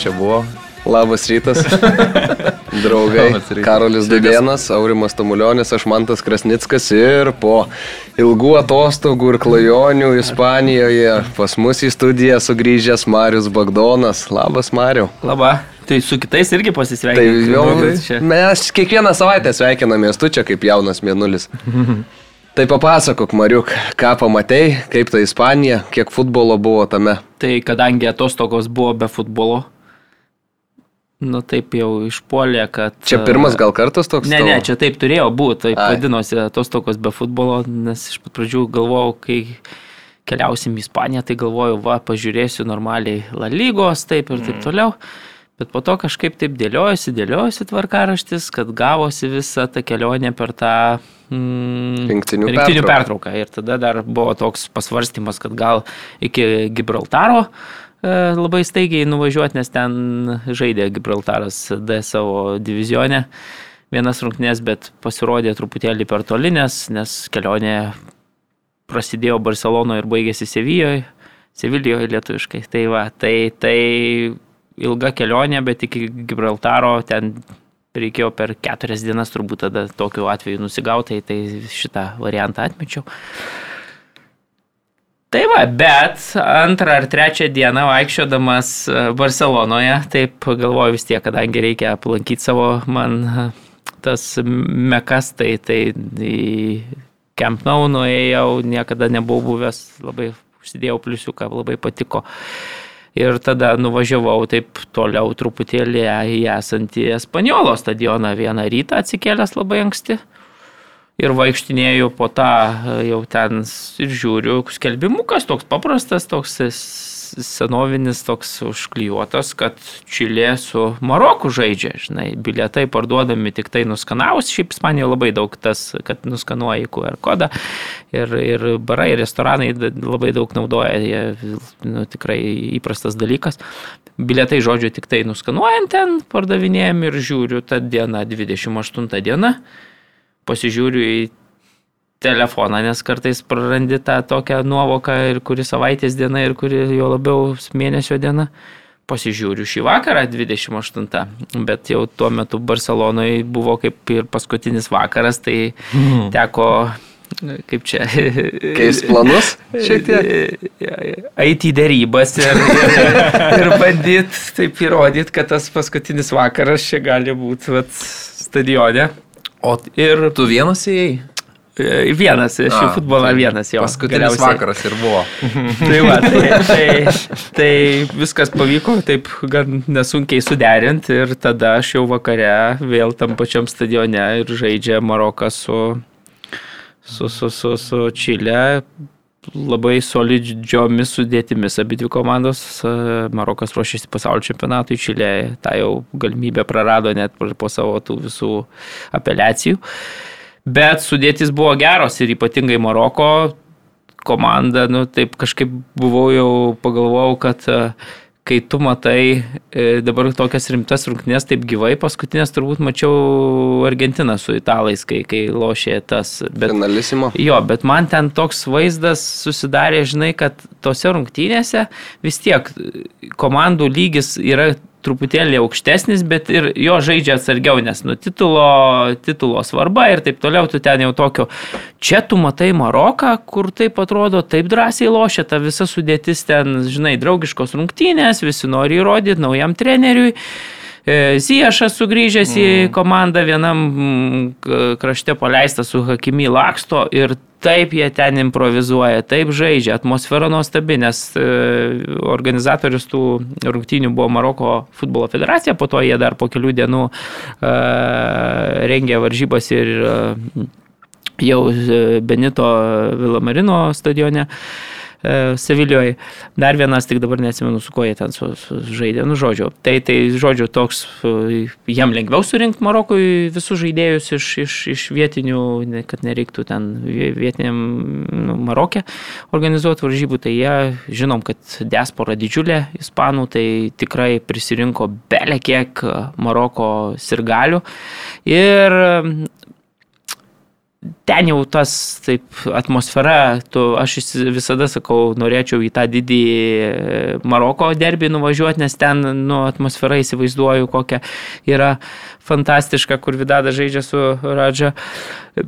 čia buvo. Labas rytas. Draugai. Labas rytas. Karolis Dudėnas, Aurimas Tamulionis, aš Mantas Krasnickas ir po ilgų atostogų ir klajonių Ispanijoje pas mus į studiją sugrįžęs Marius Bagdonas. Labas, Mariu. Labą. Tai su kitais irgi Tai pasisveikinti. jau čia. mes kiekvieną savaitę sveikinamės, tu čia kaip jaunas mėnulis. Tai papasakok, Mariuk, ką pamatei, kaip ta Ispanija, kiek futbolo buvo tame. Tai kadangi atostogos buvo be futbolo, nu taip jau išpuolė, kad... Čia pirmas gal kartas toks? Ne, ne, čia taip turėjo būti, taip Ai. vadinosi atostogos be futbolo, nes iš pat pradžių galvojau, kai keliausim į Ispaniją, tai galvojau, va, pažiūrėsiu normaliai La lygos, taip ir Mm. taip toliau. Bet po to kažkaip taip dėliojasi, dėliojasi tvarkaraštis, kad gavosi visa ta kelionė per tą mm, Rinktinių rinktinių pertrauką. pertrauką. Ir tada dar buvo toks pasvarstymas, kad gal iki Gibraltaro e, labai staigiai nuvažiuoti, nes ten žaidė Gibraltaras D savo divizionę. Vienas rungtynės, bet pasirodė truputėlį per tolinės, nes kelionė prasidėjo Barcelonoje ir baigėsi Sevijoje, Sevilijoje lietuviškai. Tai va, tai, tai ilga kelionė, bet iki Gibraltaro ten reikėjo per keturias dienas turbūt tada tokiu atveju nusigautai, tai šitą variantą atmečiau. Tai va, bet antrą ar trečią dieną vaikščiodamas e, Barcelonoje, taip galvoju vis tiek, kadangi reikia aplankyti savo man e, tas mekas, tai, tai į Camp Nou nuėjau, niekada nebuvau buvęs, labai užsidėjau pliusiuką, labai patiko. Ir tada nuvažiavau taip toliau truputėlį į esantį Espanjolo stadioną vieną rytą atsikėlęs labai anksti. Ir vaikštinėjau po tą e, jau ten ir žiūriu, skelbimukas toks paprastas, toks senovinis, toks užklijuotas, kad Čilė su Maroku žaidžia, žinai, bilietai parduodami tik tai nuskanavus, šiaip Ispanijoje labai daug tas, kad nuskanuoji QR kodą. Ir, ir barai, restoranai labai daug naudoja, jie nu, tikrai įprastas dalykas. Bilietai, žodžiu, tik tai nuskanuojant ten pardavinėjami ir žiūriu, ta diena, 28 diena pasižiūriu į telefoną, nes kartais prarandi tą tokią nuovoką ir kuri savaitės diena ir kuri jo labiau mėnesio diena. Pasižiūriu šį vakarą 28, bet jau tuo metu Barcelonoje buvo kaip ir paskutinis vakaras, tai teko, kaip čia, Keis planus šiek tiek. eiti į dėrybas ir, ir, ir bandyti taip įrodyti, kad tas paskutinis vakaras čia gali būti vat, stadione. O Ir tu vienas įėjai? e, vienas, šį A, futbolą tai vienas jo. Paskutinis galiausiai. vakaras ir buvo. Tai, va, tai, tai, tai viskas pavyko taip gan nesunkiai suderinti ir tada aš jau vakare vėl tam pačiam stadione ir žaidžia Marokas su, su, su, su, su Čilė. Labai solidžiomis sudėtimis abi dvi komandos. Marokas ruošiasi pasaulio čempionatui, Čilė tą jau galimybę prarado net po savo tų visų apeliacijų. Bet sudėtis buvo geros ir ypatingai Maroko komanda, nu taip kažkaip buvau jau pagalvojau, kad e, kai tu matai e, dabar tokias rimtas rungtynės taip gyvai, paskutinės turbūt mačiau Argentiną su italais, kai, kai lošė tas. Bet, Finalisimo. Jo, bet man ten toks vaizdas susidarė, žinai, kad tose rungtynėse vis tiek komandų lygis yra truputėlį aukštesnis, bet ir jo žaidžia atsargiau, nes nu titulo, titulo svarba ir taip toliau, tu ten jau tokio. Čia tu matai Maroką, kur taip atrodo, taip drąsiai lošia, ta visa sudėtis ten, žinai, draugiškos rungtynės, visi nori įrodyti naujam treneriui. E, Ziešas sugrįžęs į komandą vienam mm, krašte paleistas su Hakimi laksto ir taip jie ten improvizuoja, taip žaidžia, atmosfera nuostabi, nes e, organizatorius tų rungtynių buvo Maroko futbolo federacija, po to jie dar po kelių dienų e, rengė varžybas ir jau Benito Vilamarino stadione. E, Sevilijoje. Dar vienas, tik dabar neatsimenu, su kuo jie ten su, su žaidė, nu žodžiu. Tai, tai žodžiu, toks, e, jam lengviau surinkti Marokui visus žaidėjus iš, iš, iš vietinių, kad nereiktų ten vie- vietiniam nu, Marokė organizuoti varžybų, tai jie, žinom, kad diaspora didžiulė ispanų, tai tikrai prisirinko belė kiek Maroko sirgalių. Ir ten jau tas, taip, atmosfera, tu, aš visada sakau, norėčiau į tą didį e, Maroko derbį nuvažiuoti, nes ten, nu, atmosfera įsivaizduoju, kokia yra fantastiška, kur Vidada žaidžia su Radža.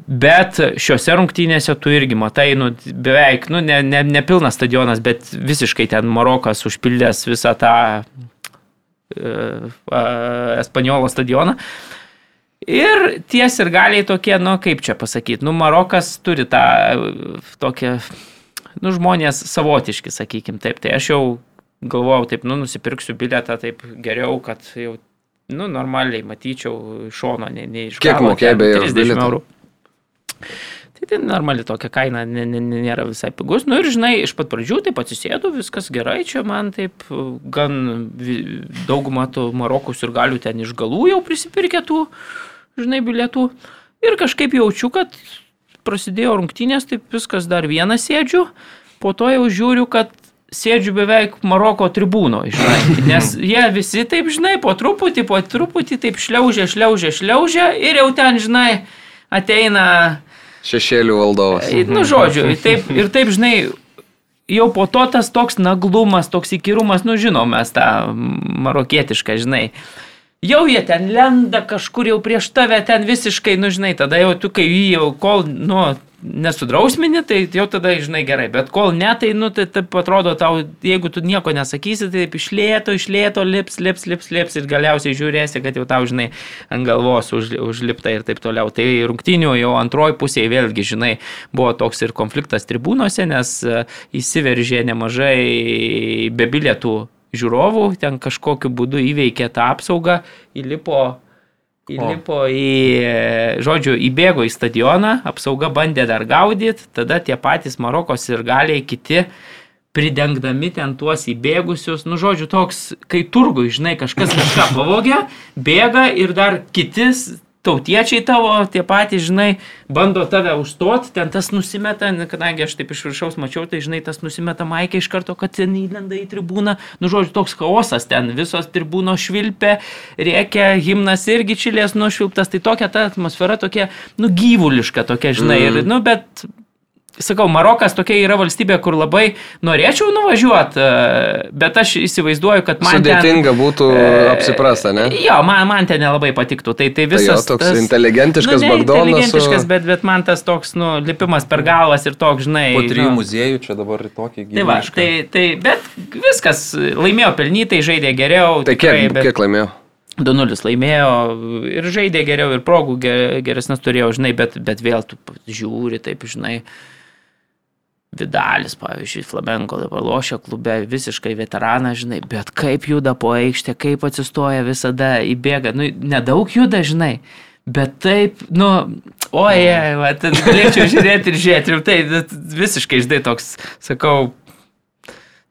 Bet šiuose rungtynėse tu irgi matai, nu, beveik, nu, ne, ne, ne pilnas stadionas, bet visiškai ten Marokas užpildęs visą tą uh, Espanjolo stadioną. Uh, Ir ties ir galiai tokie, nu kaip čia pasakyti, nu Marokas turi tą tokią, nu žmonės savotiški, sakykim, taip. Tai aš jau galvojau, taip, nu nusipirksiu bilietą, taip geriau, kad jau, nu normaliai matyčiau iš šono, ne, ne iš... Kiek mokėjai beje? 30 eurų. Tai tai normali tokia kaina nė, nė, nėra visai pigus. Nu ir žinai, iš pat pradžių taip atsisėdu, viskas gerai, čia man taip gan daugumą tų Marokus ir galių ten iš galų jau prisipirkė tų žinai, bilietų. Ir kažkaip jaučiu, kad prasidėjo rungtynės, taip viskas dar vieną sėdžiu, po to jau žiūriu, kad sėdžiu beveik Maroko tribūno, žinai, nes jie visi taip, žinai, po truputį, po truputį taip šliaužia, šliaužia, šliaužia ir jau ten, žinai, ateina... Šešėlių valdovas. Nu, žodžiu, taip, ir taip, žinai, jau po to tas toks naglumas, toks įkyrumas, nu, žinom mes tą marokietišką, žinai jau jie ten lenda kažkur jau prieš tave ten visiškai, nu žinai, tada jau tu kai jį jau kol, nu, nesudrausmini, tai jau tada, žinai, gerai, bet kol ne, tai, nu, tai taip atrodo tau, jeigu tu nieko nesakysi, tai taip išlėto, išlėto, lips, lips, lips, lips ir galiausiai žiūrėsi, kad jau tau, žinai, ant galvos už, užlipta ir taip toliau. Tai rungtinių jau antroji pusėje vėlgi, žinai, buvo toks ir konfliktas tribūnose, nes e, įsiveržė nemažai be bilietų žiūrovų, ten kažkokiu būdu įveikė tą apsaugą, įlipo, įlipo į, žodžiu, įbėgo į stadioną, apsauga bandė dar gaudyti, tada tie patys Marokos ir galiai kiti pridengdami ten tuos įbėgusius, nu žodžiu, toks, kai turgui, žinai, kažkas kažką pavogė, bėga ir dar kitis tautiečiai tavo, tie patys, žinai, bando tave užstoti, ten tas nusimeta, kadangi aš taip iš viršaus mačiau, tai žinai, tas nusimeta maikė iš karto, kad ten įlenda į tribūną, nu žodžiu, toks chaosas ten, visos tribūnos švilpė, rėkia, himnas irgi čilės nušvilptas, tai tokia ta atmosfera tokia, nu gyvuliška tokia, žinai, mm. ir, nu, bet sakau, Marokas tokia yra valstybė, kur labai norėčiau nuvažiuoti, e, bet aš įsivaizduoju, kad man... Sudėtinga ten, būtų e, apsiprasta, ne? Jo, man, man ten nelabai patiktų. Tai, tai visas... Tai jo, toks tas, inteligentiškas nu, bagdonas. Inteligentiškas, su... bet, bet man tas toks, nu, lipimas per galvas ir toks, žinai. Po trijų nu, muziejų čia dabar tokį gyvenimą. Tai va, tai, tai, bet viskas, laimėjo pelnytai, žaidė geriau. Tai tikrai, kiek, bet... kiek laimėjo? 2-0 laimėjo ir žaidė geriau, ir progų geresnės turėjo, žinai, bet, bet vėl tu žiūri, taip, žinai. Uh, Vidalis, pavyzdžiui, Flamengo dabar lošia klube, visiškai veteranas, žinai, bet kaip juda po aikštę, kaip atsistoja visada, įbėga, nu, nedaug juda, žinai, bet taip, nu, oje, galėčiau žiūrėti ir žiūrėti, ir tai visiškai, žinai, toks, sakau,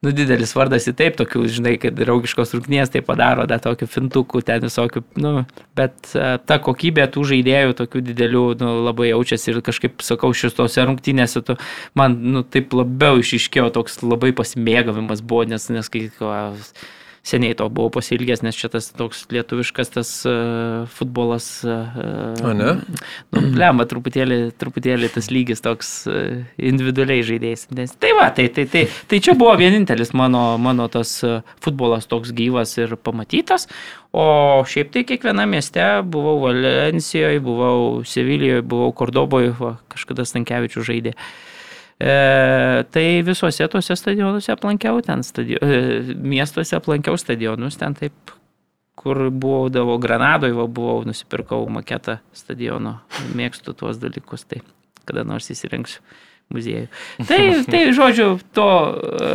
nu, didelis vardas į taip, tokių, žinai, kad draugiškos rūknės tai padaro, da, tokių fintukų, ten visokių, nu, bet uh, ta kokybė tų žaidėjų, tokių didelių, nu, labai jaučiasi ir kažkaip, sakau, šitose rungtynėse, tu, man, nu, taip labiau išiškėjo toks labai pasimėgavimas buvo, nes, nes kai, uh, seniai to buvau pasilgęs, nes čia tas toks lietuviškas tas uh, futbolas. Uh, A, ne? Nu, lemba, truputėlį, truputėlį tas lygis toks uh, individualiai žaidėjas. Tai va, tai, tai, tai, tai čia buvo vienintelis mano, mano tas futbolas toks gyvas ir pamatytas. O šiaip tai kiekviena mieste buvau Valencijoje, buvau Sevilijoje, buvau Kordoboje, va, kažkada Stankievičių žaidė. Uh, E, tai visuose tuose stadionuose aplankiau, ten stadio, e, miestuose aplankiau stadionus, ten taip, kur buvau, davo Granadoje, va, buvau, nusipirkau maketą stadiono, mėgstu tuos dalykus, tai kada nors įsirengsiu muziejų. Tai, tai žodžiu, to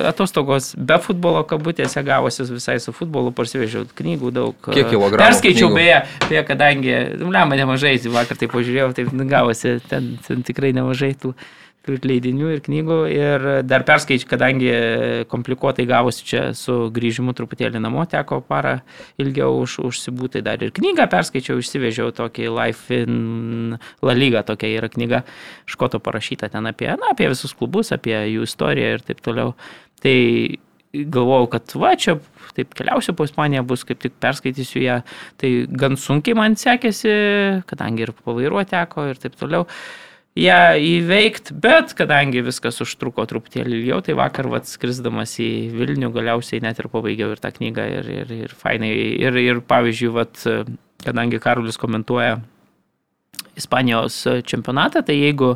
atostogos be futbolo kabutėse gavosi visai su futbolu, parsivežiau knygų daug. Kiek kilogramų? Perskaičiau knygų? beje, beje, kadangi, nu, lemą nemažai, vakar tai pažiūrėjau, tai gavosi ten, ten tikrai nemažai tų. Ir leidinių, ir knygų. Ir dar perskaičiu, kadangi komplikuotai gavosi čia su grįžimu truputėlį namo, teko parą ilgiau už, užsibūti. Dar ir knygą perskaičiau, išsivežiau tokį Life in La Liga, tokia yra knyga, škoto parašyta ten apie, na, apie visus klubus, apie jų istoriją ir taip toliau. Tai galvojau, kad va čia taip keliausiu po Ispaniją, bus kaip tik perskaitysiu ją. Tai gan sunkiai man sekėsi, kadangi ir pavairuoti teko ir taip toliau. Ją įveikti, bet kadangi viskas užtruko truputėlį ilgiau, tai vakar vat skrisdamas į Vilnių galiausiai net ir pabaigiau ir tą knygą ir, ir, ir fainai. Ir, ir pavyzdžiui, vat, kadangi Karolis komentuoja Ispanijos čempionatą, tai jeigu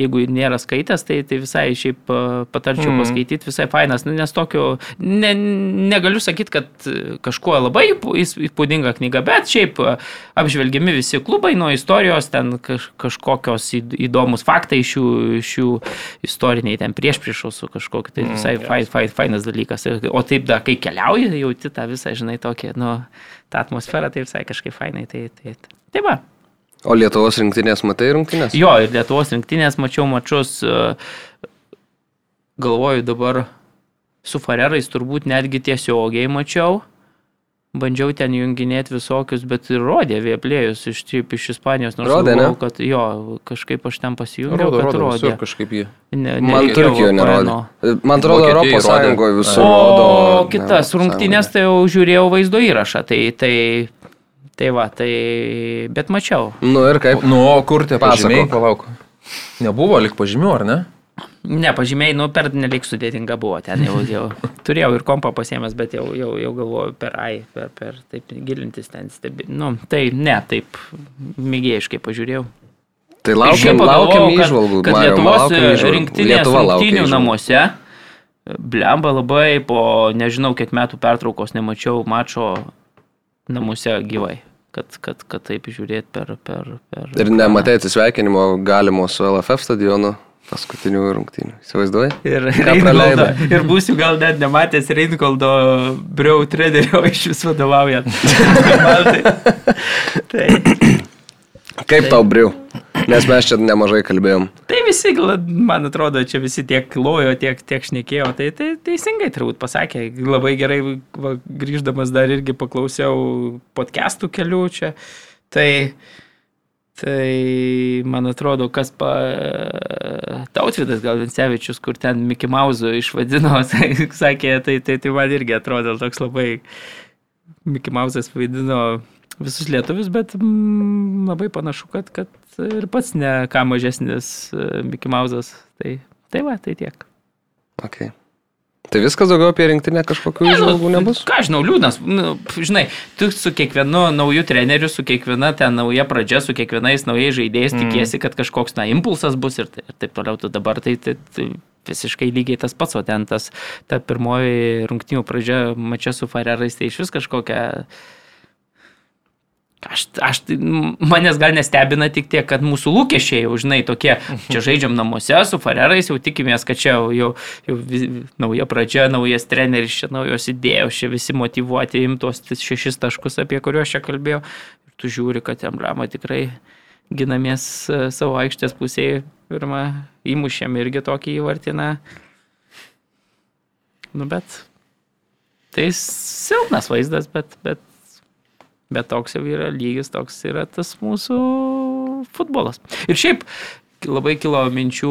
jeigu nėra skaitęs, tai, tai visai šiaip patarčiau mm. paskaityti, visai fainas, nu, nes tokio, ne, negaliu sakyti, kad kažkuo labai įspūdinga knyga, bet šiaip apžvelgiami visi klubai nuo istorijos, ten kaž, kažkokios įdomus faktai iš jų, iš jų istoriniai, ten prieš priešos su kažkokiu, tai visai mm, fai, fai, fainas dalykas. O taip, da, kai keliauji, jauti tą visą, žinai, tokią, nu, tą atmosferą, tai visai kažkaip fainai. Tai, tai, tai, tai va. O Lietuvos rinktinės matai rinktinės? Jo, ir Lietuvos rinktinės mačiau mačius, e, galvoju dabar su Farerais turbūt netgi tiesiogiai mačiau. Bandžiau ten junginėti visokius, bet ir rodė vėplėjus iš, taip, iš Ispanijos. Nors rodė, galvau, ne? kad jo, kažkaip aš ten pasijungiau, rodo, kad rodo. rodė. Kažkaip jį. Ne, ne, Man Turkijoje nerodė. Man atrodo, Europos Sąjungoje visur. O rodo, kitas rungtynės tai jau žiūrėjau vaizdo įrašą, tai, tai Tai va, tai... Bet mačiau. Nu ir kaip? Nu, kur tie pažymiai? Palauk. Nebuvo lik pažymių, ar ne? Ne, pažymiai, nu, per nelik sudėtinga buvo ten jau, jau. Turėjau ir kompą pasiemęs, bet jau, jau, jau galvoju per AI, per, per taip gilintis ten stebi. Nu, tai ne, taip mėgėjiškai pažiūrėjau. Tai laukiam, laukiam įžvalgų. Kad Lietuvos rinktinės rungtinių namuose, blemba labai, po nežinau kiek metų pertraukos nemačiau mačo namuose gyvai. Kad, kad, kad taip žiūrėti per, per, per... Ir nematai atsisveikinimo galimo su LFF stadionu paskutinių rungtynių. Įsivaizduoji? Ir, Reinkoldo, ir būsiu gal net nematęs Reinkoldo Briau trenerio iš vis vadovaujant. tai, Kaip tai, tau Briau? Nes mes čia nemažai kalbėjom. Tai visi, man atrodo, čia visi tiek lojo, tiek, tiek šnekėjo, tai, tai teisingai turbūt pasakė. Labai gerai, va, grįždamas dar irgi paklausiau podcastų kelių čia. Tai, tai man atrodo, kas pa... Tautvidas gal Vincevičius, kur ten Mickey Mouse išvadino, sakė, tai, tai, tai man irgi atrodo toks labai Mickey Mouse'as vaidino visus lietuvius, bet mm, labai panašu, kad, kad ir pats ne ką mažesnis e, Mickey Mouse'as. Tai, tai va, tai tiek. Okay. Tai viskas daugiau apie rinktinę kažkokių ne, žvalgų nu, nebus? Ką žinau, liūdnas. Nu, žinai, tu su kiekvienu nauju treneriu, su kiekviena ten nauja pradžia, su kiekvienais naujais žaidėjais mm. tikiesi, kad kažkoks, na, impulsas bus ir, ir taip toliau. Tu dabar tai, tai, tai visiškai lygiai tas pats, o ten tas, ta pirmoji rungtinių pradžia mačia su Farerais, tai iš vis kažkokia Aš, aš, manęs gal nestebina tik tiek, kad mūsų lūkesčiai jau, žinai, tokie, čia žaidžiam namuose su Farerais, jau tikimės, kad čia jau, jau, jau vis, nauja pradžia, naujas treneris, čia naujos idėjos, čia visi motivuoti imtos šešis taškus, apie kuriuos čia kalbėjau. Ir tu žiūri, kad emblema tikrai ginamės e, savo aikštės pusėje, pirmą įmušėm irgi tokį įvartiną. Nu, bet tai silpnas vaizdas, bet, bet Bet toks jau yra lygis, toks yra tas mūsų futbolas. Ir šiaip labai kilo minčių,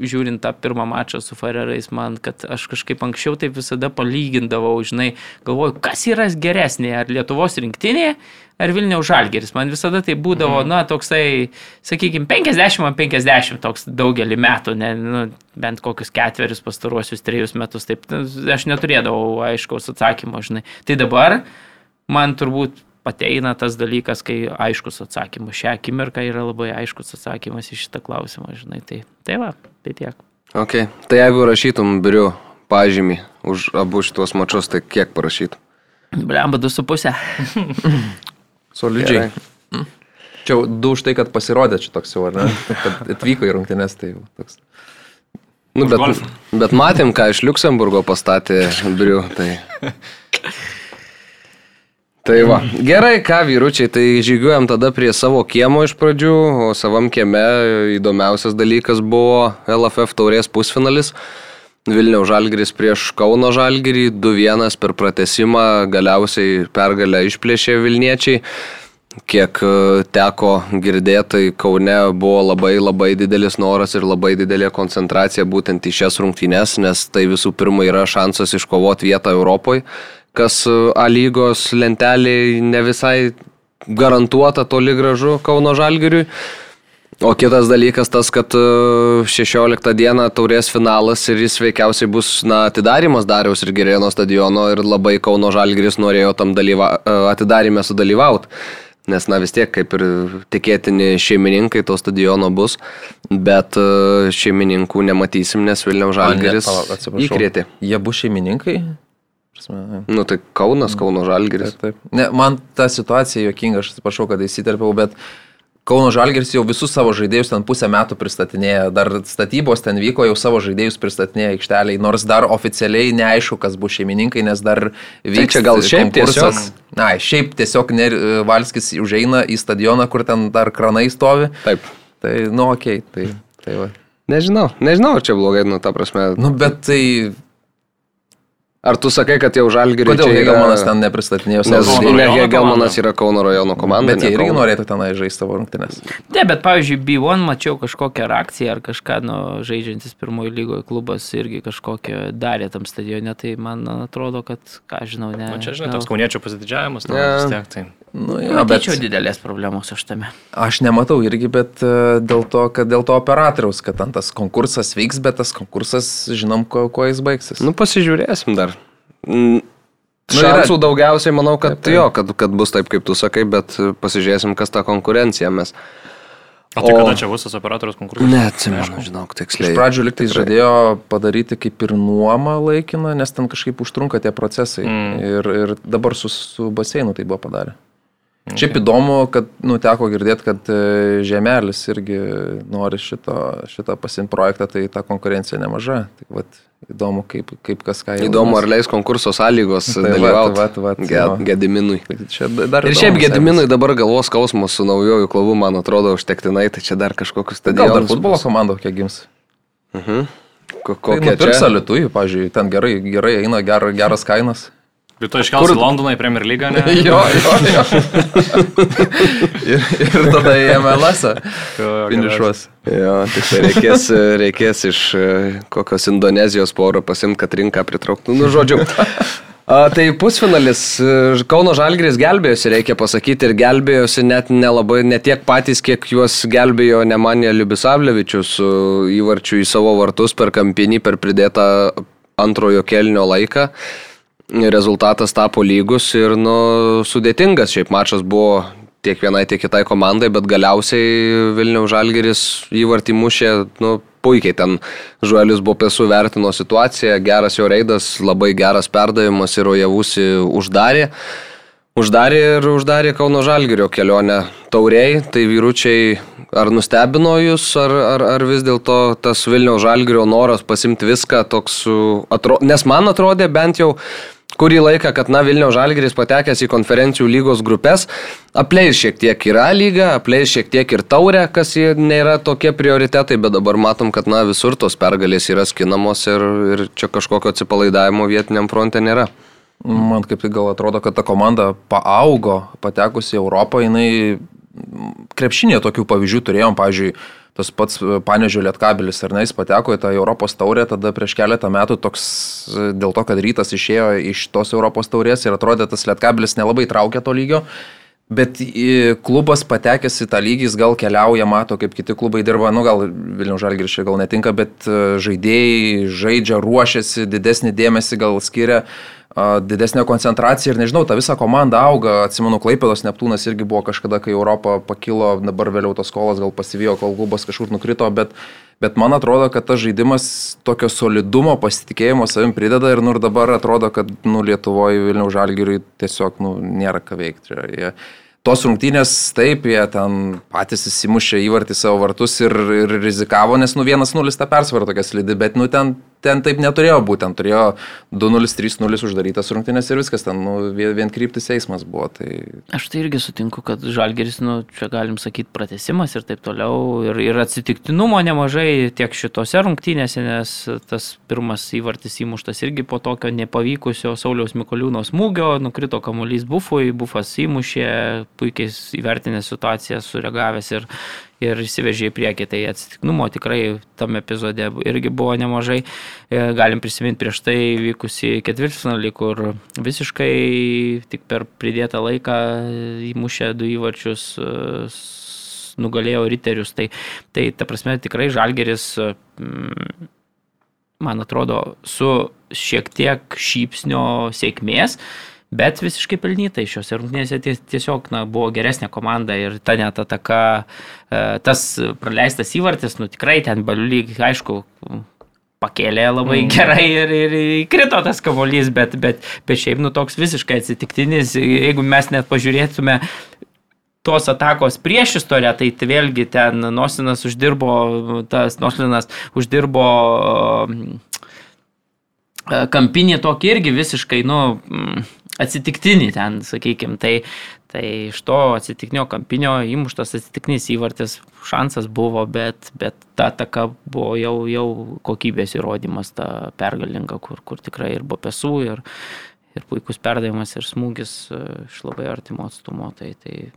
žiūrint tą pirmą mačą su Farerais, man, kad aš kažkaip anksčiau taip visada palygindavau, žinai, galvoju, kas yra geresnė, ar Lietuvos rinktinė, ar Vilniaus Žalgeris. Man visada tai būdavo, mhm. na, toksai, sakykime, 50-50 toks daugelį metų, ne, nu, bent kokius ketverius pastaruosius trejus metus, taip, nu, aš neturėdavau aiškaus atsakymo, žinai. Tai dabar man turbūt ateina tas dalykas, kai aiškus atsakymas. Šią akimirką yra labai aiškus atsakymas į šitą klausimą, žinai. Tai, tai va, tai tiek. Ok, tai jeigu rašytum biriu pažymį už abu šitos mačius, tai kiek parašytum? Blemba, du su pusė. Solidžiai. Gerai. Čia du už tai, kad pasirodė čia toks jau, ar ne? Kad atvyko į rungtynes, tai toks. Nu, bet, bet matėm, ką iš Luxemburgo pastatė Briu. Tai... Tai va, gerai, ką vyručiai, tai žygiuojam tada prie savo kiemo iš pradžių, o savam kieme įdomiausias dalykas buvo LFF taurės pusfinalis. Vilniaus Žalgiris prieš Kauno Žalgirį, 2-1 per pratesimą, galiausiai pergalę išplėšė Vilniečiai. Kiek e, teko girdėti, tai Kaune buvo labai labai didelis noras ir labai didelė koncentracija būtent į šias rungtynes, nes tai visų pirma yra šansas iškovoti vietą Europoje kas e, A lygos lentelė ne visai garantuota toli gražu Kauno Žalgiriui. O kitas dalykas tas, kad e, 16 dieną taurės finalas ir jis veikiausiai bus na, atidarimas Dariaus ir Gerėno stadiono ir labai Kauno Žalgris norėjo tam dalyva, e, atidarime sudalyvauti. Nes, na vis tiek, kaip ir tikėtini šeimininkai to stadiono bus, bet e, šeimininkų nematysim, nes Vilniaus Žalgiris atsiprašau. įkrėtė. Jie bus šeimininkai? Prasme, Nu tai Kaunas, Kauno Žalgiris. Taip, taip. Ne, man ta situacija jokinga, aš atsiprašau, kad įsiterpiau, bet Kauno Žalgiris jau visus savo žaidėjus ten pusę metų pristatinėja, dar statybos ten vyko, jau savo žaidėjus pristatinėja aikšteliai, nors dar oficialiai neaišku, kas bus šeimininkai, nes dar vyks čia gal šiaip konkursas. Na, šiaip tiesiog ne, Valskis užeina į stadioną, kur ten dar kranai stovi. Taip. Tai, nu, okei, okay, tai, tai va. Nežinau, nežinau, ar čia blogai, nu ta prasme. Nu, bet tai Ar tu sakai, kad jau Žalgiris kodėl Hegelmanas ten nepristatinėjo savo žaidėjų? ne Hegelmanas yra Kauno rajono komanda. Bet jie irgi norėtų tenai žaisti savo rungtynes. Ne, bet pavyzdžiui, B1 mačiau kažkokią reakciją ar kažką, nu, žaidžiantis pirmojo lygoje klubas irgi kažkokią darė tam stadione, tai man atrodo, kad, ką žinau, ne. Na, čia, žinai, toks kauniečių pasididžiavimas, nu, Ne. vis tiek tai. Nu, jo, bet Matyčiau didelės problemos aš tame. aš nematau irgi, bet e, dėl to, kad dėl to operatoriaus, kad ten tas konkursas vyks, bet tas konkursas, žinom, kuo, kuo jis baigsis. Nu, pasižiūrėsim dar. Nu, yra- Šansų daugiausiai, manau, kad Taip, taip. jo, kad, kad bus taip, kaip tu sakai, bet pasižiūrėsim, kas ta konkurencija mes. O tai kada čia bus tas operatorius konkursas? Neatsimenu, žinok, Iš tiksliai. pradžių liktai žadėjo padaryti kaip ir nuomą laikiną, nes ten kažkaip užtrunka tie procesai. Mm. Ir, ir dabar su, su baseinu tai buvo padarę. Okay. Šiaip įdomu, kad nu, teko girdėti, kad e, Žemelis irgi nori šito, šitą pasimti projektą, tai ta konkurencija nemaža. Tai vat, įdomu, kaip, kaip kas ką Įdomu, mes- ar leis konkurso sąlygos Tai vat, dalyvauti vat, vat, Ge- jo. Gediminui. Čia dar Ir šiaip įdomu Gediminui dabar galvos skausmas su naujojų klubu, man atrodo, užtektinai, tai čia dar kažkokius sektis. Gal dar stadionus. futbolo komanda kokia gims? Mhm. Ko- Tai Kokia nupirks čia? Alitui, pažiūrėjau, ten gerai, gerai eina, ger, geras kainas. Ir tu iškelsi Kur... Londoną į Premier League, ne? Jo, jo, jo. ir, ir tada į MLS finišuos. Jo, tik tai reikės, reikės iš e, kokios Indonezijos poro pasimti, kad rinką pritrauktų. Nu, žodžiu. A, tai pusfinalis. e, Kauno Žalgris gelbėjosi, reikia pasakyti, ir gelbėjosi net nelabai, ne tiek patys, kiek juos gelbėjo Nemanė Liubisavlevičius su įvarčiu į savo vartus per kampinį, per pridėtą antrojo kelnio laiką. Rezultatas tapo lygus ir nu, sudėtingas. Šiaip mačas buvo tiek vienai, tiek kitai komandai, bet galiausiai Vilniaus Žalgeris įvartį mušė nu, puikiai. Ten Žuelis Bopesų vertino situaciją, geras jo reidas, labai geras perdavimas ir Ojavusi uždarė. Uždarė ir uždarė Kauno Žalgerio kelionę tauriai. Tai vyručiai, ar nustebino jūs, ar, ar, ar vis dėlto tas Vilniaus Žalgerio noras pasimti viską toks, atro... nes man atrodė bent jau kurį laiką, kad na Vilniaus Žalgeris patekęs į konferencijų lygos grupės, apleis šiek tiek ir A lygą, apleis šiek tiek ir taurę, kas nėra tokie prioritetai, bet dabar matom, kad na visur tos pergalės yra skinamos ir, ir čia kažkokio atsipalaidavimo vietiniam fronte nėra. Man kaip tik gal atrodo, kad ta komanda paaugo, patekusi į Europą, jinai krepšinėje tokių pavyzdžių turėjom, pavyzdžiui, tas pats Panežio Lietkabilis, ar ne, jis pateko į tą Europos taurę, tada prieš keletą metų toks, dėl to, kad rytas išėjo iš tos Europos taurės ir atrodė, tas Lietkabilis nelabai traukė to lygio. Bet klubas patekęs į tą lygį, jis gal keliauja, mato, kaip kiti klubai dirba, nu gal Vilnių Žalgiris čia gal netinka, bet e, žaidėjai žaidžia, ruošiasi, didesnį dėmesį gal skiria, didesnė koncentracija ir nežinau, ta visa komanda auga, atsimenu, Klaipėdos Neptūnas irgi buvo kažkada, kai Europą pakilo, dabar vėliau tos skolas gal pasivijo, kol klubas kažkur nukrito, bet, bet man atrodo, kad tas žaidimas tokio solidumo, pasitikėjimo savim prideda ir, nu, ir dabar atrodo, kad nu, Lietuvoje Vilnių Žalgiriui tiesiog nu, nėra ką veikti. Jie, tos rungtynės taip, jie ten patys įsimušė įvartį savo vartus ir, ir rizikavo, nes nu 1-0 tą persvarą tokia slidi, bet nu ten, ten taip neturėjo būti, ten turėjo 2-0, 3-0 uždarytas rungtynės ir viskas, ten nu, vien kryptis eismas buvo. Tai... Aš tai irgi sutinku, kad Žalgeris, nu, čia galim sakyti, pratesimas ir taip toliau. Ir, ir atsitiktinumo nemažai tiek šitose rungtynėse, nes tas pirmas įvartis įmuštas irgi po tokio nepavykusio Sauliaus Mikoliūno smūgio, nukrito kamuolys bufui, bufas įmušė, puikiai įvertinę situaciją, sureagavęs ir, ir įsivežė į priekį. Tai atsitiktinumo tikrai tam epizode irgi buvo nemažai. E, Galim prisiminti prieš tai vykusi ketvirtfinalį, kur visiškai tik per pridėtą laiką įmušė du įvarčius e, nugalėjo riterius. Tai, tai ta prasme, tikrai Žalgeris, mm, man atrodo, su šiek tiek šypsnio sėkmės. Bet visiškai pelnytai šios rungtynėse tiesiog na, buvo geresnė komanda ir ta net ataka, e, tas praleistas įvartis, nu tikrai ten baliulyg, aišku, pakėlė labai mm. gerai ir, ir krito tas kamuolys, bet, bet, bet šiaip nu toks visiškai atsitiktinis, jeigu mes net pažiūrėtume tos atakos prieš istoriją, tai vėlgi ten Nosinas uždirbo, tas Nosinas uždirbo E, kampinį tokį irgi visiškai, nu, mm, atsitiktinį ten, sakykime. Tai, tai iš to atsitiktinio kampinio įmuštas atsitiktinis įvartis šansas buvo, bet, bet ta taka buvo jau, jau kokybės įrodymas, ta pergalinga, kur, kur tikrai ir buvo pesų, ir, ir puikus perdavimas, ir smūgis e, iš labai artimo atstumo. Tai, tai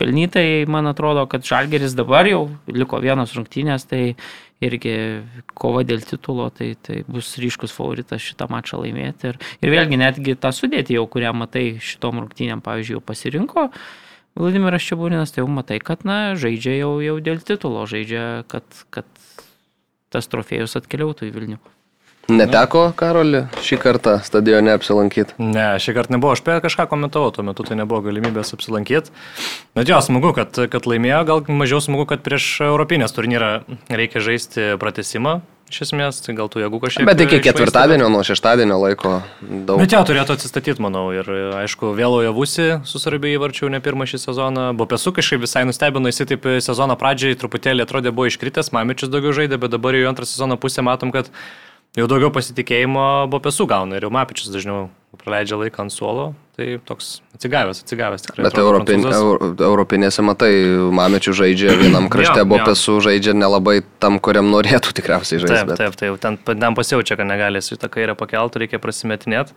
pelnytai, man atrodo, kad Žalgeris dabar jau liko vienos rungtynės, tai irgi kova dėl titulo, tai, tai bus ryškus favoritas šitą mačą laimėti. Ir, ir vėlgi netgi tą sudėtį jau, kurią matai šitom rungtynėm, pavyzdžiui, jau pasirinko. Vladimiras Čiabūrinas, tai jau matai, kad, na, žaidžia jau, jau dėl titulo, žaidžia, kad, kad tas trofėjus atkeliautų į Vilnių. Neteko, Karoli, šį kartą stadione apsilankyti? Ne, šį kartą nebuvo, aš apie kažką komentavau, tuo metu tai nebuvo galimybės apsilankyti. Bet jo, smagu, kad, kad laimėjo, gal mažiau smagu, kad prieš Europinės turnyrą reikia žaisti pratesimą. Iš esmės, tai gal tų jėgų kažkiek. Bet iki ketvirtadienio, nuo šeštadienio laiko daug. Bet jau turėtų atsistatyti, manau. Ir aišku, vėlo javusi susarbė įvarčiau ne pirmą šį sezoną. Bopesu kažkaip visai nustebino, jis taip sezono pradžiai truputėlį atrodė buvo iškritęs, Mamičius daugiau žaidė, bet dabar jau antrą sezono pusę matom, kad jau daugiau pasitikėjimo Bopesų gauna ir jau Mapičius dažniau praleidžia laiką ant suolo, tai toks atsigavęs, atsigavęs tikrai. Bet europin, euro, europinėse matai, Mamečių žaidžia vienam krašte, Bopesų žaidžia nelabai tam, kuriam norėtų tikriausiai žaisti. Taip, bet... taip, taip, ten, ten pasijaučia, kad negali su tą kairę pakelti, reikia prasimetinėti.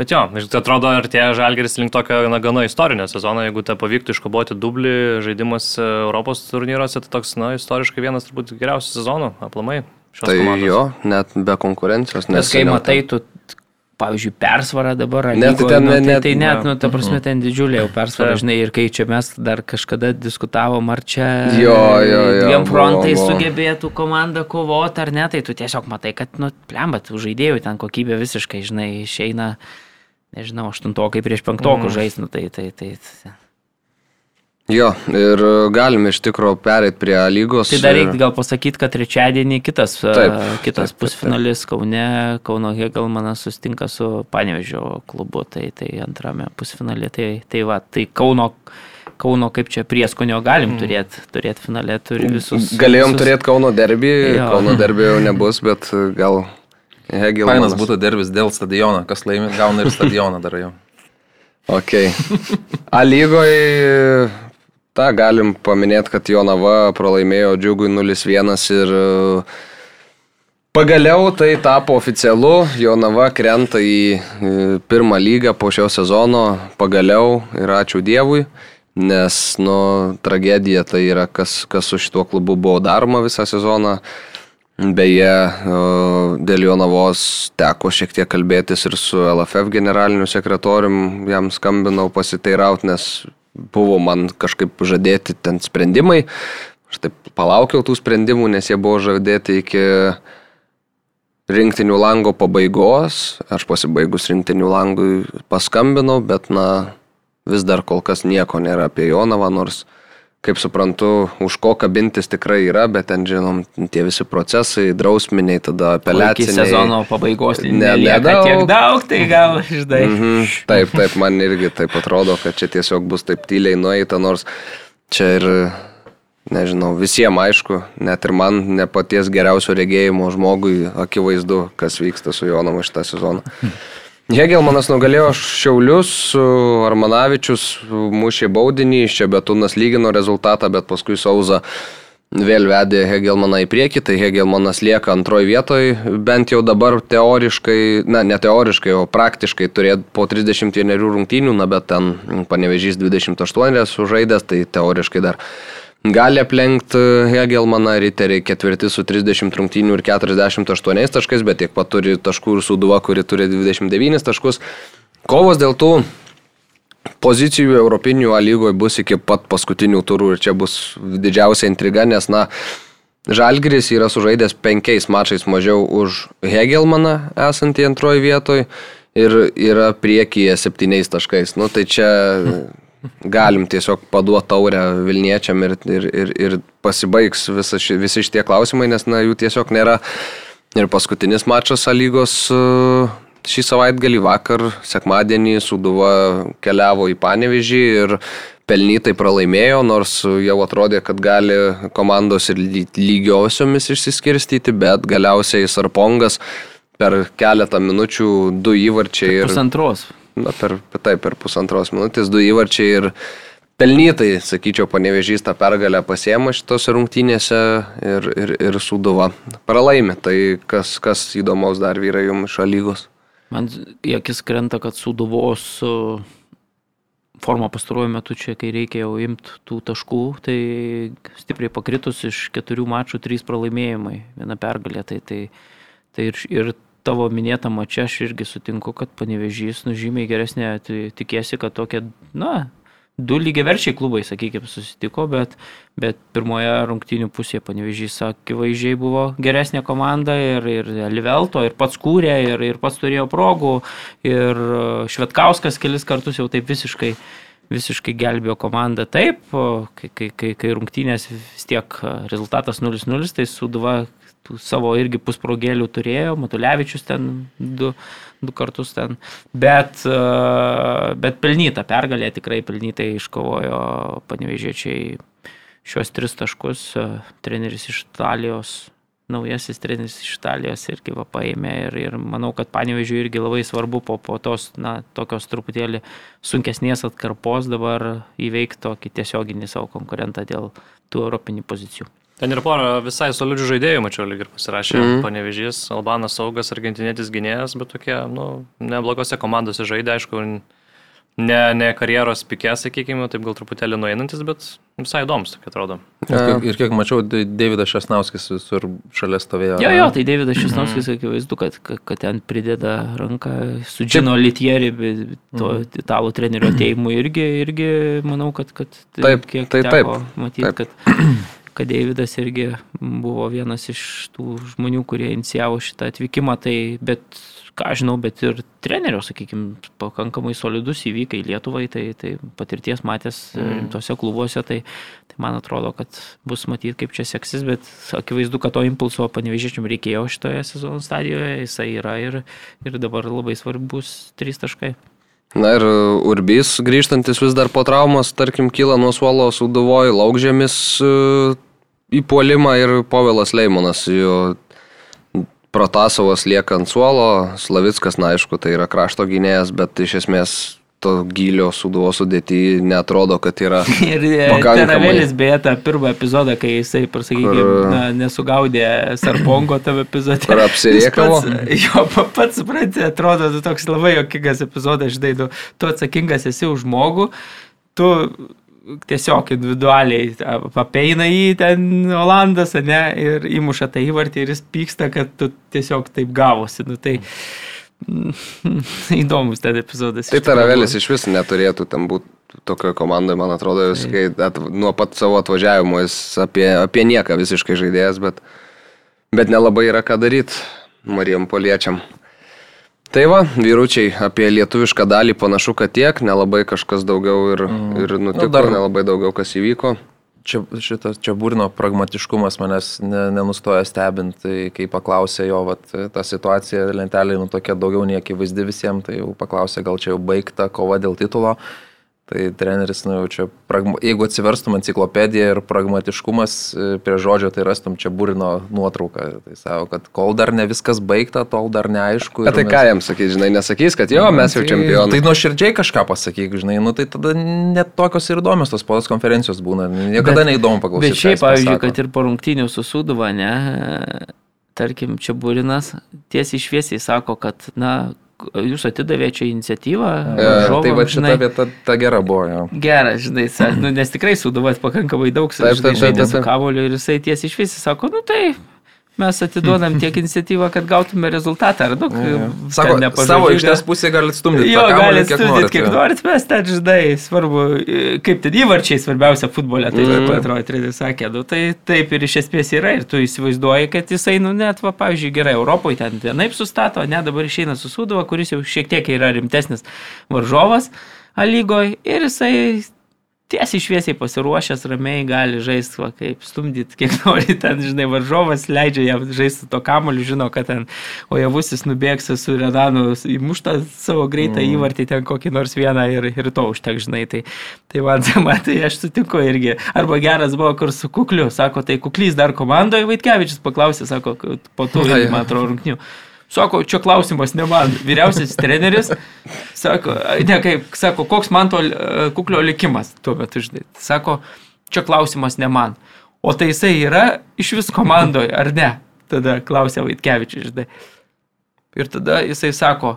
Bet jo, tai atrodo, ar tie žalgeris link tokio na, gana istorinio sezono, jeigu te pavyktų iškoboti dublį žaidimas Europos turnyruose, tai toks, na, istoriškai vienas turbūt geriausių sezonų, aplamai. Tai komandos. jo, net be konkurencijos. Nes kai matai, tu, pavyzdžiui, persvarą dabar, net, lygo, ten, nu, tai, net, tai net, nu, ta prasme, ten didžiulė jau persvara, žinai, ir kai čia mes dar kažkada diskutavom, ar čia jo, jo, jo, dviem frontais buvo, buvo. sugebėtų komanda kovoti ar ne, tai tu tiesiog matai, kad, nu, plembat, žaidėjų ten kokybė visiškai, žinai, išeina, nežinau, aštuntokai prieš penktokų mm. žaisti, nu, tai, tai, tai, tai Jo, ir galime iš tikrųjų pereiti prie lygos. Tai dar reikia gal pasakyti, kad trečiadienį kitas, taip, kitas taip, pusfinalis taip, taip. Kaune, Kauno Hegelmanas sustinka su Panevežio klubu, tai, tai antrame pusfinalė. Tai, tai va, tai Kauno, Kauno kaip čia prieskonio galim mm. turėti, turėti finale, turi visus. Galėjom visus... turėti Kauno derbį, jo. Kauno derbį jau nebus, bet gal Hegelmanas. Fainas būtų derbis dėl stadiono, kas laimi, gauna ir stadioną dar jau. Ok. A lygoje Ta, galim paminėti, kad Jonava pralaimėjo džiugui 0-1 ir e, pagaliau tai tapo oficialu. Jonava krenta į pirmą lygą po šio sezono, pagaliau ir ačiū Dievui, nes, nu, tragedija tai yra, kas, kas su šituo klubu buvo daroma visą sezoną. Beje, e, dėl Jonavos teko šiek tiek kalbėtis ir su LFF generaliniu sekretorium, jam skambinau pasiteirauti, nes buvo man kažkaip žadėti ten sprendimai. Aš taip palaukiau tų sprendimų, nes jie buvo žadėti iki rinktinių lango pabaigos. Aš pasibaigus rinktinių langui paskambinau, bet na, vis dar kol kas nieko nėra apie Jonavą, nors kaip suprantu, už ko kabintis tikrai yra, bet ten, žinom, tie visi procesai, drausminiai, tada apeliaciniai. Iki sezono pabaigos ne, nedaug. tiek daug, tai gal žinai. Mm -hmm. Taip, taip, man irgi taip atrodo, kad čia tiesiog bus taip tyliai nueita, nors čia ir, nežinau, visiems aišku, net ir man, ne paties geriausio regėjimo žmogui, akivaizdu, kas vyksta su Jonamu šitą sezoną. Hegelmanas nugalėjo Šiaulius, Armanavičius mušė baudinį, čia Betūnas lygino rezultatą, bet paskui Sauza vėl vedė Hegelmaną į priekį, tai Hegelmanas lieka antroji vietoje, bent jau dabar teoriškai, na ne teoriškai, o praktiškai turėtų po 31 rungtynių, na bet ten panevežys 28 sužaidęs, tai teoriškai dar gali aplenkti Hegelmaną, riteriai ketvirti su 30 rungtynių ir 48 taškais, bet tiek pat turi taškų ir Suduva, kuri turi 29 taškus. Kovos dėl tų pozicijų Europinių lygoje bus iki pat paskutinių turų ir čia bus didžiausia intriga, nes, na, Žalgiris yra sužaidęs penkiais mačais mažiau už Hegelmaną esantį antroji vietoje ir yra priekyje septyniais taškais. Nu, tai čia galim tiesiog paduoti taurę Vilniečiam ir, ir, ir, ir pasibaigs ši, visi šitie klausimai, nes na, jų tiesiog nėra. Ir paskutinis mačas lygos e, šį savaitgalį vakar, sekmadienį, Suduva keliavo į Panevežį ir pelnytai pralaimėjo, nors jau atrodė, kad gali komandos ir lygiosiomis išsiskirstyti, bet galiausiai Sarpongas per keletą minučių du įvarčiai. Ir... Pusantros. Na, per, taip, per pusantros minutės du įvarčiai ir pelnytai, sakyčiau, panevežys tą pergalę pasiema šitose rungtynėse ir, ir, ir Suduva pralaimė. Tai kas, kas įdomaus dar vyrai jums šalygos? Man į akis krenta, kad Suduvos forma pastaruoju metu čia, kai reikia jau imti tų taškų, tai stipriai pakritus iš keturių mačų trys pralaimėjimai, viena pergalė. Tai, tai, tai ir, ir tavo minėtą mačią aš irgi sutinku, kad panevežys nužymiai geresnė, tai tikėsi, kad tokie, na, du lygiaverčiai klubai, sakykime, susitiko, bet, bet pirmoje rungtynių pusėje panevežys akivaizdžiai buvo geresnė komanda ir, ir Livelto, ir pats kūrė, ir, ir pats turėjo progų, ir Švetkauskas kelis kartus jau taip visiškai visiškai gelbėjo komandą. Taip, kai, kai, kai, kai rungtynės vis tiek rezultatas 0-0, tai Suduva tų savo irgi pusprogėlių turėjo, Matulevičius ten du, du kartus ten, bet, e, bet pelnyta pergalė tikrai pelnytai iškovojo panevežėčiai šios tris taškus, e, treneris iš Italijos, naujasis treneris iš Italijos irgi va paėmė ir, ir manau, kad panevežiui irgi labai svarbu po, po tos, na, tokios truputėlį sunkesnės atkarpos dabar įveikti tokį tiesioginį savo konkurentą dėl tų europinių pozicijų. Ten ir porą visai solidžių žaidėjų, mačiau, lyg ir pasirašė. Mm. Panevežys, Albanas saugas, argentinėtis gynėjas, bet tokie, nu, neblogose komandose žaidė, aišku, ne, ne karjeros pikė, sakykime, taip gal truputėlį nueinantis, bet visai įdomus, tokia atrodo. Ir kiek, ir kiek mačiau, Davidas Šesnauskis visur šalia stovėjo. Jo, jo, tai Davidas Šesnauskis, mm. akivaizdu, kad, kad ten prideda ranką su Džino Litieri, to mm. italų trenerio ateimu irgi, irgi manau, kad, kad taip, kiek taip, taip, matyti, kad kad Davidas irgi buvo vienas iš tų žmonių, kurie inicijavo šitą atvykimą, tai bet, ką žinau, bet ir trenerio, sakykime, pakankamai solidus įvykai Lietuvai, tai, tai patirties matęs mm. tose klubuose, tai, tai man atrodo, kad bus matyti, kaip čia seksis, bet akivaizdu, kad to impulso panevežėčiam reikėjo šitoje sezono stadijoje, jisai yra ir, ir dabar labai svarbus trys taškai. Na ir Urbys grįžtantis vis dar po traumos, tarkim, kyla nuo suolo suduvoji laukžėmis e, į puolimą ir Povilas Leimonas, jo Protasovas lieka ant suolo, Slavickas, na aišku, tai yra krašto gynėjas, bet iš esmės to gilio suduvo sudėti netrodo, kad yra. ir Teravelis beje tą pirmą epizodą, kai jisai, pasakykime, na, nesugaudė Sarpongo tame epizode. Ar apsiriekavo? Jo, pats supranti, atrodo, tu toks labai jokingas epizodas, žinai, tu, tu atsakingas esi už žmogų, tu tiesiog individualiai apeina jį ten Olandas, ne, ir įmuša tą įvartį ir jis pyksta, kad tu tiesiog taip gavosi. Nu, tai, mm Įdomus ten epizodas. Tai Taravelis iš vis neturėtų ten būti tokioje komandoje, man atrodo, visiškai at, nuo pat savo atvažiavimo jis apie, apie nieką visiškai žaidėjas, bet, bet nelabai yra ką daryti Marijam Poliečiam. Tai va, vyručiai, apie lietuvišką dalį panašu, kad tiek, nelabai kažkas daugiau ir, mm. ir nutiko, nu, dar... nelabai daugiau kas įvyko. Čia, šitas, čia būrino pragmatiškumas manęs ne, nenustoja stebinti, tai kai paklausė jo, vat, ta situacija lentelė, nu tokia daugiau nei akivaizdi visiems, tai jau paklausė, gal čia jau baigta kova dėl titulo. Tai treneris, nu, čia, pragma, jeigu atsiverstum enciklopediją ir pragmatiškumas e, prie žodžio, tai rastum čia būrino nuotrauką. Tai savo, kad kol dar ne viskas baigta, tol dar neaišku. Bet tai mes... ką jam sakys, žinai, nesakys, kad jo, mes jau tai, čempionai. Tai nuoširdžiai kažką pasakyk, žinai, nu tai tada net tokios ir įdomios tos podos konferencijos būna. Niekada bet, neįdomu paklausyti. Bet šiaip, pavyzdžiui, kad ir po rungtynių su Suduva, ne, tarkim, čia būrinas tiesiai šviesiai sako, kad, na, jūs atidavėte čia iniciatyvą. Varžovam, tai va šita vieta ta gera buvo. Jau. Gera, žinai, nu, nes tikrai suduvas pakankamai daug žaidė su kavoliu ir jisai tiesiai iš visi sako, nu tai mes atiduodam tiek iniciatyvą, kad gautume rezultatą. Ar, nu, Sako, savo aikštės pusė gali stumdyti. Jo, gali stumdyti, kiek norit, mes ten, žinai, svarbu, kaip ten įvarčiai svarbiausia futbole, tai mm. atrodo, treneris sakė, nu, tai taip ir iš esmės yra ir tu įsivaizduoji, kad jisai, nu, net, va, pavyzdžiui, gerai, Europoje ten vienaip sustato, ne dabar išeina su Sudova, kuris jau šiek tiek yra rimtesnis varžovas lygoje ir jisai tiesiai šviesiai pasiruošęs, ramiai gali žaisti, va, kaip stumdyti, kiek nori, ten, žinai, varžovas leidžia jam žaisti to kamoliu, žino, kad ten, o javusis nubėgs su Redanu, įmuštą savo greitą mm. įvartį ten kokį nors vieną ir, ir to užtek, žinai, tai, tai man, man tai aš sutinku irgi. Arba geras buvo, kur su kukliu, sako, tai kuklys dar komandoje, Vaitkevičius paklausė, sako, po to, man atrodo, rungtinių. Sako, čia klausimas ne man. Vyriausias treneris, sako, ne kaip, sako, koks man to e, kuklio likimas tuo metu, žinai. Sako, čia klausimas ne man. O tai jisai yra iš vis komandoje, ar ne? Tada klausė Vaitkevičius, žinai. Ir tada jisai sako,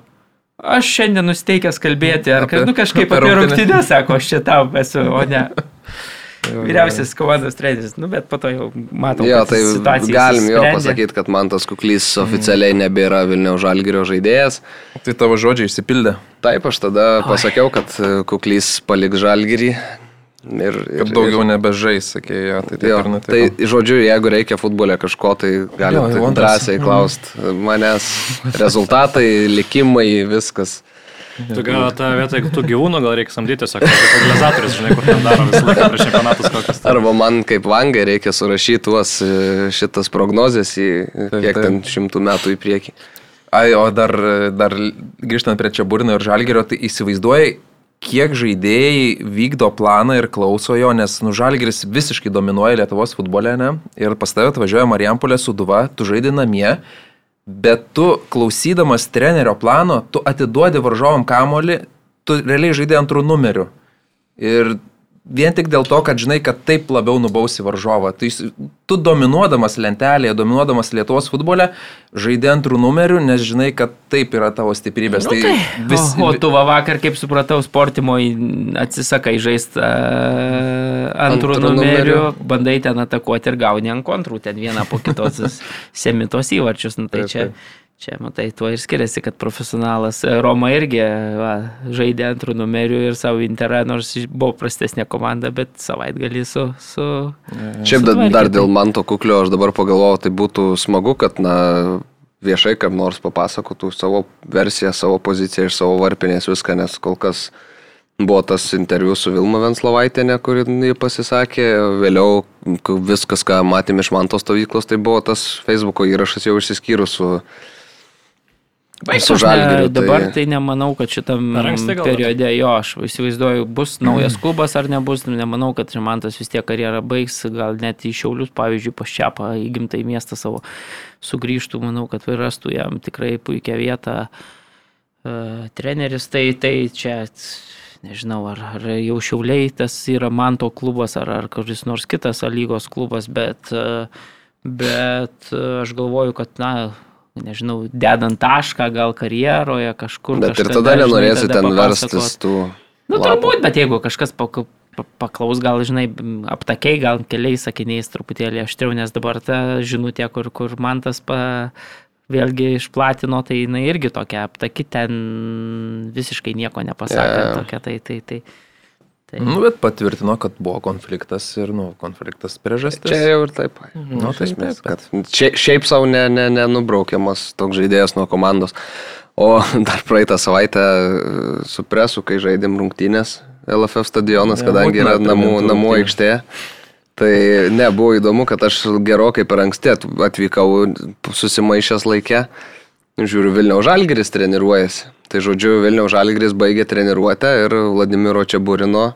aš šiandien nusteikęs kalbėti, ar apie, nu, kažkaip apie, apie rungtynę, sako, aš čia tau esu, o ne. Vyriausias komandos treneris, nu, bet po to jau matau. Jo, tai galim jo pasakyti, kad man tas kuklys mhm. oficialiai nebėra Vilniaus žalgerio žaidėjas. Tai tavo žodžiai išsipildė. Taip, aš tada Oi. pasakiau, kad e, kuklys paliks žalgerį. Ir, ir, ir daugiau nebežais, sakė, jo, tai taip jo, ir nutiko. Tai žodžiu, jeigu reikia futbolė kažko, tai galite drąsiai klausti manęs. Rezultatai, likimai, viskas. Tu gal tą vietą, jeigu tu gyvūnų, gal reikia samdyti tiesiog organizatorius, žinai, kur ten daro visą laiką prieš čempionatus kokias. Arba man kaip vangai reikia surašyti tuos e, šitas prognozes į taip, kiek taip. ten šimtų metų į priekį. Ai, o dar, dar grįžtant prie čia Burino ir Žalgerio, tai įsivaizduoji, kiek žaidėjai vykdo planą ir klauso jo, nes nu, Žalgeris visiškai dominuoja Lietuvos futbole, ne? Ir pas tave atvažiuoja Marijampolė su Duva, tu žaidži namie bet tu klausydamas trenerio plano, tu atiduodi varžovam kamolį, tu realiai žaidži antrų numerių. Ir vien tik dėl to, kad žinai, kad taip labiau nubausi varžovą. Tai tu dominuodamas lentelėje, dominuodamas Lietuvos futbole, žaidė antrų numerių, nes žinai, kad taip yra tavo stiprybės. Nu, tai, tai vis... o, o tu va vakar, kaip supratau, sportimoje atsisakai žaisti uh, antrų, antrų numerių, numerių, bandai ten atakuoti ir gauni ant kontrų, ten vieną po kitos semitos įvarčius. Nu, tai taip, čia... Taip Čia, matai, tuo ir skiriasi, kad profesionalas Roma irgi va, žaidė antrų numerių ir savo interą, nors buvo prastesnė komanda, bet savaitgalį su... su Šiaip su dar dėl manto kuklio aš dabar pagalvojau, tai būtų smagu, kad, na, viešai kam nors papasakotų savo versiją, savo poziciją iš savo varpinės viską, nes kol kas buvo tas interviu su Vilma Venslovaitinė, kur jį pasisakė, vėliau viskas, ką matėme iš manto stovyklos, tai buvo tas Facebook'o įrašas jau išsiskyrus su Su žalgiriu. Dabar tai... tai nemanau, kad šitam periode jo, aš įsivaizduoju, bus naujas klubas ar nebus, nemanau, kad Rimantas vis tiek karjerą baigs, gal net į Šiaulius, pavyzdžiui, paščiapą į gimtąjį miestą savo sugrįžtų, manau, kad rastų jam tikrai puikią vietą. Uh, treneris, tai, tai čia, nežinau, ar, ar jau Šiauliai tas yra Manto klubas, ar, ar kuris nors kitas lygos klubas, bet, uh, bet uh, aš galvoju, kad, na, nežinau, dedant tašką gal karjeroje kažkur. Bet ir tada nenorėsi ten verstis tų. Nu, lapų. turbūt, bet jeigu kažkas paklaus, gal, žinai, aptakiai, gal keliais sakiniais truputėlį aštriau, nes dabar ta žinutė, kur, kur man tas pa, vėlgi išplatino, tai jinai irgi tokia aptaki, ten visiškai nieko nepasakė. Yeah. Tokia, tai, tai, tai, Tai... Nu, bet patvirtino, kad buvo konfliktas ir, nu, konfliktas priežastis. Čia jau ir taip. Mhm. Nu, tai esmės, kad šiaip, šiaip savo nenubraukiamas ne, ne toks žaidėjas nuo komandos. O dar praeitą savaitę e, su presu, kai žaidėm rungtynės LFF stadionas, ne, kadangi yra namų, namų aikštė. Tai ne, buvo įdomu, kad aš gerokai per anksti atvykau susimaišęs laikę. Žiūriu, Vilniaus Žalgeris treniruojasi. Tai žodžiu, Vilniaus Žalgris baigė treniruotę ir Vladimiro Čiaburino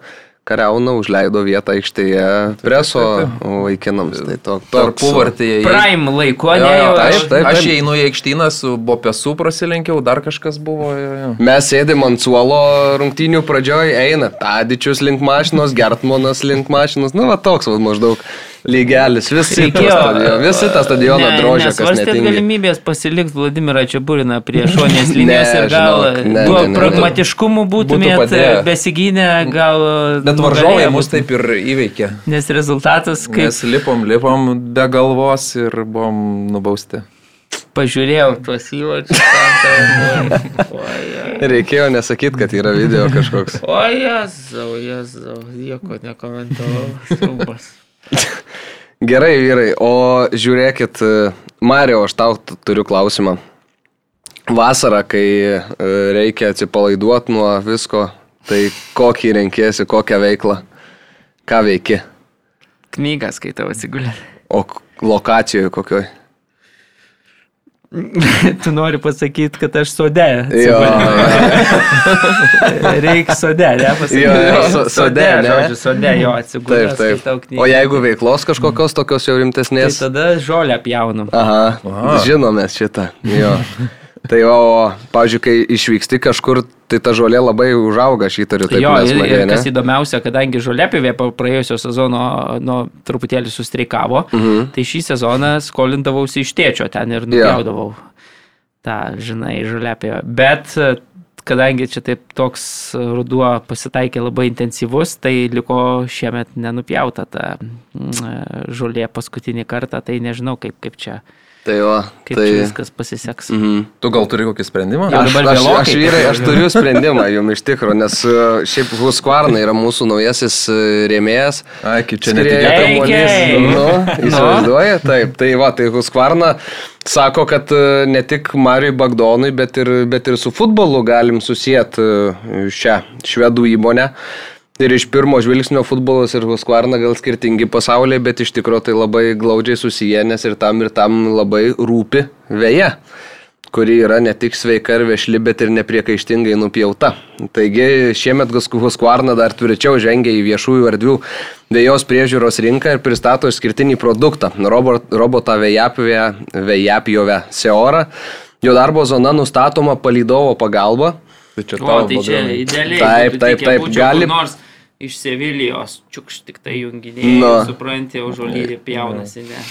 Kariauna užleido vietą aikštėje preso vaikinams. Tai to, tarpuvartėje. Prime laiko, ne jau. Taip, taip, taip. Aš einu į aikštyną su Bopesu prasilenkiau, dar kažkas buvo. Jo, jo. Mes sėdėm ant suolo rungtynių pradžioje, eina Tadičius link mašinos, Gertmonas link mašinos, nu va toks va maždaug. Lygelis, visi Reikėjo- stadioną, visi tą stadioną drožė, kas netingi. galimybės pasilikti Vladimirą Čiaburiną prie šonės linijos ir gal žinok, ne, ne, ne, pragmatiškumu būtumėt padėję. besigynę, gal... Bet varžovai mus būtų. taip ir įveikė. Nes rezultatas, kaip Mes lipom, lipom be galvos ir buvom nubausti. pažiūrėjau tuos įvarčius. Reikėjo nesakyti, kad yra video kažkoks. O jezau, jezau, nieko nekomentavau. Siaubas. Gerai, vyrai, o žiūrėkit, Mario, aš tau turiu klausimą. Vasarą, kai e, reikia atsipalaiduoti nuo visko, tai kokį renkėsi, kokią veiklą, ką veiki, Knygą skaitau atsigulę. o lokacijoje kokioj. Tu nori pasakyti, kad aš sode. Jo, Reikia sode, ne? Pasakyti. Jo, jo, so- sode, ne? Žodžiu, sode, jo, atsigulę. taip, taip. O jeigu veiklos kažkokios tokios jau Tai rimtesnės. tada žolę pjaunam. Aha, Aha. žinome šitą. Jo. Tai o, pavyzdžiui, kai išvyksti kažkur, tai ta žolė labai užauga, aš įtariu, taip jo, ir, ir kas įdomiausia, kadangi žolėpivė po praėjusio sezono nu, truputėlį sustreikavo, Mhm. tai šį sezoną skolindavausi iš tėčio ten ir nupjaudavau tą, žinai, žolėpivę. Bet e, kadangi čia taip toks ruduo pasitaikė labai intensyvus, tai liko šiemet nenupjauta ta mm, žolė paskutinį kartą, tai nežinau kaip, kaip čia, Tai jo, kaip tai... čia viskas pasiseks. Mhm. Tu gal turi kokį sprendimą? Aš, aš, aš, vyrai, aš turiu sprendimą jums iš tikrųjų, nes e, šiaip Husqvarna yra mūsų naujasis e, rėmėjas. Ai, kaip čia netikėta. Ei, kamuolys. ei. Nu, įsivaizduoja, taip. Tai va, tai Husqvarna sako, kad e, ne tik Mariui Bagdonui, bet ir, bet ir su futbolu galim susijęti šią švedų įmonę. Ir iš pirmo žvilgsnio futbolas ir Husqvarna gal skirtingi pasauliai, bet iš tikrųjų tai labai glaudžiai susiję, nes ir tam ir tam labai rūpi veja kuri yra ne tik sveika ir vešli, bet ir nepriekaištingai nupjauta. Taigi šiemet Husqvarna dar tvirčiau žengia į viešųjų erdvių vėjos priežiūros rinką ir pristato išskirtinį produktą - robot, robotą vėjapjovę Seorą. Jo darbo zona nustatoma palydovo pagalba. Tai čia O, tavo tai čia idealiai. Taip, taip, taip, būčiau gali- Nors iš Sevilijos, čiukš tik tai junginiai, Nu. supranti, užuolyrį pjaunasi, ne.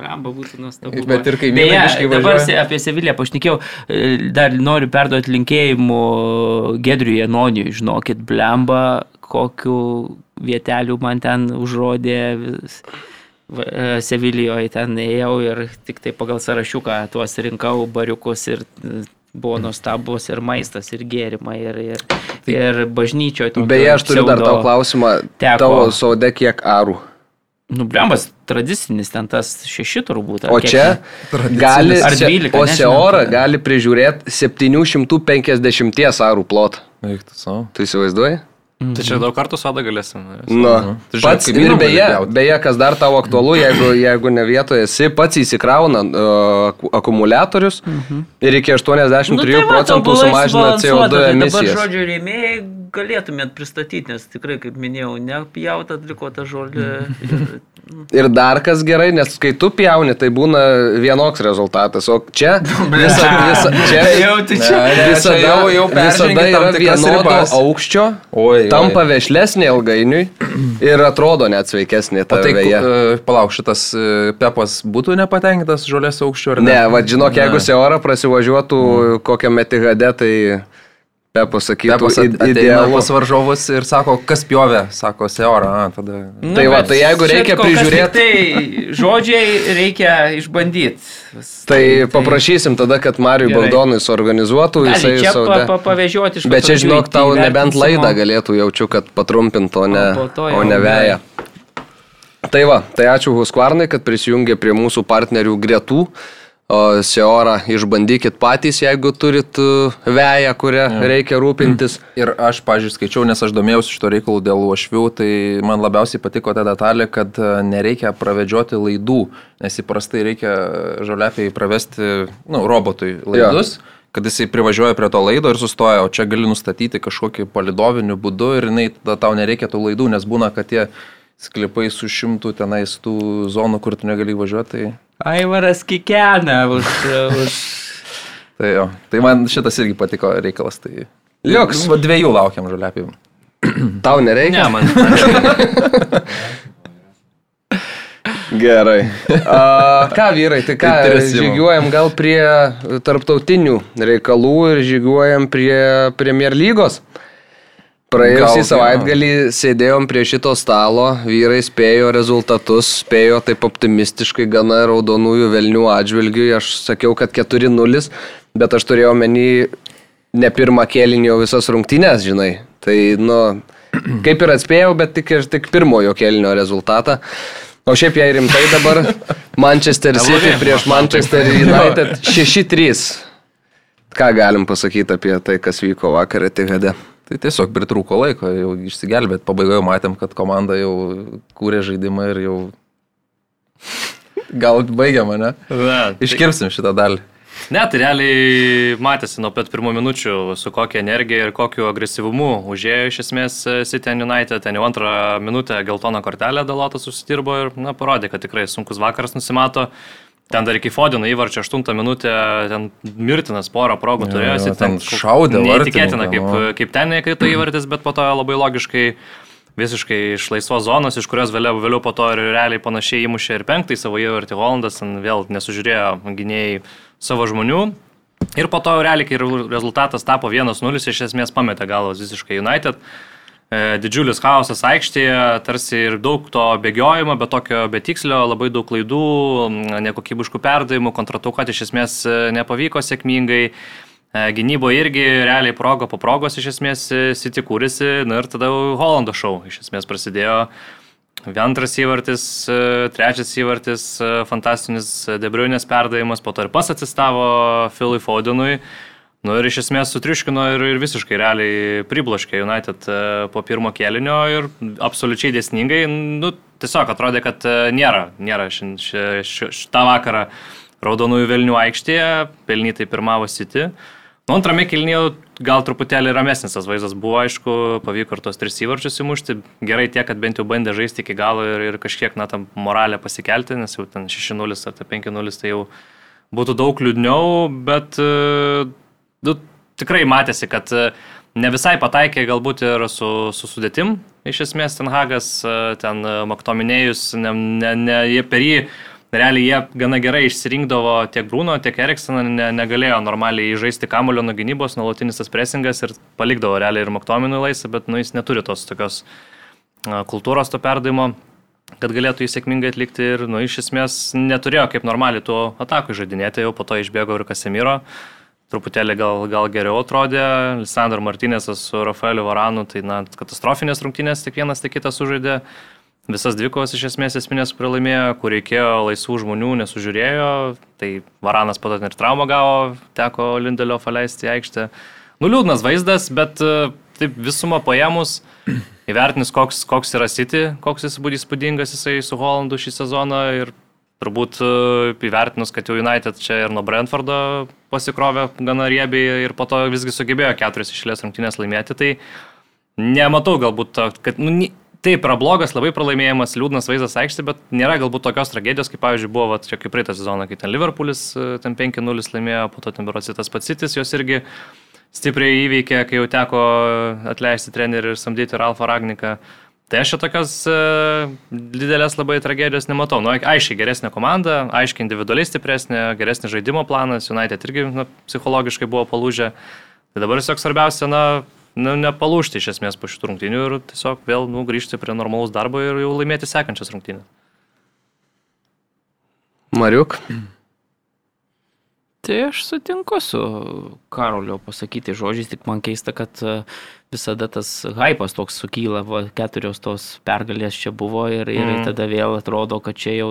Bramba būtų nuostabu. Bet ir kaimynai dabar apie Seviliją pašnekėjau, e, dar noriu perduoti linkėjimų Gedriui Janoniui, žinokit, blemba, kokiu vieteliu man ten užrodė. vis- e, Sevilijoje ten ėjau ir tik tai pagal sąrašiuką tuos rinkau bariukus ir buvo nuostabus ir maistas, ir gėrimai, ir, ir, ir bažnyčioje. Beje, aš turiu dar tau klausimą. teko. Tavo sode kiek arų? Nu, blembas, tradicinis ten tas šeši turbūt. O kiek čia gali, Ar se- 12, o. Seora gali prižiūrėti 750 arų plotą. Tu įsivaizduoji? Tai čia daug kartų sodą galėsim. Nu, Tu žiūrėk, pats, kaimynam ir beje, beje, kas dar tau aktualu, jeigu, jeigu ne vietoje esi, pats įsikrauna uh, akumuliatorius Mhm. ir iki 83 Nu, tai procentų sumažina CO2 tai emisijas. Dabar žodžiu rėmėjai galėtumėt pristatyti, nes tikrai, kaip minėjau, nepjauta atliko tą žodį. Ir, dar kas gerai, nes kai tu pjauni, tai būna vienoks rezultatas, o čia visa, visa, čia jau tu čia. Ne, visada, čia jau- jau visada yra vienodo ribas. aukščio, Oi, tampa oi. vešlesnė ilgainiui ir atrodo net sveikesnė ta tai, veja. uh, palauk, šitas uh, Pepas būtų nepatenkintas žolės aukščiu ar ne? Ne, va, žinok, jeigu. Seora prasivažiuotų kokią metihade, tai Pepas sakytų, Pepas ateina pas varžovus ir sako, kas pjovė, sako Seora, a, tada. Nu, Tai va, tai jeigu reikia kol kas prižiūrėt- tik Tai žodžiai reikia išbandyti. Tai paprašysim tada, kad Mariui Gerai. Bagdonui suorganizuotų Gali jisai čia savo. pa, pa, pavežioti iš Bet čia, žinok, tau nebent laidą galėtų jaučiu, kad patrumpintų, o ne, O o jau ne veja. Tai va, tai ačiū Husqvarnai, kad prisijungė prie mūsų partnerių gretų. Seorą išbandykit patys, jeigu turit uh, veją, kurią reikia rūpintis. Ir aš, pažiūrėjau, skaičiau, nes aš domėjausi šito reikalu dėl uošvių, tai man labiausiai patiko ta detalė, kad e, nereikia pravedžioti laidų, nes įprastai reikia žoliapiai pravesti, nu, robotui laidus. Ja. kad jisai privažiuoja prie to laido ir sustoja, o čia gali nustatyti kažkokį palidoviniu būdu ir jinai, tada tau nereikia tų laidų, nes būna, kad tie sklipai su šimtu tenais tų zonų, kur tu negali važiuoti. Tai, Aivaras kikena už... už... tai, jo, tai man šitas irgi patiko reikalas. Tai... Liuks. Va, Dviejų laukiam žoliapių. Tau nereikia? Ne, man. Gerai. A, ką vyrai, tai ką, žygiuojam gal prie tarptautinių reikalų ir žygiuojam prie Premier lygos. Praėjusį Gal, savaitgalį sėdėjom prie šito stalo, vyrai spėjo rezultatus, spėjo taip optimistiškai gana raudonųjų velnių atžvilgių. Aš sakiau, kad 4-0, bet aš turėjau menį ne pirmą kėlinį, o visas rungtynės, žinai. Tai, nu, kaip ir atspėjau, bet tik, tik pirmojo kėlinio rezultatą. O šiaip jei rimtai dabar Manchester City prieš Manchester United 6-3. Ką galim pasakyti apie tai, kas vyko vakar Etihade? Tai tiesiog pritrūko laiko, jau išsigelbėt. Pabaigoje matėm, kad komanda jau kūrė žaidimą ir jau... Gal baigiama, ne? Ne, Iškirpsim šitą dalį. Ne, tai realiai matėsi nuo pat pirmų minučių, su kokia energija ir kokiu agresyvumu užėjo iš esmės City and United. Ten jau antrą minutę geltoną kortelę Dalotas susidirbo ir na, parodė, kad tikrai sunkus vakaras nusimato. Ten dar iki Fodino įvarčio 8 minutę, ten mirtinas porą progų Jo, turėjo. jo, City ten šaudė Neįtikėtina, kaip, kaip ten nekrito įvartis, bet po to labai logiškai visiškai iš laisvos zonos, iš kurios vėliau, vėliau po to ir realiai panašiai įmušė ir penktąjį savo įvartį Holandas, ten vėl nesužiūrėjo gynėjai savo žmonių. Ir po to realiai, kai rezultatas tapo 1-0, iš esmės pametė galvas visiškai United. E, Didžiulis chaosas aikštėje, tarsi ir daug to bėgiojimo, bet tokio betikslio, labai daug klaidų, nekokybiškų perdavimų, kontratuoti iš esmės e, nepavyko sėkmingai. E, Gynyboje irgi realiai progo po progos iš esmės e, City kūrėsi, na ir tada Holando šou iš esmės prasidėjo. Antras įvartis, trečias įvartis, fantastinis Debriunės perdavimas, po to ir pas atsistavo Philui Fodenui. Nu ir iš esmės sutriuškino ir, ir visiškai realiai pribloškė United e, po pirmo kėlinio ir absoliučiai dėsningai, nu, tiesiog atrodė, kad e, nėra, nėra šin- ši- ši- šitą vakarą raudonųjų velnių aikštėje, pelnytai pirmavo City. Nu, antrame kilnyje gal truputėlį ramesnis tas vaizdas buvo, aišku, pavyko ir tos tris įvarčius įmušti. Gerai tiek, kad bent jau bandė žaisti iki galo ir, ir kažkiek, na, tam moralę pasikelti, nes jau ten 6-0 ar tai 5-0 tai jau būtų daug liūdniau, bet e, nu, tikrai matėsi, kad e, ne visai pataikė galbūt ir su, su sudėtim. Iš esmės, ten Hagas, e, ten e, Maktominėjus, ne, ne, ne, jie per jį, realiai jie gana gerai išsirinkdavo tiek Bruno, tiek Eriksoną, ne, negalėjo normaliai žaisti kamulio nuo gynybos, nuolatinis tas presingas ir palikdavo realiai ir Maktominui laisvę, bet nu, jis neturi tos tokios kultūros to perdavimo kad galėtų jį sėkmingai atlikti ir, nu, iš esmės neturėjo kaip normaliai tuo atakui žaidinėti, jau po to išbėgo ir Kasemiro, truputėlį gal, gal geriau atrodė, Lisandro Martinėsas su Rafaeliu Varanu, tai, na, katastrofinės rungtynės tik vienas, tik kitas sužaidė, visas dvikovas iš esmės esminės pralaimėjo, kur reikėjo laisvų žmonių, nesužiūrėjo, tai Varanas to ir traumą gavo, teko Lindelio paleisti į aikštę. Nu, liūdnas vaizdas, bet e, taip visumą paėmus, įvertinus, koks, koks yra City, koks jis buvo įspūdingas jisai su Holandu šį sezoną ir turbūt e, įvertinus, kad jau United čia ir nuo Brentfordo pasikrovė gana riebiai ir po to visgi sugebėjo keturis išėlės rungtynės laimėti, tai nematau galbūt, to, kad, nu, taip, yra blogas, labai pralaimėjimas, liūdnas vaizdas aikštė, bet nėra galbūt tokios tragedijos, kaip pavyzdžiui buvo, vat, čia kaip praeitą sezoną, kai ten Liverpoolis e, ten 5-0 laimėjo, po to ten berosi tas pats Citis, jos irgi stipriai įveikė, kai jau teko atleisti trenerių ir samdyti Ralfą Ragniką. Tai aš čia tokios e, didelės labai tragedijos nematau. Nu, aiškiai geresnė komanda, aiškiai individualiai stipresnė, geresnis žaidimo planas, United irgi nu, psichologiškai buvo palūžę. Tai dabar tiesiog svarbiausia, na, nu, nepalūžti iš esmės po šitų rungtynių ir tiesiog vėl nu, grįžti prie normalaus darbo ir jau laimėti sekančias rungtynės. Mariuk. Tai aš sutinku su Karolio pasakyti žodžiais, tik man keista, kad e, visada tas hypas toks sukyla, va, keturios tos pergalės čia buvo ir, ir Mm. mm. tada vėl atrodo, kad čia jau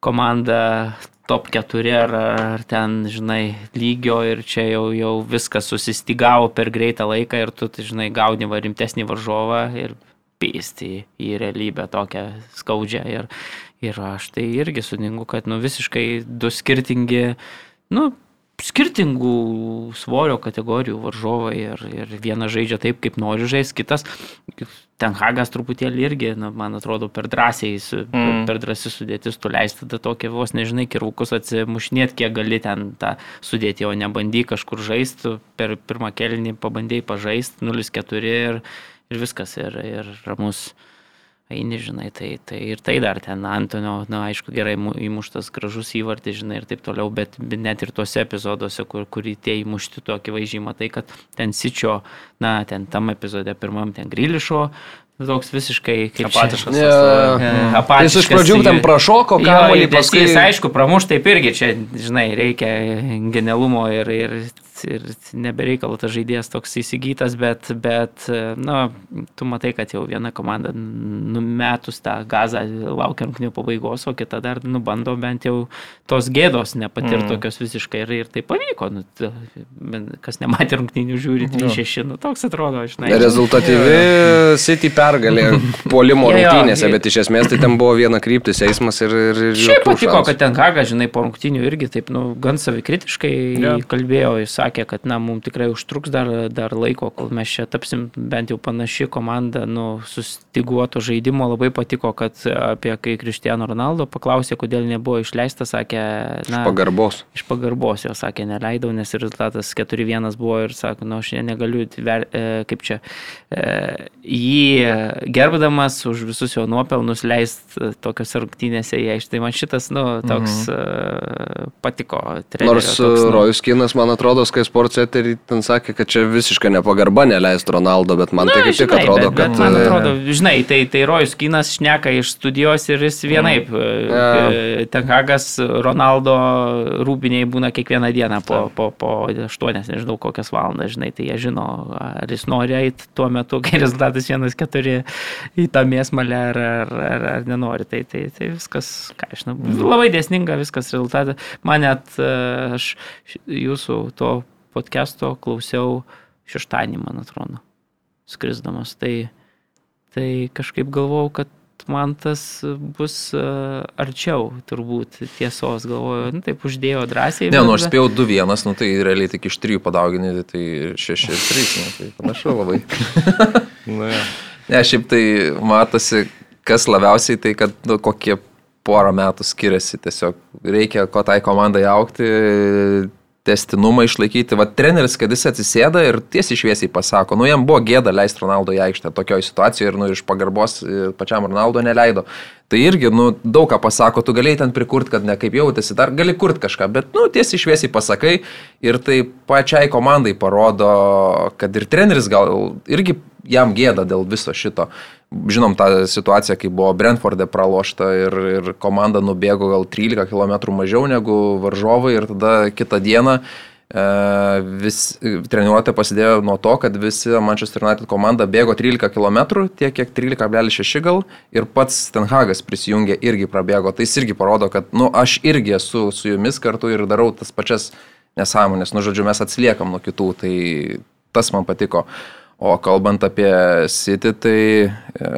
komanda top 4 ar, ar ten, žinai, lygio ir čia jau, jau viskas susistigavo per greitą laiką ir tu, tai, žinai, gauni va rimtesnį varžovą ir pėsti į realybę tokią skaudžią. Ir, ir aš tai irgi sutinku, kad nu, visiškai du skirtingi, nu, skirtingų svorio kategorijų varžovai ir, ir vienas žaidžia taip, kaip nori žaisti, kitas, ten Hagas truputėlį irgi, na, man atrodo, per drąsiai, Mm. per drąsiai sudėtis, tu leisi tada tokie vos, nežinai, kirvukus atsimušinėti, kiek gali ten tą sudėti, o nebandy kažkur žaisti, per pirmą kelinį pabandėjai pažaisti, 0-4 ir, ir viskas, ir, ir ramus eini, žinai, tai, tai ir tai dar ten Antonio, na, aišku, gerai mu- įmuštas gražus įvartis, žinai, ir taip toliau, bet net ir tuose epizoduose, kur, kur tie įmušti tokį vaizdžiai, matai, kad ten Sičio, na, ten tam epizode pirmam ten Grilišo, toks visiškai kaip čia- Apatiškas. Ne, E, Jis apatiškas. iš pradžių ten prašoko kamuolį, paskui... Jis, aišku, pramuš taip irgi, čia, žinai, reikia genialumo ir, ir, ir nebereikalo tas žaidėjas toks įsigytas, bet, bet, na, tu matai, kad jau viena komanda numetus tą gazą laukia rungtinių pabaigos, o kita dar nubando bent jau tos gėdos nepatirti mm. tokios visiškai ir, ir tai pavyko. Nu, kas nematė rungtinių žiūri, 3-6, nu toks atrodo, žinai. Rezultatyvi City pergalė polimo Jo, jo, rungtynėse, bet iš esmės tai ten buvo viena kryptis eismas ir... ir, ir Šiaip patiko, šansų. kad ten Haga, žinai, po rungtinių irgi taip, nu, gan savikritiškai yeah. kalbėjo, jis sakė, kad, na, mums tikrai užtruks dar, dar laiko, kol mes čia tapsim bent jau panaši komanda, nu, sustiguoto žaidimo. Labai patiko, kad apie kai Cristiano Ronaldo paklausė, kodėl nebuvo išleistas, sakė, na, Pagarbos. iš pagarbos jo sakė, neleidau, nes rezultatas 4-1 buvo ir sako, nu, aš ne- negaliu, e, kaip čia, e, jį gerbdamas už visus jo nuopelnus leist e, tokiose rungtynėse į aikštę. Tai man šitas, nu, toks e, patiko. trenerio Nors toks, nu, Rojus Kinas, man atrodo, Sky Sports eterį ten sakė, kad čia visiškai nepagarba neleistų Ronaldo, bet man tai kaip tik atrodo, bet, kad... Bet man e, atrodo, žinai, tai, tai Rojus Kinas šneka iš studijos ir jis vienaip. Ja. Yeah. Tenkagas Ronaldo rūbiniai būna kiekvieną dieną po, po, po 8, nežinau kokias valandas, žinai, tai jie žino, ar jis nori eiti tuo metu, kai rezultatas 1-4 į tą mėsmalę, ar, ar, ar, ar nenori. Tai, tai, tai viskas, ką aš žinau, labai dėsninga viskas rezultatas. Man net e, aš jūsų to podcast'o klausiau šeštadienį, man atrodo, skrisdamas. Tai, tai kažkaip galvojau, kad man tas bus e, arčiau turbūt tiesos, galvoju, nu, taip uždėjo drąsiai. Ne, bet- nu aš spėjau 2-1, nu tai realiai tik iš 3 padauginti, tai 6-3, nu, tai panašu labai. Nu, jo. Ne, šiaip tai matosi, kas labiausiai tai, kad nu, kokie porą metų skiriasi. Tiesiog reikia, ko tai komandai aukti, testinumą išlaikyti. Va, treneris, kad jis atsisėda ir tiesiai šviesiai pasako, nu jam buvo gėda leisti Ronaldo į aikštę tokioje situacijoje ir nu, iš pagarbos e, pačiam Ronaldo neleido. Tai irgi, nu, daug ką pasako, tu galėjai ten prikurti, kad ne kaip jautėsi, dar gali kurti kažką, bet, nu, tiesiai šviesiai pasakai ir tai pačiai komandai parodo, kad ir treneris gal irgi jam gėda dėl viso šito. Žinom tą situaciją, kai buvo Brentforde pralošta ir, ir komanda nubėgo gal 13 km mažiau negu varžovai ir tada kitą dieną e, vis, treniruotė pasidėjo nuo to, kad visi Manchester United komanda bėgo 13 km, tiek kiek 13,6 gal ir pats Tenhagas prisijungė irgi prabėgo. Tai irgi parodo, kad, nu, aš irgi esu su jumis kartu ir darau tas pačias nesąmonės. Nu, žodžiu, mes atsiliekam nuo kitų, tai tas man patiko. O kalbant apie City, tai e,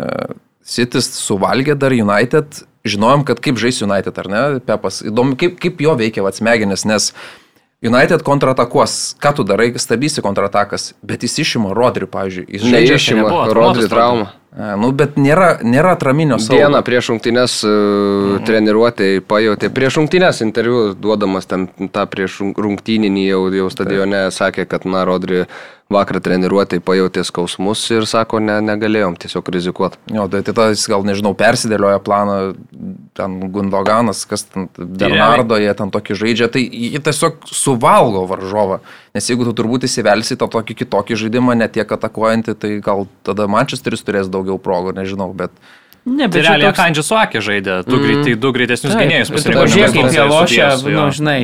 City suvalgė dar United. Žinojom, kad kaip žais United, ar ne? Pepas, įdomu, kaip, kaip jo veikia vats smegenis, nes United kontratakuos. Ką tu darai, stabdysi kontratakas, bet jis išima Rodrių, pavyzdžiui. Jis žaidžia nebuvo Rodri traumuotas traumą. E, Nu, bet nėra, nėra atraminio saugo. Dieną prieš rungtynės uh, treniruotė pajutė. Prieš rungtynės interviu duodamas ten tą prieš rung- rungtyninį jau, jau stadione sakė, kad na, Rodri vakar treniruotė pajutė skausmus ir sako, ne, negalėjom tiesiog rizikuoti. Jo, tai tai tas gal, nežinau, persidėlioja planą, ten Gundoganas, kas ten, Bernardo, jie ten tokį žaidžia, tai jie tiesiog suvalgo varžovą. Nes jeigu tu turbūt įsivelsi tą tokį kitokį žaidimą, ne tiek atakuojantį, tai gal tada Manchesteris turės daugiau progų, nežinau, bet... Ne, Tai bet čia realiai toks- Kandžius Suakė žaidė, du, Mhm. greitai, du greitesnius gynėjus ir pasirinko. Žiūrėk, kaip jie lošia, nu, žinai.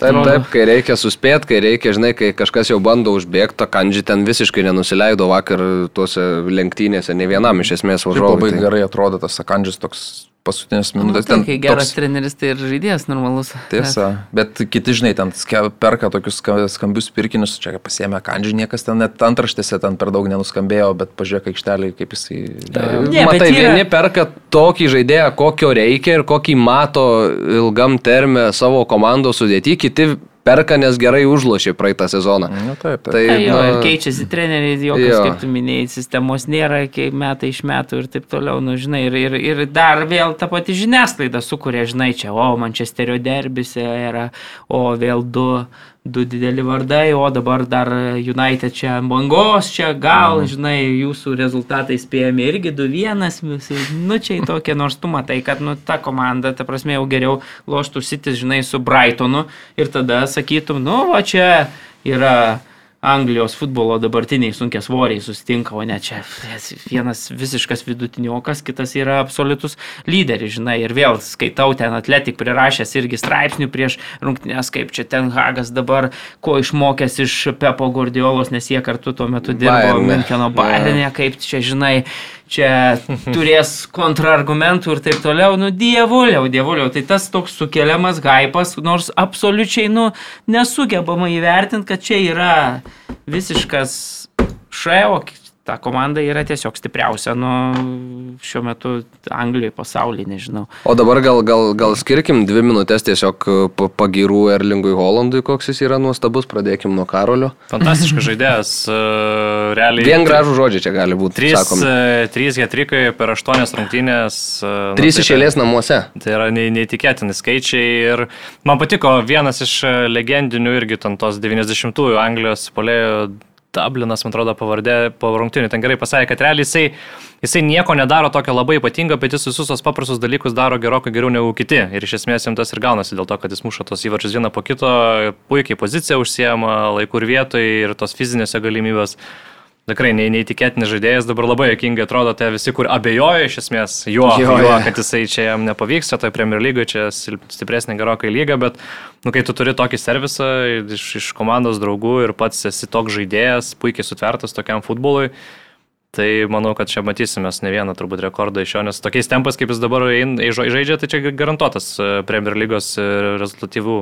Taip, taip, kai reikia suspėti, kai reikia, žinai, kai kažkas jau bando užbėgti, to kandži ten visiškai nenusileido vakar tuose lenktynėse, ne vienam iš esmės varžovui. labai tai- gerai atrodo tas Sakandžius toks paskutinės Nu, minutės. tai, ten kai geras toks- treneris, tai ir žaidėjas normalus. Tiesa, bet kiti, žinai, ten perka tokius ska- skambius pirkinius, čia pasiemė kandžių, niekas ten net antraštėse ten per daug nenuskambėjo, bet pažiūrėk aikštelį, kaip jisai... Ne, bet Matai, yra- vieni perka tokį žaidėją, kokio reikia ir kokį mato ilgam termę savo komandos sudėti, kiti perka, nes gerai užlošė praeitą sezoną. Na, taip, taip. Tai, Tai jo, ir keičiasi treneriai, jokios, jo. kaip tu minėjai, sistemos nėra, kai metai iš metų ir taip toliau, nu, žinai, ir, ir, ir dar vėl ta pati žiniasklaida sukuria, žinai, čia, o, Mančesterio derbise yra, o, vėl du, du dideli vardai, o dabar dar United čia bangos, čia gal, mm. žinai, jūsų rezultatai spėjami irgi 2-1, nu čia į tokią nors tu matai, kad nu, ta komanda, ta prasme, jau geriau loštų sitis, žinai, su Brightonu ir tada sakytum, nu, va čia yra Anglijos futbolo dabartiniai sunkia svoriai susitinka, o ne čia vienas visiškas vidutiniokas, kitas yra absoliutus lyderis, žinai, ir vėl skaitau ten atletik prirašęs irgi straipsnių prieš rungtynės, kaip čia ten Hagas dabar, ko išmokęs iš Pepo Gordiolos, nes jie kartu tuo metu dirbo Müncheno Bayernė, kaip čia, žinai, čia turės kontrargumentų ir taip toliau, nu dievuliau, dievuliau, tai tas toks sukeliamas hypas, nors absoliučiai, nu, nesugebama įvertinti, kad čia yra visiškas šai, o ta komanda yra tiesiog stipriausia, nu, šiuo metu Anglijoje, pasaulyje, nežinau. O dabar gal, gal, gal skirkim dvi minutės tiesiog pagirų Erlingui Holandui, koks jis yra nuostabus, pradėkim nuo Karolio. Fantastiškas žaidėjas, uh, realiai. Vien gražų žodžiai čia gali būti. Trys, uh, trys getrikai per aštuonias rungtynės. Uh, trys nu, išėlės tai, namuose. Tai yra neįtikėtini skaičiai ir man patiko vienas iš legendinių irgi tos 90-ųjų Anglijos polėjų Dublinas, man atrodo, pavardė po rungtinių, ten gerai pasakė, kad realiai jisai, jisai nieko nedaro tokio labai ypatingo, bet jis visus tos paprastus dalykus daro gerokai geriau negu kiti. Ir iš esmės jam tas ir gaunasi dėl to, kad jis muša tos įvarčius vieną po kito, puikiai poziciją užsiema, laikų ir vietoj ir tos fizinėse galimybės. Tikrai neįtikėtinis žaidėjas, dabar labai jokingai atrodo, tai visi, kur abejoja iš esmės juo, jo, juo kad jisai čia jam nepavyks, tai Premier lygoje, čia stipresnė gerokai lyga, bet nu, kai tu turi tokį servisą iš, iš komandos draugų ir pats esi toks žaidėjas, puikiai sutvertas tokiam futbolui, Tai manau, kad čia matysime ne vieną turbūt rekordą iš jo, nes tokiais tempais, kaip jis dabar žaidžia, tai čia garantuotas e, Premier lygos e, rezultatyvų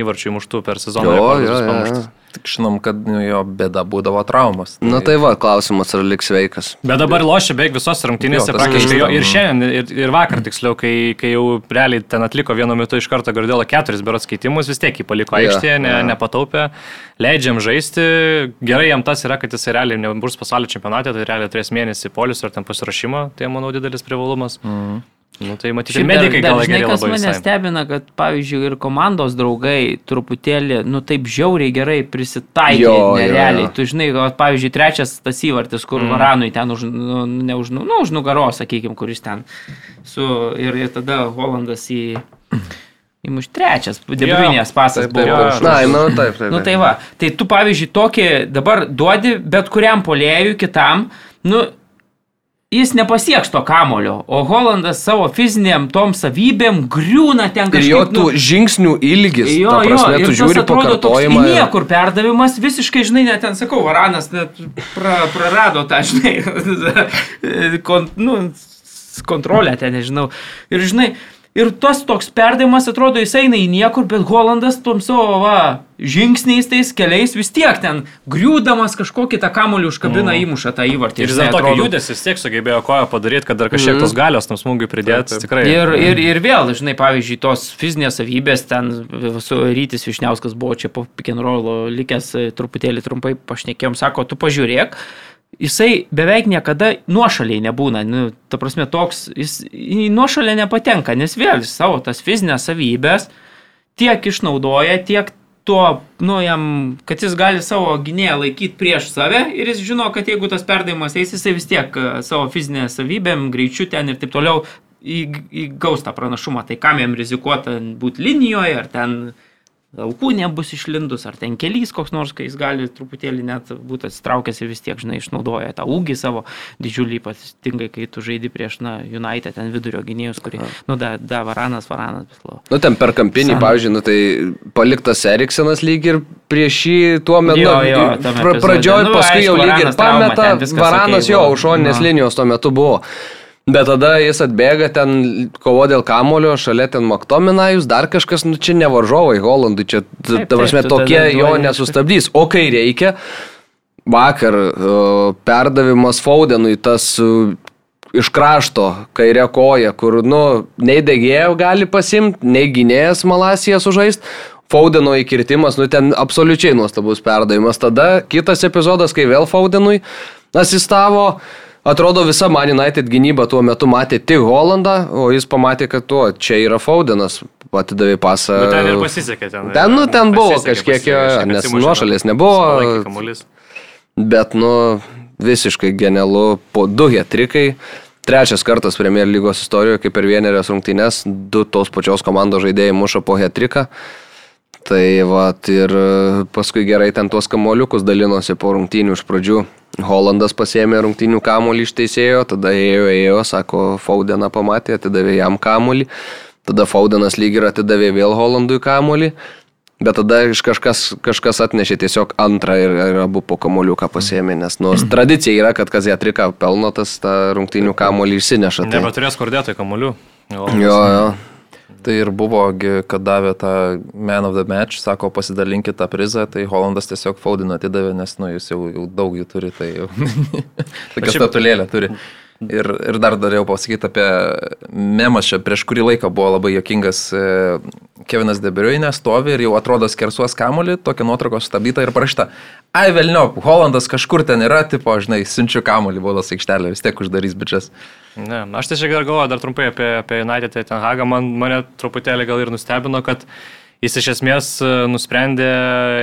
įvarčių įmuštų per sezoną. Jo, jo, jo, jo. Tik žinom, kad nu, jo bėda būdavo traumas. Tai... Na tai va, klausimas, ar liks sveikas. Bet dabar lošia beveik visos rungtynėse, praktiškai jo, ir šiandien, ir, ir vakar tiksliau, kai, kai jau realiai ten atliko vienu metu iš karto Gardėlą keturis berots keitimus, vis tiek jį paliko aikštėje, ne, nepataupė, leidžiam žaisti. Gerai jam tas yra, kad jis realiai nebus pasaulio čempionate, tai realiai turės mėnesį polis ar ten pasirašymo, tai manau didelis privalumas. -hmm. Nu, tai matyti, medikai gal žinai, kas mane visai. stebina, kad, pavyzdžiui, ir komandos draugai truputėlį, nu, taip žiauriai gerai prisitaikė, jo, nerealiai. Jo, jo. Tu žinai, kad, pavyzdžiui, trečias tas įvartis, kur mm. Varanui ten už, nu, ne už, nu, už nugaros, sakykime, kuris ten su, ir, ir tada Holandas į... Įmuš trečias, debrinės pasas taip, buvo. Na, nu, taip, taip. Nu, tai va, tai tu, pavyzdžiui, tokį dabar duodi bet kuriam polėjui kitam, nu, jis nepasieks to kamulio, o Holandas savo fiziniam tom savybėm griūna ten kažkaip. Ir jo tų nu, žingsnių ilgis, jo, prasme, jo, tu žiūri pakartojimą. Ir... Niekur perdavimas visiškai, žinai, net ten sakau, Varanas net pra, prarado tą, žinai, kon, nu, kontrolę ten, nežinau. Ir žinai, Ir tas toks perdavimas atrodo jis eina į niekur, bet Holandas tom savo va, žingsniais tais keliais vis tiek ten griūdamas kažkokį tą kamuolį užkabina mm. įmuša tą įvartį. Ir dar tokį judesį vis tiek sugebėjo koją padaryti, kad dar kažkiek mm. tos galios tam smūgiui pridėti. Taip, taip. Tikrai. Ir, ir, ir vėl, žinai, pavyzdžiui, tos fizinės savybės ten su Rytis Višniauskas buvo čia po Pikenrolo likęs truputėlį trumpai pašnekėjom, sako, tu pažiūrėk jisai beveik niekada nuošaliai nebūna. Nu, ta prasme, toks, jis į nuošalę nepatenka, nes vėl savo tas fizinės savybės tiek išnaudoja, tiek tuo, nu, jam, kad jis gali savo gynėją laikyti prieš save ir jis žino, kad jeigu tas perdavimas eis, jisai vis tiek e, savo fizinę savybėm, greičiu ten ir taip toliau įgaus tą pranašumą. Tai kam jam rizikuoti būti linijoje ar ten alkūnė bus išlindus, ar ten kelys koks nors, kai jis gali truputėlį net būti atsitraukęs ir vis tiek, žinai, išnaudoja tą ūgį savo didžiulį, ypatingai, kai tu žaidži prieš, na, United, ten vidurio gynėjus, kurie, nu, da, da varanas, varanas, bet lau. Nu, ten per kampinį, San... pavyzdžiui, nu, tai paliktas Eriksenas lyg ir prieš jį tuo metu, jo, jo, pra, pradžioj, nu, paskui aišku, jau lyg ir pameta, varanas okay, jo, užšoninės no. linijos tuo metu buvo. Bet tada jis atbėga ten kovo dėl kamulio, šalia ten Maktominajus, dar kažkas, nu čia ne varžovai Holandui, čia, taip, ta prasme, tokie jo nesustabdys. O kai reikia, vakar perdavimas Faudenui tas iš krašto kairė koja, kur, nu, nei degėjo gali pasimti, nei gynėjas Malasija sužaist. Faudeno įkirtimas, nu ten absoliučiai nuostabus perdavimas. Tada kitas epizodas, kai vėl Faudenui asistavo. Uh, Atrodo, visa Man United gynyba tuo metu matė tik Holandą, o jis pamatė, kad tuo čia yra Faudenas. atidavė pasą. Bet ten ir pasisekė ten. Ten, nu, ten buvo Pasisekė, kažkiek, pasisekė, nes nuošalės nebuvo. Bet, nu, visiškai genialu. Po du hetrikai. Trečias kartas Premier lygos istorijoje, kaip per vienerias rungtynes, du tos pačios komandos žaidėjai muša po hetriką. Tai va, ir paskui gerai ten tuos kamoliukus dalinosi po rungtynių iš pradžių. Holandas pasėmė rungtynių kamolį iš teisėjo, tada ėjo, ėjo, sako, Faudeną pamatė, atidavė jam kamolį. Tada Faudenas lyg ir atidavė vėl Holandui kamolį. Bet tada iš kažkas, kažkas atnešė tiesiog antrą ir, ir abu po kamoliuką pasėmė, nes nu, tradicija yra, kad kas ją trika pelno, tas tą rungtynių kamolį išsineša. Tai... Nebeturės kordėtojų kamuolių. Jo, jo. Tai ir buvo, kad davė tą Man of the Match, sako, pasidalinkit tą prizą, tai Holandas tiesiog Faudiną atidavė, nes, nu, jūs jau, jau daug jų turi, tai jau tokia statulėlė turi. Ir, ir dar norėjau pasakyti apie memas čia, prieš kurį laiką buvo labai jokingas e, Kevinas Debriuinė stovi ir jau atrodo skersuos kamolį, tokia nuotrauka stabdyta ir parašta. Ai velniop, Holandas kažkur ten yra, tipo, žinai, siunčiu kamolį, baudos aikštelė, vis tiek uždarys bičias. Ne, aš tiesiog dar galvoju dar trumpai apie, apie United ir Ten Hagą. Man, mane truputėlį gal ir nustebino, kad jis iš esmės e, nusprendė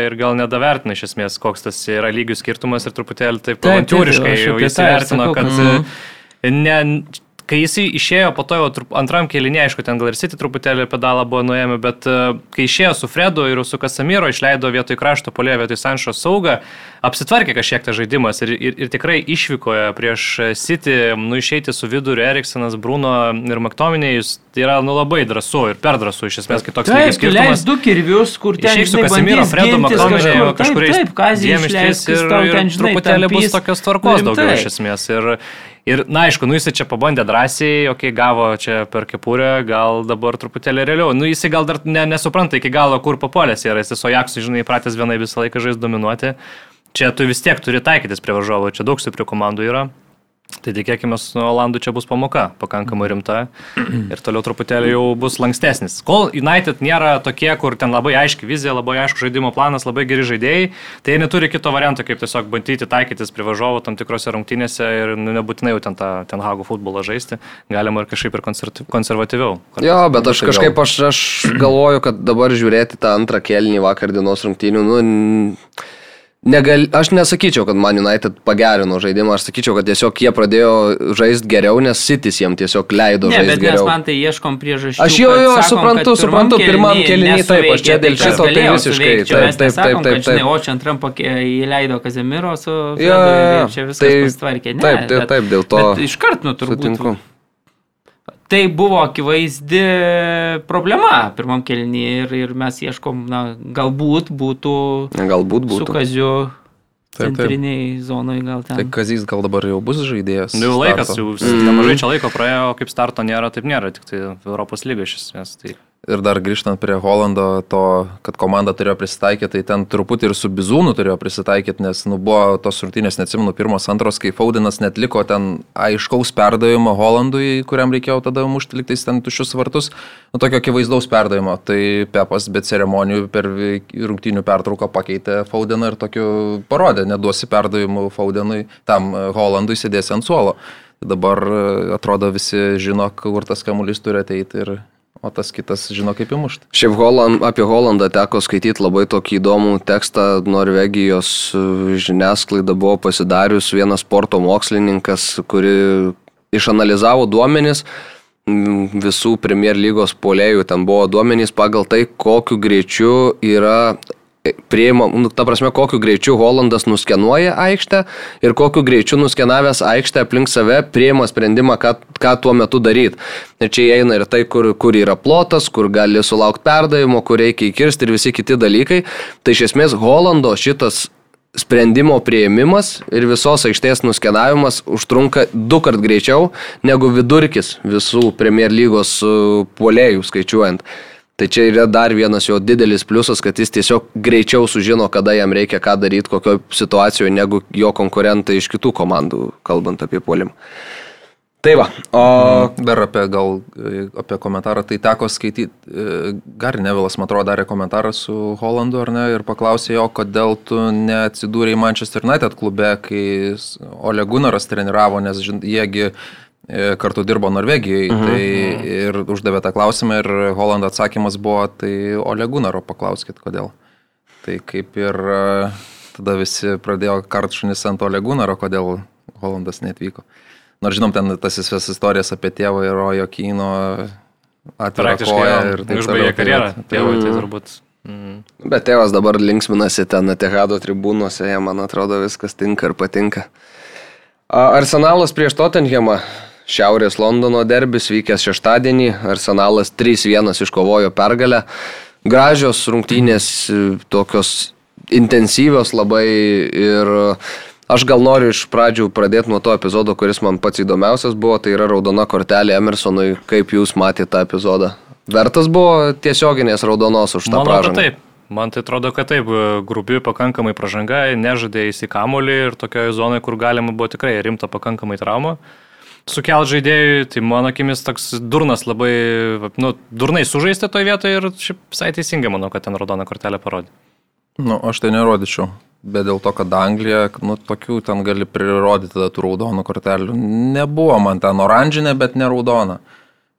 ir gal nedavertina iš esmės, koks tas yra lygių skirtumas ir truputėlį taip avantūriškai jau jis įvertino, sakau, kad kad- e, ne, kai jis išėjo po to jau trup- antram kėlinė, aišku, ten gal ir City truputėlį pedalą buvo nuėmę, bet e, kai išėjo su Fredu ir su Kasamiro, išleido vietoj krašto polėjo, vietoj Sanšo saugą, apsitvarkė kažkiek tas žaidimas ir, ir, ir tikrai išvykoje prieš City, nu išeiti su viduriu Eriksonas, Bruno ir Maktominėjus, tai yra nu labai drąsu ir per drąsu iš esmės, kai toks Taip, lygis tu leis skirtumas. du kirvius, kur ten Išeik su Kasimiro, Maktominėjų kažkur. kažkuriais Taip, dviem išleis, ir, ir truputėlį bus tokios tvarkos Rimtai. daugiau iš esmės. Ir, ir na, aišku, nu jisai čia pabandė drąsiai, okei, okay, gavo čia per kepurę, gal dabar truputėlį realiau. Nu, jisai gal dar ne, nesupranta iki galo, kur papolės yra. Jisai su Jaksu, žinai, pratęs vienai visą laiką žais dominuoti. Čia tu vis tiek turi taikytis prie varžovo, čia daug stiprių komandų yra. Tai tikėkime, su Olandų čia bus pamoka pakankamai rimta ir toliau truputėlį jau bus lankstesnis. Kol United nėra tokie, kur ten labai aiški vizija, labai aišku žaidimo planas, labai geri žaidėjai, tai jie neturi kito varianto, kaip tiesiog bandyti taikytis prie varžovo tam tikrose rungtynėse ir nu, nebūtinai jau ten tą ten Hago futbolą žaisti, galima ir kažkaip ir konserv- konservatyviau. Jo, bet aš kažkaip aš, aš galvoju, kad dabar žiūrėti tą antrą kelnį vakar dienos rungtynių, nu, negal, aš nesakyčiau, kad Man United pagerino žaidimą, aš sakyčiau, kad tiesiog jie pradėjo žaisti geriau, nes Sitis jiem tiesiog leido Ne, bet žaisti mes geriau. man tai ieškom priežasčių. Aš jau, jo, sakom, suprantu, suprantu, pirmam kėliny taip, aš čia dėl šito tai visiškai, suveikt. Čia taip, mes taip, nesakom, taip, žinai, taip. O čia antram įleido Kazemiro su Jo, ir jo, čia viskas tai- pasitvarkė. Ne, taip, taip, taip, dėl to iškart, nu, turbūt. Sutinku. Tai buvo akivaizdi problema pirmam kelnį ir, ir mes ieškom, na, galbūt būtų Galbūt su būtų. kaziu Taip, taip. centriniai zonai gal ten. Tai Kazys gal dabar jau bus žaidėjas. Nu, jau laikas, starto. jau nemažai čia laiko praėjo, kaip starto nėra, taip nėra, tik tai Europos lyga iš esmės. Tai Ir dar grįžtant prie Holando, to, kad komanda turėjo prisitaikyti, tai ten truputį ir su Bizūnu turėjo prisitaikyti, nes nu, buvo tos rungtynės, neatsimenu, pirmos, antros, kai Faudinas net liko ten aiškaus perdavimo Holandui, kuriam reikėjo tada mušti liktais ten tušius vartus, nu, tokio akivaizdaus perdavimo. Tai Pepas be ceremonijų per rungtynių pertrauką pakeitė Faudiną ir tokiu parodė, neduosi perdavimų Faudenui, tam e, Holandui sėdėsi ant suolo. Dabar e, atrodo visi žino, kur tas kamuolys turi ateiti ir o tas kitas žino kaip įmušti. Šiaip Holand, apie Holandą teko skaityti labai tokį įdomų tekstą. Norvegijos e, žiniasklaida buvo pasidarius vienas sporto mokslininkas, kuri išanalizavo duomenis visų Premier lygos polėjų. Ten buvo duomenys pagal tai, kokiu greičiu yra prieima, nu, ta prasme, kokiu greičiu Holandas nuskenuoja aikštę ir kokiu greičiu nuskenavęs aikštę aplink save prieima sprendimą, ką, ką tuo metu daryti. Ir čia įeina ir tai, kur, kur yra plotas, kur gali sulaukti perdavimo, kur reikia įkirsti ir visi kiti dalykai. Tai iš esmės Holando šitas sprendimo prieimimas ir visos aikštės nuskenavimas užtrunka du kart greičiau negu vidurkis visų Premier lygos e, puolėjų skaičiuojant. Tai čia yra dar vienas jo didelis pliusas, kad jis tiesiog greičiau sužino, kada jam reikia ką daryti, kokioje situacijoje, negu jo konkurentai iš kitų komandų, kalbant apie puolimą. Tai va, o Dar apie gal e, apie komentarą, tai teko skaityti, Gary Nevilas, man atrodo, darė komentarą su Holandu, ar ne, ir paklausė jo, kodėl tu neatsidūrėjai Manchester United klube, kai Ole Gunaras treniravo, nes žin- jiegi e, kartu dirbo Norvegijoje mhm. tai ir uždavė tą klausimą ir Holando atsakymas buvo, tai Ole Gunaro paklauskit, kodėl. Tai kaip ir e, tada visi pradėjo kart šunis ant Ole Gunaro, kodėl Holandas netvyko. Nors žinom, ten tas visas istorijas apie tėvą ir Rojo Kino atraktuoja ir taip užbaigė tai karjerą. Tėvui tai turbūt. Mm. Bet tėvas dabar linksminasi ten Tehado tribūnuose, jam man atrodo viskas tinka ir patinka. Arsenalas prieš Tottenhamą. Šiaurės Londono derbis vykęs šeštadienį. Arsenalas 3-1 iškovojo pergalę. Gražios rungtynės, tokios intensyvios labai ir aš gal noriu iš pradžių pradėti nuo to epizodo, kuris man pats įdomiausias buvo, tai yra raudona kortelė Emersonui. Kaip jūs matėte tą epizodą? Vertas buvo tiesioginės raudonos už tą Manau, pražangą? Taip. Man tai atrodo, kad taip, grubi pakankamai pražanga, nežadė įsikamolį ir tokioje zonoje, kur galima buvo tikrai rimta pakankamai trauma. Sukelt žaidėjui, tai mano akimis toks durnas labai, nu, durnai sužaisti toje vietoje ir šiaip visai teisingai manau, kad ten raudoną kortelę parodė. Nu, aš tai nerodyčiau, bet dėl to, kad Anglija, nu, tokių ten gali prirodyti tada tų raudonų kortelių. Nebuvo man ten oranžinė, bet ne raudona.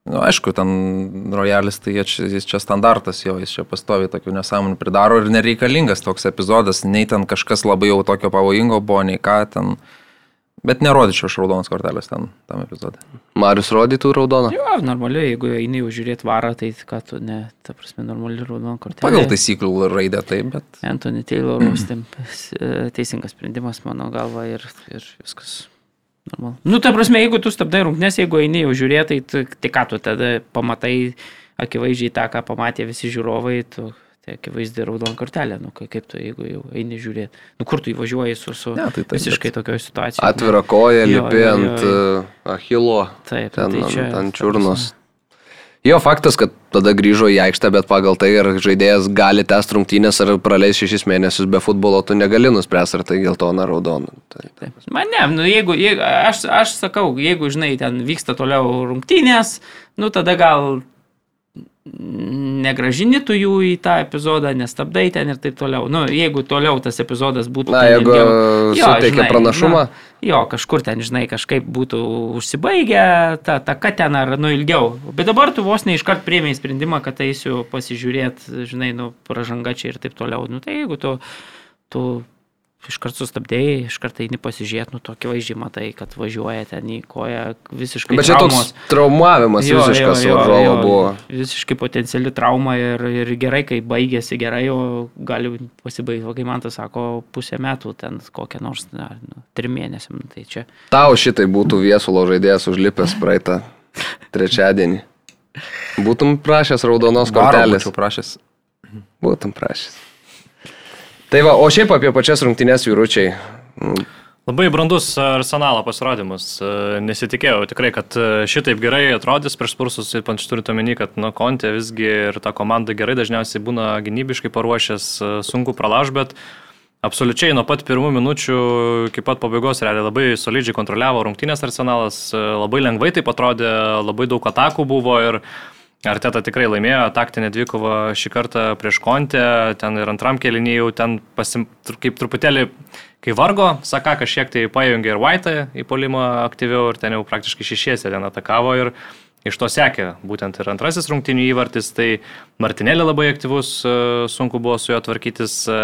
Nu, aišku, ten rojalis, tai čia, jis čia standartas jo, jis čia pastovi tokių nesąmonių pridaro ir nereikalingas toks epizodas, nei ten kažkas labai jau tokio pavojingo buvo, nei ką ten. Bet nerodyčiau aš raudonos kortelės ten, tam epizodė. Marius rodytų raudoną? Jo, normaliai, jeigu eini jau žiūrėti varą, tai ką tu, ne, ta prasme, normali raudona kortelė. Pagal taisyklių raidę taip, bet. Anthony Taylor, teisingas sprendimas mano galva ir, ir viskas. Normal. Nu, ta prasme, jeigu tu stabdai rungtynės, jeigu eini jau žiūrėti, tai, tai ką tu tada pamatai akivaizdžiai tą, ką pamatė visi žiūrovai, tu tai akivaizdžiai raudon kortelė, nu kaip tu, jeigu jau eini žiūrėti, nu kur tu įvažiuoji su, su ne, tai taip, visiškai tokioje situacijoje. Atvira koja, lipi ant uh, Achilo, taip, ten, tai čia, ant, čiurnos. Jo, faktas, kad tada grįžo į aikštę, bet pagal tai, ar žaidėjas gali tęsti rungtynės ar praleis šešis mėnesius be futbolo, tu negali nuspręsti, ar tai geltona, raudona. Tai, tai. Man ne, nu, jeigu, jeigu aš, aš sakau, jeigu, žinai, ten vyksta toliau rungtynės, nu tada gal negražini tu jų į tą epizodą, nestabdai ten ir taip toliau. Nu, jeigu toliau tas epizodas būtų... Na, jeigu ilgiau, suteikia pranašumą. Na, jo, kažkur ten, žinai, kažkaip būtų užsibaigę, ta, ta ką ten ar, nu, ilgiau. Bet dabar tu vos neiškart priemiai sprendimą, kad eisiu pasižiūrėti, žinai, nu, pražanga čia ir taip toliau. Nu, tai jeigu tu, tu iškart sustabdėjai, iškart eini pasižiūrėti, nu tokį vaizdžiai matai, kad važiuoja ten į koją visiškai. Bet čia traumos. toks traumavimas jo, visiškas jo, jo, jo, buvo. Visiškai potenciali trauma ir, ir gerai, kai baigėsi gerai, o gali pasibaigti, kai man tas sako, pusę metų ten kokią nors, na, nu, trim mėnesiam. Nu, tai čia. Tau šitai būtų viesulo žaidėjas užlipęs praeitą trečiadienį. Būtum prašęs raudonos kortelės. Būtum prašęs. Būtum prašęs. Tai va, o šiaip apie pačias rungtynės vyručiai. Labai brandus arsenalo pasirodymas. Nesitikėjau tikrai, kad šitaip gerai atrodys prieš spursus, ypač turint omeny, kad nu, Kontė visgi ir ta komanda gerai dažniausiai būna gynybiškai paruošęs, sunku pralaž, bet absoliučiai nuo pat pirmų minučių iki pat pabaigos realiai labai solidžiai kontroliavo rungtynės arsenalas, labai lengvai tai atrodė, labai daug atakų buvo ir Arteta tikrai laimėjo taktinę dvikovą šį kartą prieš Kontę, ten ir antram kelinį jau ten pasim, kaip truputėlį, kai vargo, Saka kažkiek tai pajungė ir White į polimą aktyviau ir ten jau praktiškai šešiesi ten atakavo ir iš to sekė būtent ir antrasis rungtinių įvartis, tai Martinėlė labai aktyvus, e, sunku buvo su juo tvarkytis e,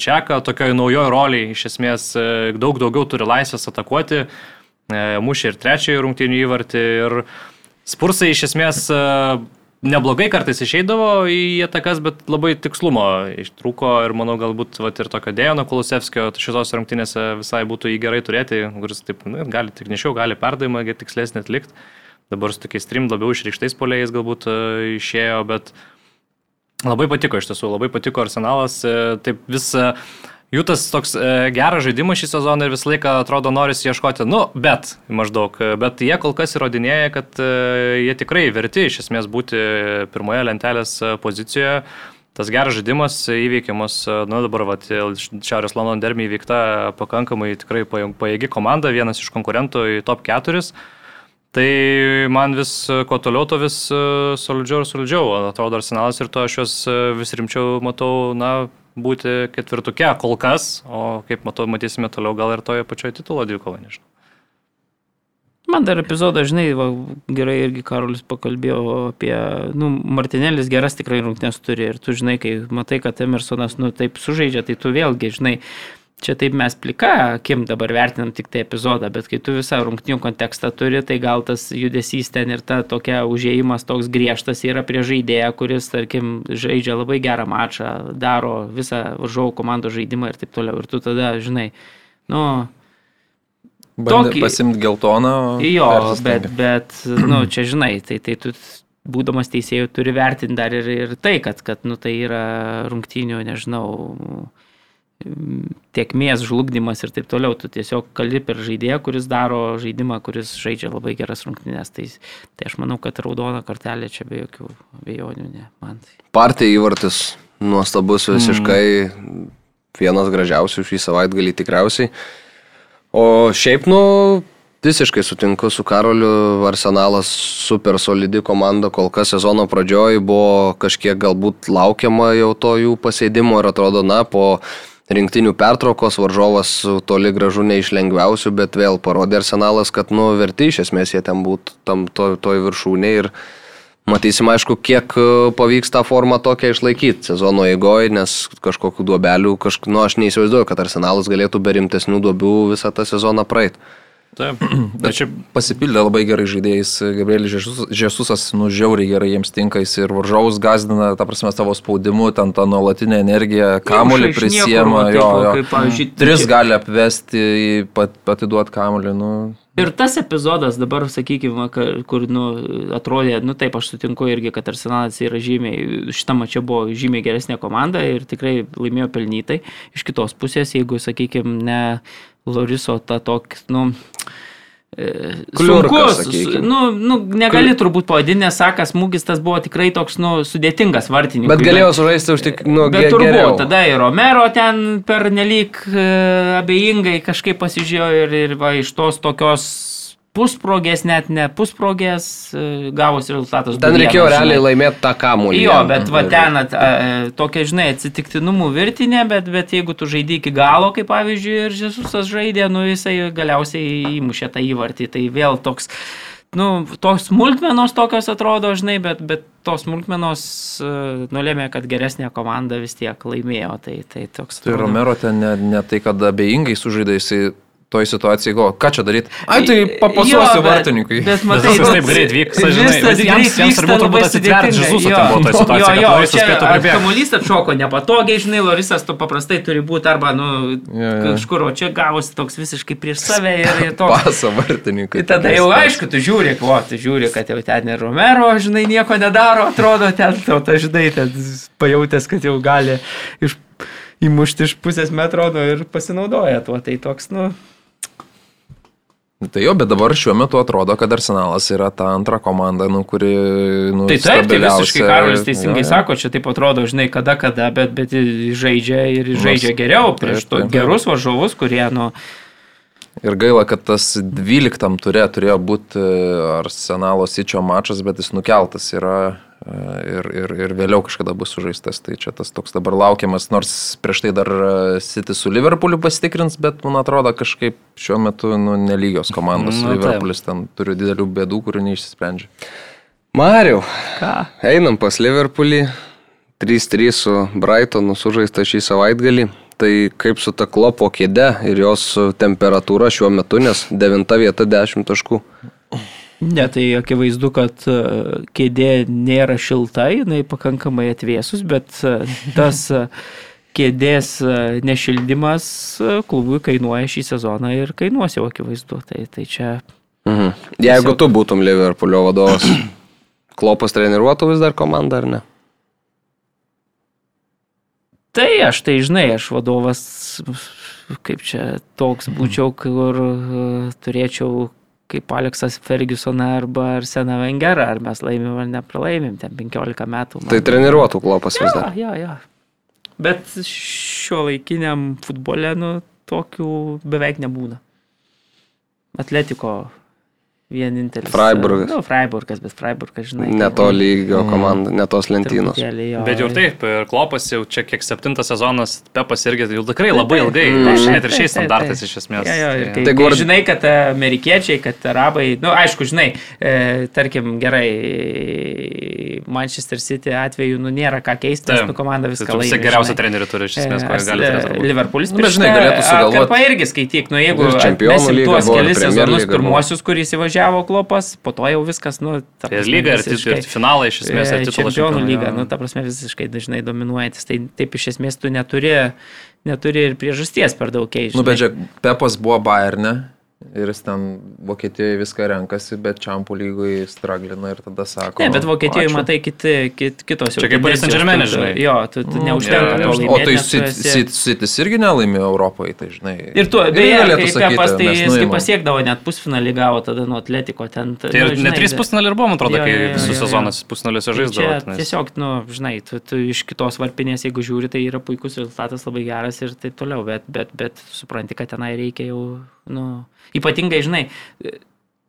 Čeka, tokioje naujoje roliai iš esmės e, daug daugiau turi laisvės atakuoti, mušė ir trečiąjį rungtinių įvartį ir Spursai iš esmės neblogai kartais išeidavo į atakas, bet labai tikslumo ištrūko ir manau galbūt vat, ir tokio Dejano Kulusevskio šitos rungtynėse visai būtų jį gerai turėti, kuris taip nu, gali tik nešiau, gali perdavimą tikslesnį atlikti. Dabar su tokiais trim labiau išreikštais poliais galbūt e, išėjo, bet labai patiko iš tiesų, labai patiko arsenalas, e, taip vis jų tas toks e, geras žaidimas šį sezoną ir visą laiką atrodo norisi ieškoti, nu, bet maždaug, bet jie kol kas įrodinėja, kad e, jie tikrai verti iš esmės būti pirmoje lentelės e, pozicijoje. Tas geras žaidimas įveikiamas, nu dabar vat, Šiaurės Londono dermį įveikta pakankamai tikrai pajėgi komanda, vienas iš konkurentų į top 4. Tai man vis, kuo toliau, to vis solidžiau ir solidžiau. Atrodo, arsenalas ir to aš juos vis rimčiau matau, na, būti ketvirtuke kol kas, o kaip matau, matysime toliau gal ir toje pačioje titulo dvikovoje, nežinau. Man dar epizodą, žinai, va, gerai irgi Karolis pakalbėjo apie, nu, Martinėlis geras tikrai rungtynės turi ir tu žinai, kai matai, kad Emersonas, nu, taip sužaidžia, tai tu vėlgi, žinai, čia taip mes plika, akim dabar vertinam tik tai epizodą, bet kai tu visą rungtinių kontekstą turi, tai gal tas judesys ten ir ta tokia užėjimas toks griežtas yra prie žaidėją, kuris, tarkim, žaidžia labai gerą mačą, daro visą varžovų komandos žaidimą ir taip toliau. Ir tu tada, žinai, nu, Bandė Tokį- pasimti geltoną. Jo, bet, bet, nu, čia žinai, tai, tai tu būdamas teisėjų turi vertinti dar ir, ir tai, kad, kad, nu, tai yra rungtynių, nežinau, tiekmės žlugdymas ir taip toliau. Tu tiesiog kali per žaidėją, kuris daro žaidimą, kuris žaidžia labai geras rungtynės. Tai, tai aš manau, kad raudona kortelė čia be jokių abejonių, ne, man tai. Partija įvartis nuostabus visiškai, mm. vienas gražiausių šį savaitgalį tikriausiai. O šiaip, nu, visiškai sutinku su Karoliu, Arsenalas super solidi komanda, kol kas sezono pradžioj buvo kažkiek galbūt laukiama jau to jų pasėdimo ir atrodo, na, po rinktinių pertraukos varžovas toli gražu ne iš lengviausių, bet vėl parodė Arsenalas, kad, nu, verti iš esmės jie ten būtų tam to, toj viršūnė ir Matysim, aišku, kiek e, pavyks tą formą tokią išlaikyti sezono eigoje, nes kažkokių duobelių, kažk... nu, aš neįsivaizduoju, kad arsenalas galėtų be rimtesnių duobių visą tą sezoną praeit. Taip, bet čia Pasipildė labai gerai žaidėjais. Gabrielis Žesus- Žesusas, nu, žiauriai gerai jiems tinka, jis ir varžovus gazdina, ta prasme, savo spaudimu, ten tą nuolatinę energiją, kamuolį prisiema, jo, jo. kaip, pavyzdžiui, Tris čia- gali apvesti, pat, atiduoti kamuolį, nu. Ir tas epizodas dabar, sakykime, kur, nu, atrodė, nu taip, aš sutinku irgi, kad Arsenalas yra žymiai, šitą mačią buvo žymiai geresnė komanda ir tikrai laimėjo pelnytai. Iš kitos pusės, jeigu, sakykime, ne Loriso ta toks, nu, e, Kliurkas, sunkus, nu, nu, negali turbūt pavadinti, nes sakas smūgis tas buvo tikrai toks, nu, sudėtingas vartininkui. Bet galėjo sužaisti už tik, nu, Bet turbūt geriau. tada ir Romero ten per nelik abejingai kažkaip pasižiūrėjo ir, ir va, iš tos tokios pusprogės, net ne pusprogės, e, gavosi rezultatas. Ten 2:1, reikėjo realiai žinai. laimėti tą kamuolį. Jo, bet va ten at, a, tokia, žinai, atsitiktinumų virtinė, bet, bet jeigu tu žaidži iki galo, kaip pavyzdžiui, ir Žesusas žaidė, nu jisai galiausiai įmušė tą įvartį, tai vėl toks, nu, tos smulkmenos tokios atrodo, žinai, bet, bet tos smulkmenos uh, nulėmė, kad geresnė komanda vis tiek laimėjo, tai, tai toks. Tai atrodo- Romero ten ne, ne tai, kad abejingai sužaidė, jisai toj situacijai go, ką čia daryti? Ai, tai papasuosiu vartininkui. Bet matai, viskas nu, taip greit vyksta, žinai, jiems- greit jiems vyksta, turbūt labai turbūt atsitvert sudėtinga. Žesuso Jo. ten buvo toj situacijoj, Jo, jo, čia kamuolys atšoko nepatogiai, žinai, Lorisas tu paprastai turi būti arba, nu, Jo, jo. kažkur, o čia gavosi toks visiškai prieš save ir, ir toks. Paso vartininkui. Tai tada jau aišku, tu žiūri, o, tu žiūri, kad jau ten ir Romero, žinai, nieko nedaro, atrodo, ten tau, ta, žinai, ten pajutęs, kad jau gali iš, įmušti iš pusės metro nu, ir pasinaudoja tuo. Tai toks, nu, Tai jo, bet dabar šiuo metu atrodo, kad Arsenalas yra ta antra komanda, nu, kuri... Nu, Tai taip, tai visiškai Karolis teisingai Jo, jo. sako, čia taip atrodo, žinai, kada, kada, bet, bet žaidžia ir žaidžia geriau prieš taip, taip. gerus varžovus, kurie, nu, Ir gaila, kad tas 12 turė turėjo būti Arsenalo Sičio mačas, bet jis nukeltas yra e, ir, ir, ir vėliau kažkada bus sužaistas. Tai čia tas toks dabar laukiamas, nors prieš tai dar e, City su Liverpooliu pasitikrins, bet man atrodo kažkaip šiuo metu nu, nelygios komandos. Nu, Nu. Liverpoolis ten turi didelių bėdų, kurių neišsisprendžia. Mariau, ką? einam pas Liverpoolį. 3-3 su Brightonu sužaista šį savaitgalį. Tai kaip su ta klopo kėde ir jos temperatūra šiuo metu, nes 9 vieta 10 taškų. Ne, tai akivaizdu, kad e, kėdė nėra šilta, jinai pakankamai atvėsus, bet e, tas e, kėdės nešildymas klubui kainuoja šį sezoną ir kainuos jau akivaizdu. Tai, tai čia Mhm. Jeigu tu būtum Liverpoolio vadovas, klopas treniruotų vis dar komandą ar ne? Tai aš tai žinai, aš vadovas, kaip čia toks būčiau, kur turėčiau kaip Aleksas Fergusoną arba Arseną Vengerą, ar mes laimim ar nepralaimim, ten 15 metų. man- Tai treniruotų klopas vis Jo, dar. jo, jo. Bet šio laikiniam futbole, nu, tokių beveik nebūna. Atletiko vienintelis. Freiburgas. Nu, Freiburgas, bet Freiburgas, žinai. Ne to lygio komanda, ne tos lentynos. jo. Bet jau taip, ir klopas jau čia kiek septintas sezonas, Pepas irgi jau tikrai labai ilgai, taip, net ir šiais standartais iš esmės. Jo, jo, ir kai, Tai tai guard- guard... žinai, kad amerikiečiai, kad arabai, na, nu, aišku, žinai, e, tarkim, gerai, Manchester City atveju, nu, nėra ką keisti, nes, nu, komanda Tai viską tiek laimi, geriausią žinai. trenerių turi iš esmės, E, ką gali Ars- turėti. Liverpoolis Nu, bet žinai, galėtų sugalvot- Karpa irgi skaityk, nu jeigu Čempionų ir kelis sezonus lyga buvo. pirmosius, kuris įvažiavo klopas, po to jau viskas, nu, ta Ir prasme, lyga, ir, visiškai- ir finalai iš esmės, ir E, titulas. Čempionų lyga, nu, ta prasme, visiškai dažnai dominuojantis. Tai taip iš esmės tu neturi, neturi ir priežasties per daug keisti. Nu, bet žiūrėk, Pepas buvo Bayerne ir jis ten Vokietijoje viską renkasi, bet Čampų lygui straglina ir tada sako. Ne, bet Vokietijoje matai kiti, kit, kitos jau. Čia kaip Paris Saint-Germain, žinai. Jo, tu, tu Mm, neužtenka jo, to laimėti. O tai tu esi- Sitis irgi nelaimėjo Europoje, tai žinai. Ir tu, beje, kaip Pepas, tai mes jis kai nuimam. pasiekdavo net pusfinalį gavo tada nuo Atletiko ten. Tai ir ne trys pusnaliai ir buvo, man atrodo, Jo, kai jo, jo, visus jo, jo. sezonas pusnaliuose Tai žaisdavo. Tiesiog, nu, žinai, tu, tu iš kitos varpinės, jeigu žiūri, tai yra puikus rezultatas, labai geras ir taip toliau, bet, bet, bet supranti, kad tenai reikia jau, nu, ypatingai, žinai,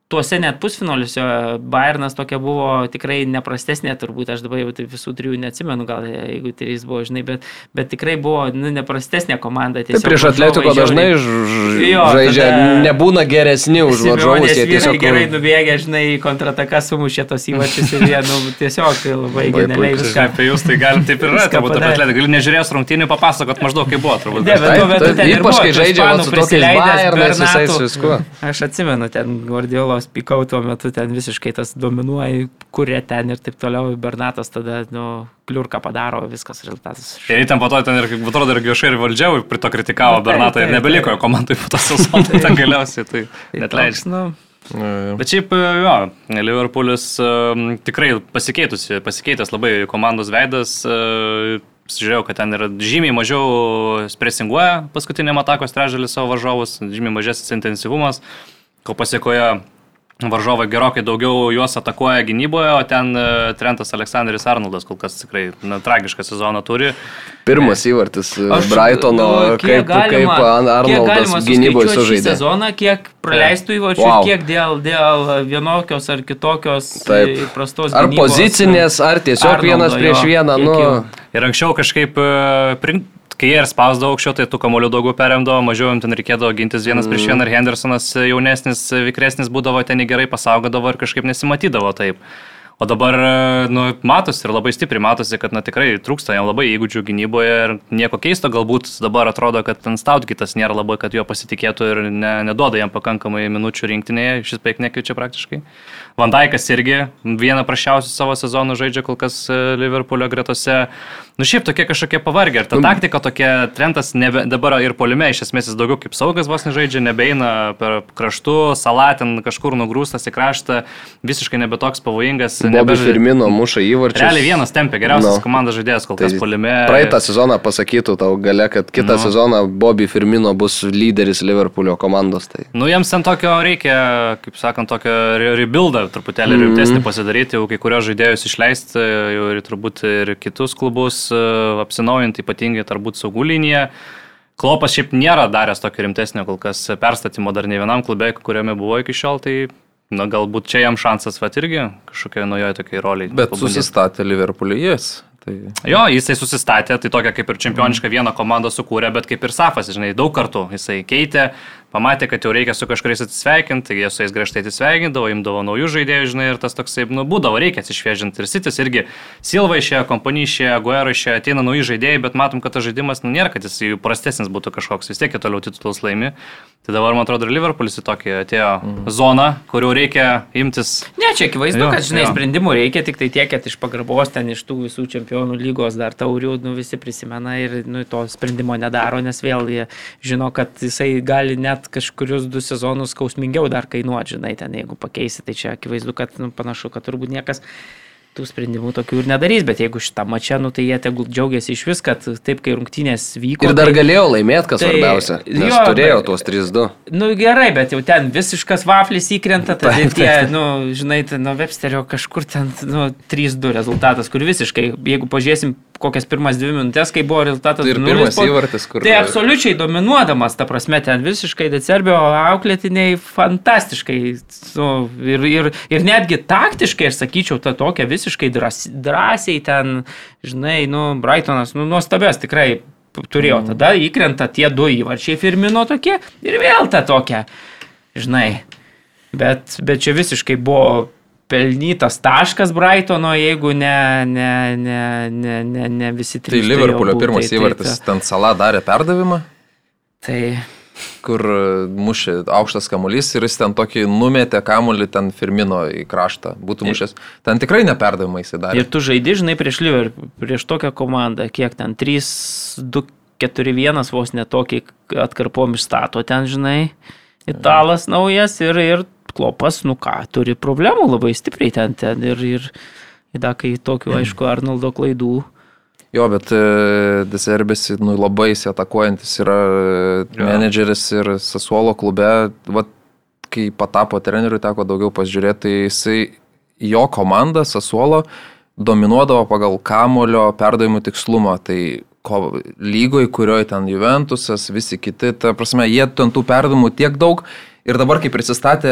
tuose net pusfinaliuose Bayernas tokia buvo tikrai neprastesnė, turbūt aš dabar jau tai visų trijų neatsimenu, gal jeigu trys buvo, žinai, bet, bet tikrai buvo nu, neprastesnė komanda. Tai prieš Atletiko dažnai Jo, žaidžia, tada- nebūna geresni už varžovus, jie tiesiog gerai nubėgė, žinai, į kontrataką sumušė tos įvačius ir jie, nu, tiesiog labai genialiai viską. Apie jūs tai galim taip ir Viską turbūt apie padarė. atletį. Gali nežiūrėjęs rungtynių papasakot maždaug kaip buvo, turbūt. Ne, bet tuo Taip, metu ten ir ypač kai žaidžia su tokiais Bayernais visais viskuo. Aš atsimenu, ten Guardiolos pikau tuo metu, ten visiškai tas dominuoja, kurie ten ir taip toliau. Bernatas tada, nu, kliurką padaro, viskas rezultatas. Ir ten po to ten ir, kaip atrodo, ir viešai ir valdžia prie to kritikavo taip, Bernatą ir taip, nebeliko taip. jo komandai po to sezono, ten galiausiai tai Tai net leidžia. Nu, Bet šiaip jo, Liverpoolis tikrai pasikeitusi, pasikeitęs labai komandos veidas. Žiūrėjau, kad ten yra žymiai mažiau presinguoja paskutiniam atakos trežalį savo varžovus, žymiai mažesnis intensyvumas, ko pasiekoje varžovai gerokai daugiau juos atakuoja gynyboje, o ten e, Trentas Aleksandris Arnoldas kol kas tikrai na, tragišką sezoną turi. Pirmas įvartis e, Aš Brightono, galvoju, kaip, kaip Arnoldas gynyboje sužaidė. Sezoną, kiek praleistų įvarčių, Wow. kiek dėl, dėl vienokios ar kitokios Taip. prastos Ar gynybos, pozicinės, ar tiesiog Arnoldo, vienas prieš jo, vieną. Nu, jau. Ir anksčiau kažkaip, e, kai jie ir spausdavo aukščiau, tai tų kamolių daugiau perimdavo, mažiau jam ten reikėdavo gintis vienas prieš vieną ir Hendersonas jaunesnis, vikresnis būdavo ten gerai pasaugodavo ir kažkaip nesimatydavo taip. O dabar, nu, matosi ir labai stipriai matosi, kad, na, tikrai trūksta jam labai įgūdžių gynyboje ir nieko keisto, galbūt dabar atrodo, kad ten Stautkitas nėra labai, kad juo pasitikėtų ir ne, neduoda jam pakankamai minučių rinktinėje, šis beveik nekviečia praktiškai. Vandaikas irgi vieną prašiausių savo sezonų žaidžia kol kas e, Liverpoolio gretose. Nu šiaip tokie kažkokie pavargę. Ir ta taktika tokia, Trentas nebe, dabar ir polime iš esmės jis daugiau kaip saugas vos nežaidžia, nebeina per kraštų, salatin kažkur nugrūstas į kraštą, visiškai nebe toks pavojingas. Bobby nebežaidžia- Firmino muša įvarčius. Realiai vienas tempė, geriausias Nu. no. komandos žaidėjas kol Tai kas polime. Praeitą sezoną pasakytų tau gale, kad kitą Nu. sezoną Bobby Firmino bus lyderis Liverpoolio komandos. Tai. Nu, jiems ten tokio reikia, kaip sakant, tokio re- rebuildą truputėlį Mhm. rimtesnį pasidaryti, jau kai kurios žaidėjus išleisti, jau ir turbūt ir kitus klubus e, apsinaujinti, ypatingai turbūt saugų liniją. Klopas šiaip nėra daręs tokio rimtesnio kol kas perstatymo dar ne vienam klube, kuriame buvo iki šiol, tai na, galbūt čia jam šansas vat irgi kažkokia naujoje tokiai roliai. Bet pabandyt. susistatė Liverpoolį jis. Tai... Jo, jisai susistatė, tai tokia kaip ir čempionišką vieną komandą sukūrė, bet kaip ir Safas, žinai, daug kartų jisai keitė, pamatė, kad jau reikia su kažkuriais atsisveikinti, tai jie su jais griežtai atsisveikindavo, imdavo naujų žaidėjų, žinai, ir tas toksai, nu, būdavo, reikia atsišviežinti. Ir Sitis irgi Silva išėjo, kompanija išėjo, Guero išėjo, ateina nauji žaidėjai, bet matom, kad tas žaidimas, nu, nėra, kad jis jų prastesnis būtų kažkoks, vis tiek jie toliau titulus laimi. Tai dabar, man atrodo, ir Liverpoolis į tokį atėjo mm. zoną, kurių reikia imtis. Ne, čia akivaizdu, Jo, kad, žinai, jo. sprendimų reikia tik tai tiek, kad iš pagarbos ten iš tų visų čempionų lygos dar taurių, nu, visi prisimena ir, nu, to sprendimo nedaro, nes vėl jie žino, kad jisai gali net kažkurius du sezonus skausmingiau dar kainuoti, žinai, ten jeigu pakeisi, tai čia akivaizdu, kad, nu, panašu, kad turbūt niekas tų sprendimų tokių ir nedarys, bet jeigu šitą mačią, nu, tai jie tegul džiaugiasi iš vis, kad taip, kai rungtynės vyko. Ir dar tai, galėjo laimėti, kas tai- svarbiausia. Nes jo, turėjo bet- tuos 3-2. Nu gerai, bet jau ten visiškas vaflis įkrenta, tada Taip, tie, taip, nu, žinai, ten nuo Websterio kažkur ten, nu, 3-2 rezultatas, kur visiškai, jeigu pažiūrėsim kokias pirmas dvi minutės, kai buvo rezultatas. Tai ir 0 pirmas po- įvartis, kur- Tai absoliučiai dominuodamas, ta prasme, ten visiškai Decerbio auklėtiniai fantastiškai. Nu, ir, ir, ir netgi taktiškai, aš sakyčiau, ta tokia visiškai drąs, drąsiai ten, žinai, nu, Brightonas, nu, nuostabės tikrai turėjo. Tada įkrenta tie du įvarčiai Firmino tokie ir vėl ta tokia, žinai. Bet, bet čia visiškai buvo pelnytas taškas Brightono, jeigu ne, ne, ne, ne, ne, ne visi Tai trys. turėjo Liverpoolio pirmas Tai- tai įvartis, ta- ten sala darė perdavimą, Tai kur e, mušė aukštas kamuolys ir jis ten tokį numetė kamuolį ten Firmino į kraštą, būtų mušęs. Ten tikrai neperdavimą jis darė. Ir tu žaidži, žinai, prieš Liverpool, prieš tokią komandą, kiek ten 3, 2, 4, 1 vos netokį atkarpom išstato ten, žinai, italas naujas ir, ir klopas, nu ką, turi problemų labai stipriai ten, ten ir, ir, ir da, kai tokių, aišku, Arnoldo klaidų. Jo, bet e, Deserbės nu, labai jis atakuojantis yra e, menedžeris ir Sasuolo klube. Vat, kai patapo treneriu, teko daugiau pasižiūrėti, tai jisai, jo komanda Sasuolo dominuodavo pagal kamulio perdavimų tikslumą. Tai ko, lygoj, kurioje ten Juventusas, visi kiti, ta prasme, jie ten tų perdavimų tiek daug. Ir dabar, kai prisistatė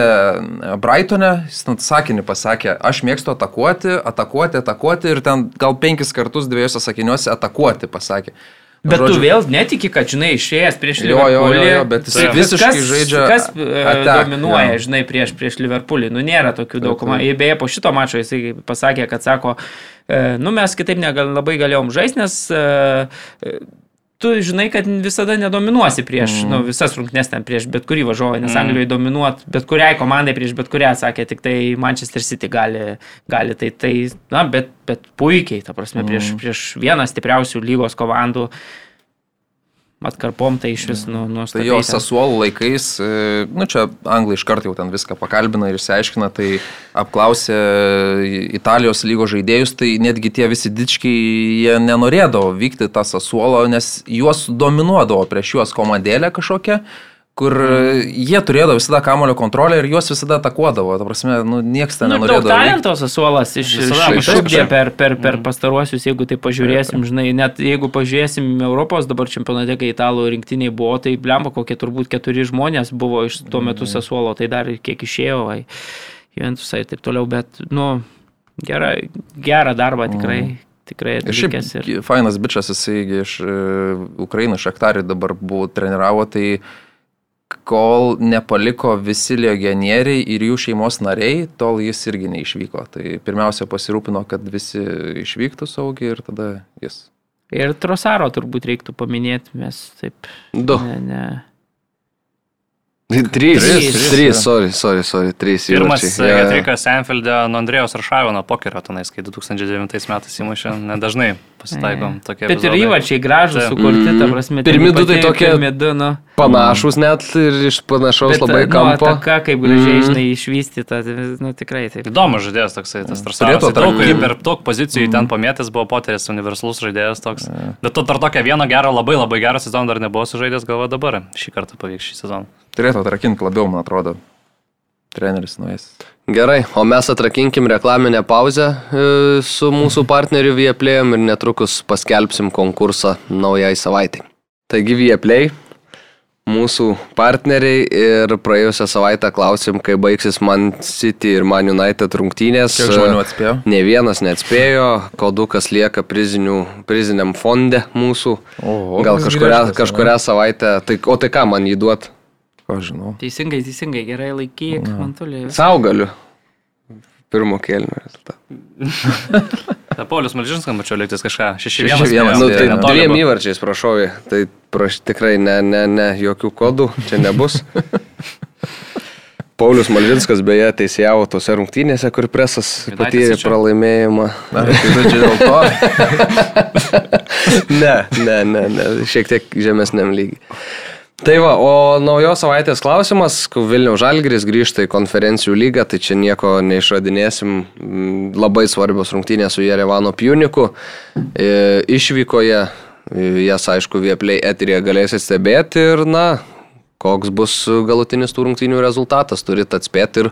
Brightonė, jis ten sakinį pasakė, aš mėgstu atakuoti, atakuoti, atakuoti ir ten gal penkis kartus dviejose sakiniuose atakuoti pasakė. Bet Žodžiu, tu vėl netiki, kad, žinai, išėjęs prieš Jo, jo, jo, Liverpoolį. jo, bet jis tai visiškai kas, žaidžia Kas e, attack, dominuoja, jo. žinai, prieš, prieš Liverpoolį. Nu, nėra tokių daug taip. komandų. Ir beje, po šito mačo jisai pasakė, kad sako, e, nu, mes kitaip negal, labai galėjom žaisti, nes e, e, tu žinai, kad visada nedominuosi prieš, mm. nu, visas rungtynes ten prieš bet kurį važiuoju, nes mm. Anglijoje dominuot bet kuriai komandai prieš bet kurią, sakė, tik tai Manchester City gali, gali tai, tai, na, bet, bet puikiai, ta prasme, prieš, mm. prieš vieną stipriausių lygos komandų atkarpom tai iš vis nu, Tai nuostabiai. jo sasuolų laikais, e, nu čia anglai iš karto jau ten viską pakalbina ir išsiaiškina, tai apklausė Italijos lygos žaidėjus, tai netgi tie visi dičkiai, jie nenorėdavo vykti tą sasuolą, nes juos dominuodavo prieš juos komandėlė kažkokia kur jie turėdavo visada kamulio kontrolę ir juos visada atakuodavo. Ta prasme, nu, niekas ten Nu, nenorėdavo. talento Sasuolas iš, išugdė per, per, per pastaruosius, jeigu tai pažiūrėsim, žinai, net jeigu pažiūrėsim Europos dabar čempionate, kai italų rinktiniai buvo, tai blemba kokie turbūt keturi žmonės buvo iš tuo metu Sasuolo, tai dar kiek išėjo, vai, Juventusai ir taip toliau, bet, nu, gerą, gerą darbą tikrai. Tikrai Ir šiaip atlikęs ir fainas bičias, jisai iš uh, Ukrainos šaktarį dabar buvo treniravo, tai kol nepaliko visi legionieriai ir jų šeimos nariai, tol jis irgi neišvyko. Tai pirmiausia pasirūpino, kad visi išvyktų saugiai ir tada jis. Ir Trosaro turbūt reiktų paminėti, mes taip. Du. Ne, ne. Trys. Trys, Trys, sorry, sorry, sorry, trys. Pirmas įvarčiai. Jo, jo. Getrikas Enfeldė nuo Andrėjos Aršavino pokerio tenais, kai 2009 metais įmušė, nedažnai pasitaikom tokie. Bet ir įvarčiai gražus sukurti, ta prasme. Pirmi du tai tokie- du, nu. Panašus net ir iš panašaus Bet, labai nu, kampo. ataka, kaip gražiai, Mm. žinai, išvystyta, tai, nu tikrai taip. Įdomus žaidėjas toksai, tas Turėtų Trasaras. Daug, per daug pozicijų mm. ten pamėtęs buvo poteris, universalus žaidėjas toks. Bet tu dar tokią vieną gerą, labai labai gerą sezoną dar nebuvo sužaidęs, galvoju dabar. Šį kartą pavyks šį sezoną. Turėtų atrakinti labiau, man atrodo, treneris nuėjęs. Gerai, o mes atrakinkim reklaminę pauzę e, su mūsų partneriu Vieplėjom ir netrukus paskelbsim konkursą naujai savaitai. Taigi Vieplay, mūsų partneriai ir praėjusią savaitę klausim, kai baigsis Man City ir Man United rungtynės. Kiek žmonių atspėjo? Ne vienas neatspėjo, kodukas lieka prizinių, priziniam fonde mūsų. Oho, Gal koks kažkurią, griežtas, kažkurią savaitę. Tai, o tai ką man jį duot? Ką žinau. Teisingai, teisingai, gerai laikyk, man toliau. Sau galiu. Pirmo kėlinio rezultatą. Ta Paulius Malžinskas, mačiau, lėktis kažką. 6-1. 6:1, Nu, tai dviem įvarčiais, prašau, tai praš, tikrai ne, ne, ne, jokių kodų čia nebus. Paulius Malvinskas beje teisėjavo tose rungtynėse, kur presas patyrė pralaimėjimą. Na, tai žodžiu dėl to. Ne, ne, ne, ne, šiek tiek žemesniam lygiai. Tai va, o naujos savaitės klausimas, Vilniaus Žalgris grįžta į konferencijų lygą, tai čia nieko neišradinėsim, labai svarbios rungtynės su Jerevano Pjuniku. E, Išvykoje, e, jas aišku, Vieplay eterija galėsit stebėti ir, na, koks bus galutinis tų rungtynių rezultatas, turit atspėti ir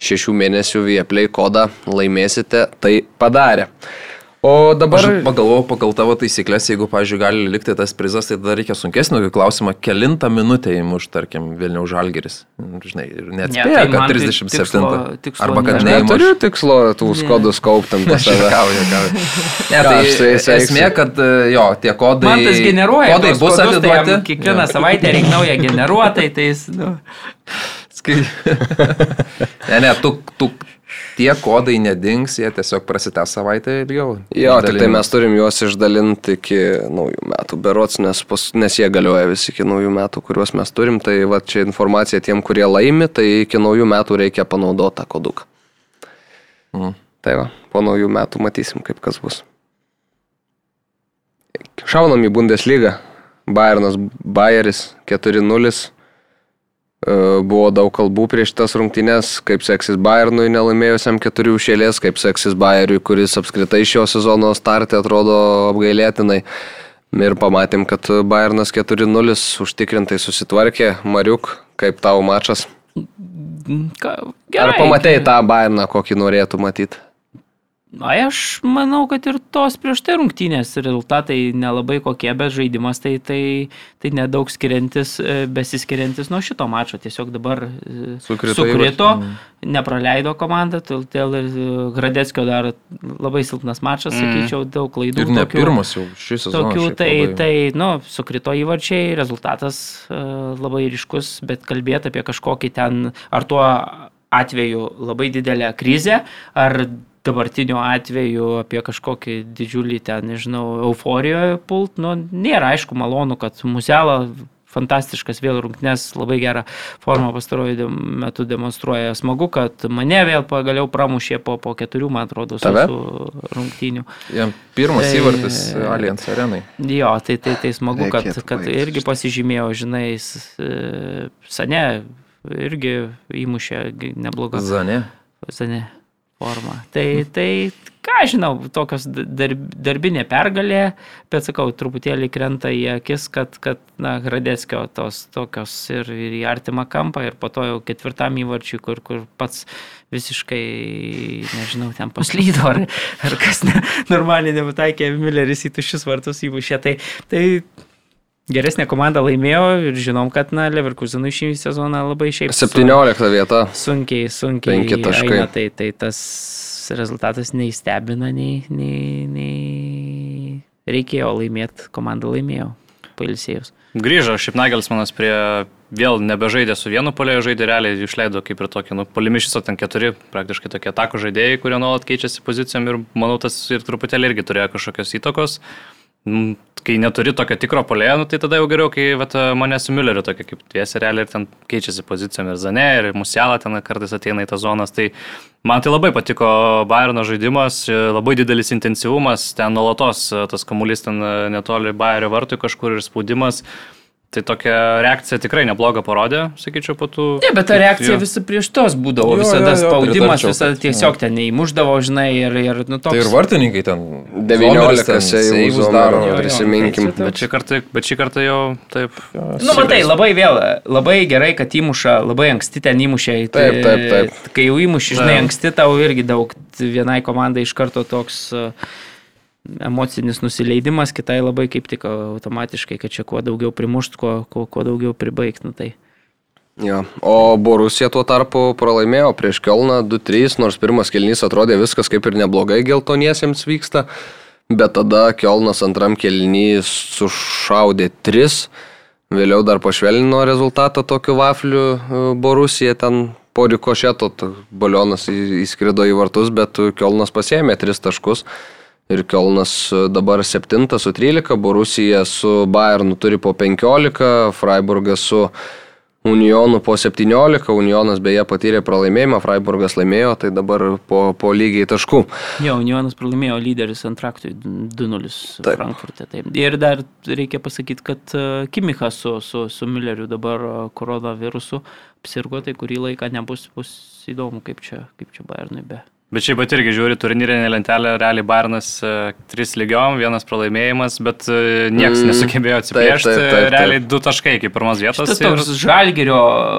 šešių mėnesių Vieplay kodą laimėsite, tai padarė. O dabar... Aš pagalvojau pagal tavo taisyklės, jeigu, pavyzdžiui, gali likti tas prizas, tai tada reikia sunkesnio klausimą, kelintą minutę įmuš, tarkim, Vilniaus Žalgeris. Žinai, ir neatspėja, Ne, tai kad man tai 37. tikslo- tikslo Arba kad neįmuš. Neturiu tikslo tų skodus kauptam pas save. Juokauju, juokauju. Ne, tai aš jais veiksiu? esmė, kad e, jo, tie kodai. Man tas generuoja. Kodai bus kodus, tai atiduoti. Kiekvieną savaitę reikia naują generuotai, tai jis, nu, Skai... ne, ne, tu, tu, tie kodai nedings, jie tiesiog prasitęs savaitę ilgiau. Jo, tik tai mes turim juos išdalinti iki naujų metų berots, nes, pas, nes jie galioja visi iki naujų metų, kuriuos mes turim. Tai va čia informacija tiem, kurie laimi, tai iki naujų metų reikia panaudoti tą koduką. Mm. Tai va, po naujų metų matysim, kaip kas bus. Šaunam į Bundeslygą. Bayernas Bayeris 4-0. E, Buvo daug kalbų prieš tas rungtynes, kaip seksis Bayernui nelaimėjusiam keturių šėlės, kaip seksis Bayeriui, kuris apskritai šio sezono startė atrodo apgailėtinai. Ir pamatėm, kad Bayernas 4-0 užtikrintai susitvarkė. Mariuk, kaip tavo mačas? ką, Ar gerai. pamatėjai tą Bayerną, kokį norėtų matyti? Na, aš manau, kad ir tos prieš tai rungtynės rezultatai nelabai kokie, bet žaidimas tai, tai, tai nedaug skiriantis, e, besiskiriantis nuo šito mačo. Tiesiog dabar e, Sukrito sukrito įvarčiai. nepraleido komanda, todėl ir e, Gradeckio dar labai silpnas mačas, sakyčiau, daug klaidų. Ir ne tokių. pirmas jau šis sezonas. Tokių, tai, labai- tai, nu, sukrito įvarčiai, rezultatas labai ryškus, bet kalbėti apie kažkokį ten, ar tuo atveju labai didelę krizę, ar dabartiniu atveju apie kažkokį didžiulį ten, nežinau, euforijoje pult, nu, nėra aišku malonu, kad Musela fantastiškas vėl rungtynės, labai gerą formą pastaruoju de- metu demonstruoja. Smagu, kad mane vėl pagaliau pramušė po, po keturių, man atrodo, su rungtynių. Jam pirmas Tai- įvartis Allianz arenai. Jo, tai, tai, tai smagu, kad, kad irgi pasižymėjau, žinai, e, Sane irgi įmušė neblogą Zane. Sane formą. Tai, tai ką žinau, tokios darb, darbinė pergalė, bet sakau, truputėlį krenta į akis, kad, kad na, Gradeckio tos tokios ir, ir į artimą kampą ir po to jau ketvirtam įvarčiui, kur, kur pats visiškai, nežinau, ten paslydo, ar, ar kas ne, normaliai nepataikė, Milleris į tuščius vartus įmušė. Tai, tai geresnė komanda laimėjo ir žinom, kad, na, Leverkusenui šį sezoną labai šiaip... su- 17 vieta. sunkiai, sunkiai. Penki taškai. Eina, tai, tai tas rezultatas nei stebina, nei, nei, nei reikėjo laimėti, komanda laimėjo, pailsėjus. Grįžo šiaip Nagelsmanas prie vėl nebežaidė su vienu polėjo žaidė, realiai išleido kaip ir tokį, nu, polimišiso ten keturi, praktiškai tokie atako žaidėjai, kurie nuolat keičiasi pozicijom ir manau tas ir truputėlį irgi turėjo kažkokios įtakos. Kai neturi tokio tikro polėjo, nu, tai tada jau geriau, kai vat, mane su Mülleriu tokia kaip tiesi realiai ir ten keičiasi pozicijom ir Zane, ir Musiala ten kartais ateina į tas zonas. Tai man tai labai patiko Bayerno žaidimas, labai didelis intensyvumas, ten nuolatos e, tas kamuolys ten e, netoli Bayerio vartų kažkur ir spaudimas. Tai tokia reakcija tikrai nebloga parodė, sakyčiau, po tų... Ne, bet ta reakcija Jo. visi prieš tos būdavo, Jo, visada jo, jo, spaudimas, visada tiesiog ten neįmuždavo, žinai, ir, ir nu, toks. Tai ir vartininkai ten. 19 Zomeris ten seivų seivus daro. Jo, jo, prisiminkim. čia Bet šį kartą, bet šį kartą jau taip. Nu, matai, labai vėl, labai gerai, kad įmuša, labai anksti ten įmušė. Tai, Taip, taip, taip. Kai jau įmuši, žinai, Na. anksti tau irgi daug, vienai komandai iš karto toks e, emocinis nusileidimas, kitai labai kaip tik automatiškai, kad čia kuo daugiau primušt, kuo, kuo, kuo daugiau pribaigt. Nu, tai. Jo. O Borusija tuo tarpu pralaimėjo prieš Kelną 2-3, nors pirmas kelnys atrodė viskas kaip ir neblogai geltoniesiems vyksta, bet tada Kelnas antram kelny sušaudė 3, vėliau dar pašvelnino rezultatą tokiu vafliu e, Borusija ten po rikošeto balionas įskrido į vartus, bet Kelnas pasėmė 3 taškus. Ir Kielnas dabar 7 su 13, Borusija su Bayernu turi po 15, Freiburgas su Unionų po 17, Unionas beje patyrė pralaimėjimą, Freiburgas laimėjo, tai dabar po, po lygiai taškų. Jo, Unionas pralaimėjo lyderis antraktui 2-0 Frankfurte. Taip. Ir dar reikia pasakyti, kad e, Kimichas su, su, su Mülleriu dabar e, koronavirusu apsirgo, tai kurį laiką nebus bus įdomu, kaip čia, kaip čia Bayernui be. Bet šiaip pat irgi žiūri turnyrinę lentelę, realiai Bairnas uh, 3 lygiom, vienas pralaimėjimas, bet uh, niekas mm, nesugebėjo atsiplėšti. Taip, taip, taip, taip. Realiai 2 taškai kaip pirmos vietos. Tas toks ir... žalgerio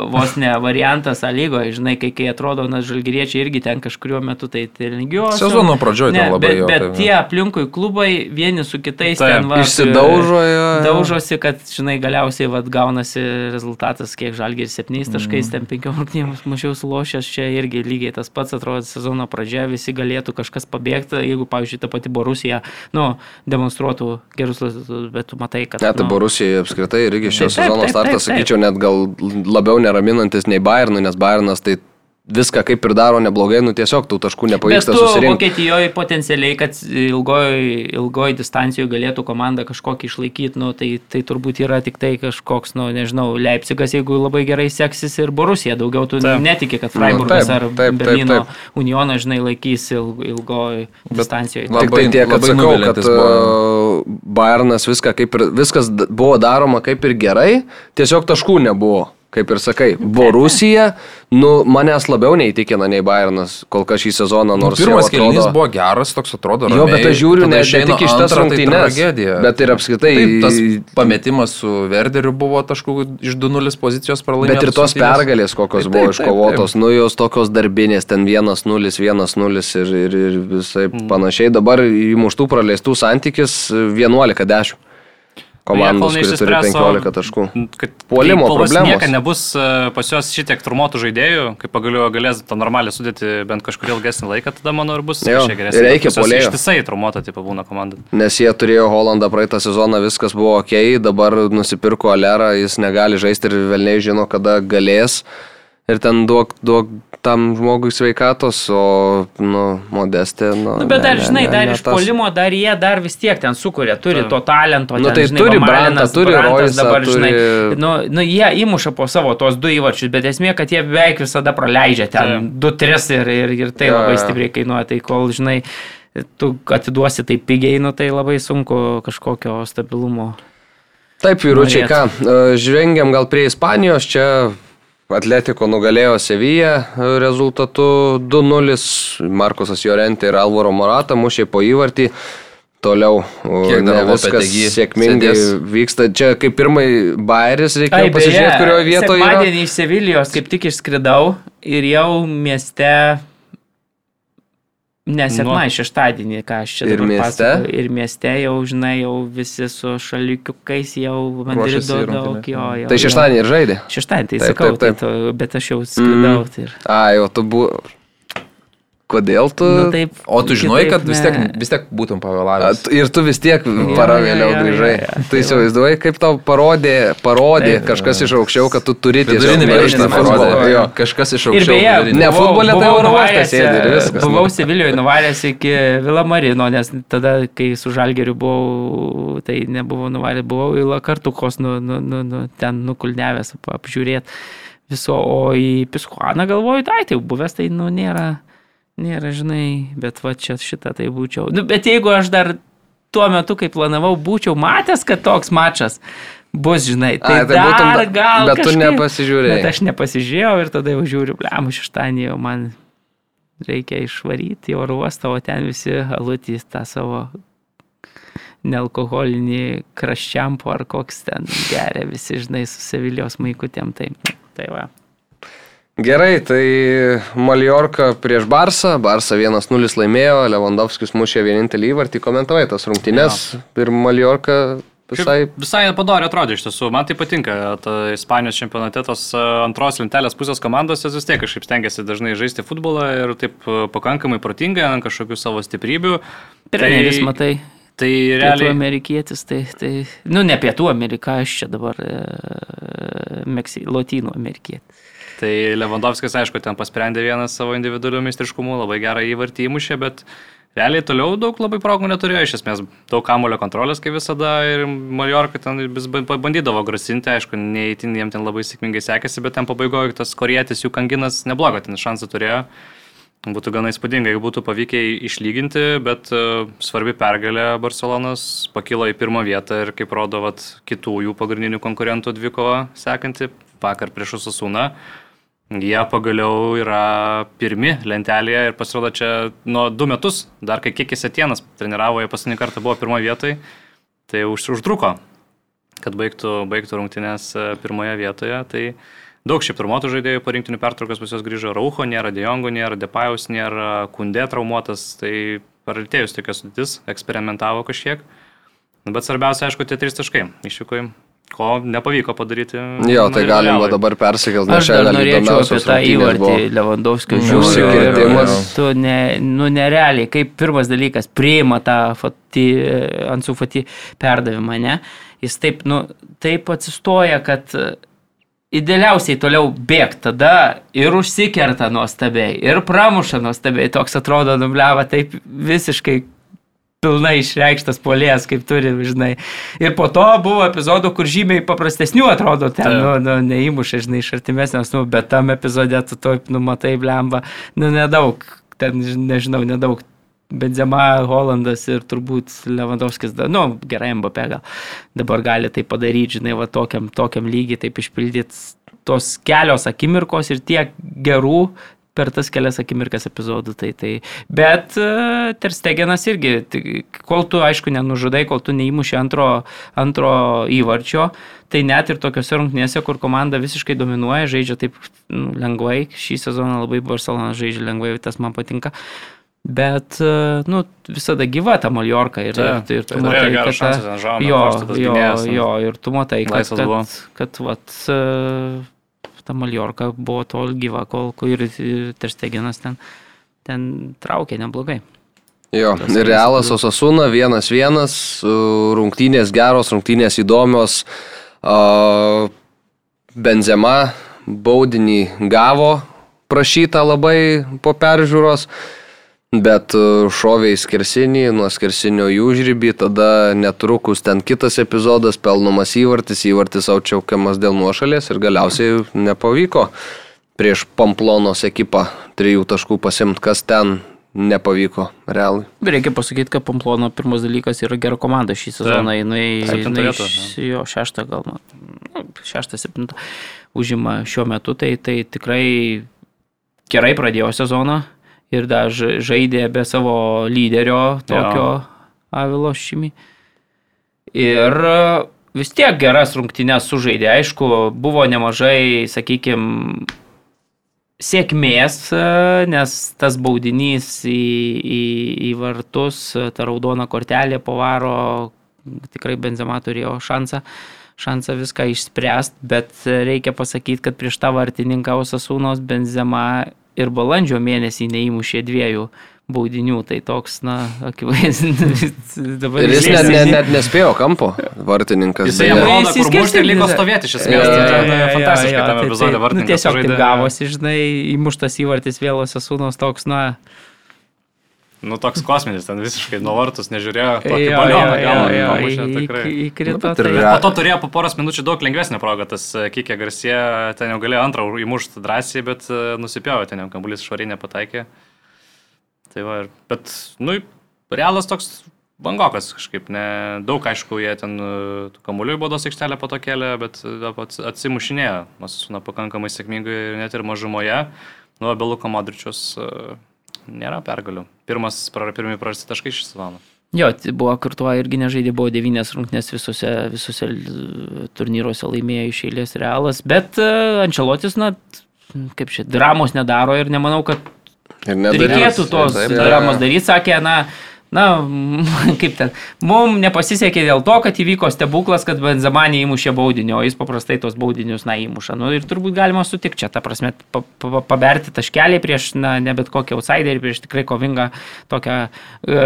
vos ne variantas lygoje, žinai, kai, kai atrodo, na, žalgeriečiai irgi ten kažkurio metu tai, tai lygios. Sezono pradžioje ten labai bet, jau. Bet taip. tie aplinkui klubai vieni su kitais taip, ten va. Išsidaužo. Ja. Daužosi, kad, žinai, galiausiai va, gaunasi rezultatas, kiek žalgeris 7 taškais, mm. ten 15 rungtynėms mažiau sulošęs, čia irgi lygiai tas pats atrodo sezono pradžioje pradžia visi galėtų kažkas pabėgti, jeigu, pavyzdžiui, ta pati Borusija, nu, demonstruotų gerus rezultatus, bet tu matai, kad... Ne, tai nu, Borusija apskritai irgi šio sezono startas, sakyčiau, net gal labiau neraminantis nei Bayernui, nes Bayernas tai viską kaip ir daro neblogai, nu tiesiog tų taškų nepavyksta susirinkti. Vokietijoje potencialiai, kad ilgoji, ilgoji distancijoje galėtų komanda kažkokį išlaikyti, nu, tai, tai turbūt yra tik tai kažkoks, nu, nežinau, Leipzigas, jeigu labai gerai seksis ir Borusija, daugiau tu taip. netiki, kad Freiburgas nu, taip, ar taip, Berlyno taip, taip. Unionas, žinai, laikys ilgoji distancijoje. Tik tai tiek, kad sakau, kad uh, Bayernas viską kaip ir, viskas buvo daroma kaip ir gerai, tiesiog taškų nebuvo kaip ir sakai, Borusija, nu, manęs labiau neįtikina nei Bayernas kol kas šį sezoną, nors... Nu, pirmas atrodo... kelnys buvo geras, toks atrodo. Ramiai, jo, bet aš žiūriu ne, ne tik iš tas tai rungtynės. Tai bet ir apskritai... Taip, tas pametimas su Werderiu buvo taškų iš 2-0 pozicijos pralaimėtas. Bet ir tos pergalės, kokios taip, buvo iškovotos, nu jos tokios darbinės, ten 1-0, 1-0 ir, ir, ir visai mm. panašiai. Dabar įmuštų praleistų santykis 11-10 komandos, kuri turi 15 taškų. Puolimo problemos. Niekada nebus e, pas juos šitiek turmuotų žaidėjų, kai pagaliau galės tą normalią sudėti bent kažkurį ilgesnį laiką, tada manau ir bus šiek tiek geresnė. Reikia puolėjo. Ištisai turmuota tipo būna komanda. Nes jie turėjo Holandą praeitą sezoną, viskas buvo ok, dabar nusipirko Alerą, jis negali žaisti ir vėlniai žino, kada galės. Ir ten duok, duok tam žmogui sveikatos, o, nu, modestė, nu. nu bet dar, ne, žinai, ne, dar ne, iš polimo, dar jie dar vis tiek ten sukuria, turi to talento. Nu, ten, tai žinai, turi Brantą, turi Roisą, dabar, turi... žinai, nu, nu, jie įmuša po savo tos du įvarčius, bet esmė, kad jie beveik visada praleidžia ten 2-3 ir, ir, ir tai ja, labai stipriai kainuoja, tai kol, žinai, tu atiduosi tai pigiai, nu, tai labai sunku kažkokio stabilumo. Taip, vyručiai, ką, žvengiam gal prie Ispanijos, čia Atletiko nugalėjo Seviją rezultatu 2-0. Markusas Jorentė ir Alvaro Morata mušė po įvartį. Toliau ne viskas sėkmingai sėdės. vyksta. Čia kaip pirmai bairis reikėjo pasižiūrėti, kurioje vietoje. Sekmadienį iš Sevilijos kaip tik išskridau ir jau mieste Ne, sekmai, šeštadienį, ką aš čia ir mieste. Pasakoju. Ir mieste jau, žinai, jau visi su šalikiukais jau Madrido daug jo. Jau, tai šeštadienį ir žaidė? Šeštadienį, tai taip, sakau, taip, taip. Tai to, bet aš jau skridau. Mm. Tai ir... A, jau tu buvai. Kodėl tu? Nu, taip, o tu žinai, kad vis tiek, vis tiek būtum pavėlavęs. Ir tu vis tiek parą vėliau grįžai. Ja, ja, ja, tu įsivaizduoji, kaip tau parodė, parodė taip, kažkas iš aukščiau, kad tu turi tiesiog grįžti futbolą. Kažkas iš aukščiau. Ir beje, ne futbolė, tai oro uostas sėdi ir viskas. Buvau Sevilijoje nuvaręs iki Vilamarino, nes tada, kai su Žalgeriu buvau, tai nebuvau nuvaręs, buvau į Lakartukos nu, nu, nu, nu, ten nukulnevęs apžiūrėti viso, o į Piskuaną galvoju, tai tai buvęs, tai nu nėra. Nėra, žinai, bet va čia šitą tai būčiau. Nu, bet jeigu aš dar tuo metu, kai planavau, būčiau matęs, kad toks mačas bus, žinai, tai, A, tai dar būtum, gal. Bet kažkaip, tu nepasižiūrėjai. Bet aš nepasižiūrėjau ir tada jau žiūriu, blem, šeštadienį jau man reikia išvaryti į oro uostą, o ten visi alutys tą savo nealkoholinį kraščiampo ar koks ten geria, visi, žinai, su Sevilijos maikutėm. Tai, tai va. Gerai, tai Maliorka prieš Barsą, Barsą 1-0 laimėjo, Lewandowskis mušė vienintelį įvartį, komentavai tas rungtynes ja. ir Maliorka visai... Šiaip visai padorė atrodė iš tiesų, man tai patinka, ta Ispanijos čempionate tos e, antros lentelės pusės komandos vis tiek kažkaip stengiasi dažnai žaisti futbolą ir taip e, pakankamai protingai ant kažkokių savo stiprybių. Treneris, tai... matai. Tai realiai. Pietų amerikietis, tai, tai, nu ne pietų amerika, aš čia dabar e, Meksik, lotynų amerikietis. Tai Lewandowskis, aišku, ten pasprendė vieną savo individualių meistriškumų, labai gerą įvartį įmušė, bet Realiai toliau daug labai progų neturėjo, iš esmės daug kamulio kontrolės, kaip visada, ir Mallorca ten vis bandydavo grasinti, aišku, neįtin jiem ten labai sėkmingai sekėsi, bet ten pabaigoje tas korietis jų kanginas neblogo ten šansą turėjo. Būtų gana įspūdinga, jeigu būtų pavykę išlyginti, bet uh, svarbi pergalė Barcelonas pakilo į pirmą vietą ir kaip rodo vat, kitų jų pagrindinių konkurentų dvikova sekanti, vakar prieš Usasūną. Jie pagaliau yra pirmi lentelėje ir pasirodo čia nuo du metus, dar kai kiekis Etienas treniravo, jie paskutinį kartą buvo pirmoje vietoje, tai už, užtruko, kad baigtų, baigtų rungtynės e, pirmoje vietoje. Tai daug šiaip turmotų žaidėjų po rinktinių pertraukos pas juos grįžo Raucho, nėra Dejongo, nėra Depajaus, nėra Kundė traumuotas, tai paraltėjus tokia sudėtis, eksperimentavo kažkiek. Bet svarbiausia, aišku, tie trys taškai išvyko ko nepavyko padaryti. Jo, tai galima dabar persikelti. Aš dar norėčiau apie tą įvartį Lewandowskio žiūrėjimą. Tu ne, nu, nerealiai, kaip pirmas dalykas, priima tą fati, Ansu Fati perdavimą, ne? Jis taip, nu, taip atsistoja, kad idealiausiai toliau bėg tada ir užsikerta nuostabiai, ir pramuša nuostabiai, toks atrodo nubliava taip visiškai pilnai išreikštas polės, kaip turi, žinai. Ir po to buvo epizodų, kur žymiai paprastesnių atrodo ten, nu, nu, neįmušė, žinai, iš artimesnės, nu, bet tam epizode tu to, nu, matai, blemba, nu, nedaug, ten, nežinau, nedaug. Benzema, Holandas ir turbūt Lewandowskis, nu, gerai, Mbappé gal dabar gali tai padaryti, žinai, va tokiam, tokiam lygiai taip išpildyti tos kelios akimirkos ir tiek gerų per tas kelias akimirkas epizodų. Tai, tai. Bet uh, Terstegenas irgi, tai, kol tu, aišku, nenužudai, kol tu neįmuši antro, antro įvarčio, tai net ir tokiuose rungtynėse, kur komanda visiškai dominuoja, žaidžia taip nu, lengvai, šį sezoną labai Barcelona žaidžia lengvai, tas man patinka. Bet, e, nu, visada gyva ta Mallorca ir, tai, tai, ir tu matai, kad ta, jo, jo, jo, ir tu matai, kad, kad, kad, kad vat, uh, ta Mallorca buvo tol gyva, kol, kol ir Tersteginas ten, ten traukė neblogai. Jo, ir Realas Osasuna 1-1, rungtynės geros, rungtynės įdomios. Benzema baudinį gavo prašytą labai po peržiūros bet e, šovė į skersinį, nuo skersinio jų žrybį, tada netrukus ten kitas epizodas, pelnomas įvartis, įvartis aučiaukiamas dėl nuošalės ir galiausiai nepavyko prieš Pamplonos ekipą trijų taškų pasimti, kas ten nepavyko realiai. Reikia pasakyti, kad Pamplono pirmas dalykas yra gera komanda šį sezoną. Jis jo šeštą gal, nu, šeštą, septintą užima šiuo metu, tai, tai tikrai gerai pradėjo sezoną ir dar žaidė be savo lyderio tokio jo. Avilo Šimi. Ir vis tiek geras rungtynes sužaidė. Aišku, buvo nemažai, sakykime, sėkmės, nes tas baudinys į, į, į vartus, ta raudona kortelė povaro, tikrai Benzema turėjo šansą šansą viską išspręsti, bet reikia pasakyti, kad prieš tą vartininką Osasūnos Benzema ir balandžio mėnesį neįmušė dviejų baudinių, tai toks, na, akivaizdu. Dabar ir jis net, net, net nespėjo kampo, vartininkas. Jis jam rodo, kur mušti ir liko stovėti iš esmės. Ja, ja, ja, fantastiškai ja, tame epizode vartininkas. Nu, tiesiog taip gavosi, žinai, įmuštas įvartis vėlose sūnos toks, na, Nu, toks kosminis, ten visiškai nuo vartus nežiūrėjo, tokį balioną tikrai. Įkrito. Nu, tai po to turėjo po poros minučių daug lengvesnę progą, tas e, Kikė Garsė, ten jau galėjo antrą įmušti drąsiai, bet e, nusipjovė, ten jau kambulis švarinė pataikė. Tai va, bet, nu, realas toks bangokas kažkaip, ne, daug aišku, jie ten e, kamuolių į bodos aikštelę po to kėlė, bet atsimušinėjo, nors na, pakankamai sėkmingai net ir mažumoje, nuo Beluko Madričius. Uh, nėra pergalių. Pirmas, pirmie prarasti taškai šį sezoną. Jo, tai buvo kartuoja irgi nežaidė, buvo devynės rungtynės visose, visose turnyruose laimėjo iš eilės realas, bet uh, Ančelotis, na, kaip čia, dramos nedaro ir nemanau, kad reikėtų tos taip, dramos daryti, sakė, na, na, kaip ten, mums nepasisekė dėl to, kad įvyko stebuklas, kad Benzamanė įmušė baudinio, o jis paprastai tos baudinius, na, įmuša. Nu, ir turbūt galima sutikti čia, ta prasme, pa, pa, paberti taškelį prieš, na, ne bet kokį outsiderį, prieš tikrai kovingą tokią e,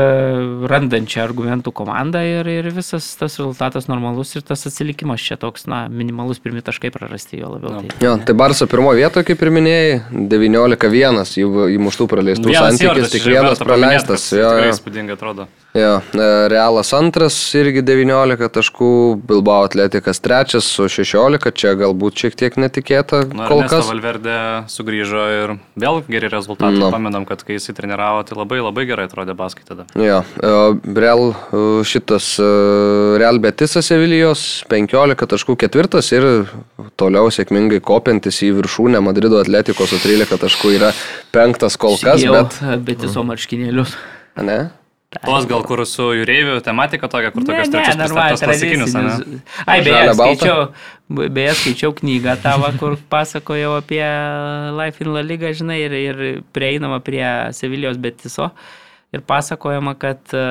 randančią argumentų komandą ir, ir visas tas rezultatas normalus ir tas atsilikimas čia toks, na, minimalus pirmi taškai prarasti jo labiau. Tai, Jo, tai Barso pirmoje vietoje, kaip ir minėjai, 19-1 jų įmuštų praleistų santykis, tik vienas praleistas. Jo, jo. Atrodo. Jo, e, Realas antras irgi 19 taškų, Bilbao atletikas trečias su 16, čia galbūt šiek tiek netikėta Na, kol Ernesto kas. Valverde sugrįžo ir vėl geri rezultatai. Nu. No. Pamenam, kad kai jisai treniravo, tai labai labai gerai atrodė baskai tada. Jo, e, Real e, šitas Real Betisas Sevilijos 15 taškų ketvirtas ir toliau sėkmingai kopiantis į viršūnę Madrido atletiko su 13 taškų yra penktas kol kas, bet... bet tiesiog marškinėlius. Ne? Tos gal kur su jūreiviu tematika tokia, kur Ne, tokios ne, trečios normaliai, klasikinius, ne? Ai, beje, skaičiau, beje, skaičiau knygą tavo, kur pasakojau apie Life in La Liga, žinai, ir, ir prieinama prie Sevilijos Betiso. Ir pasakojama, kad e,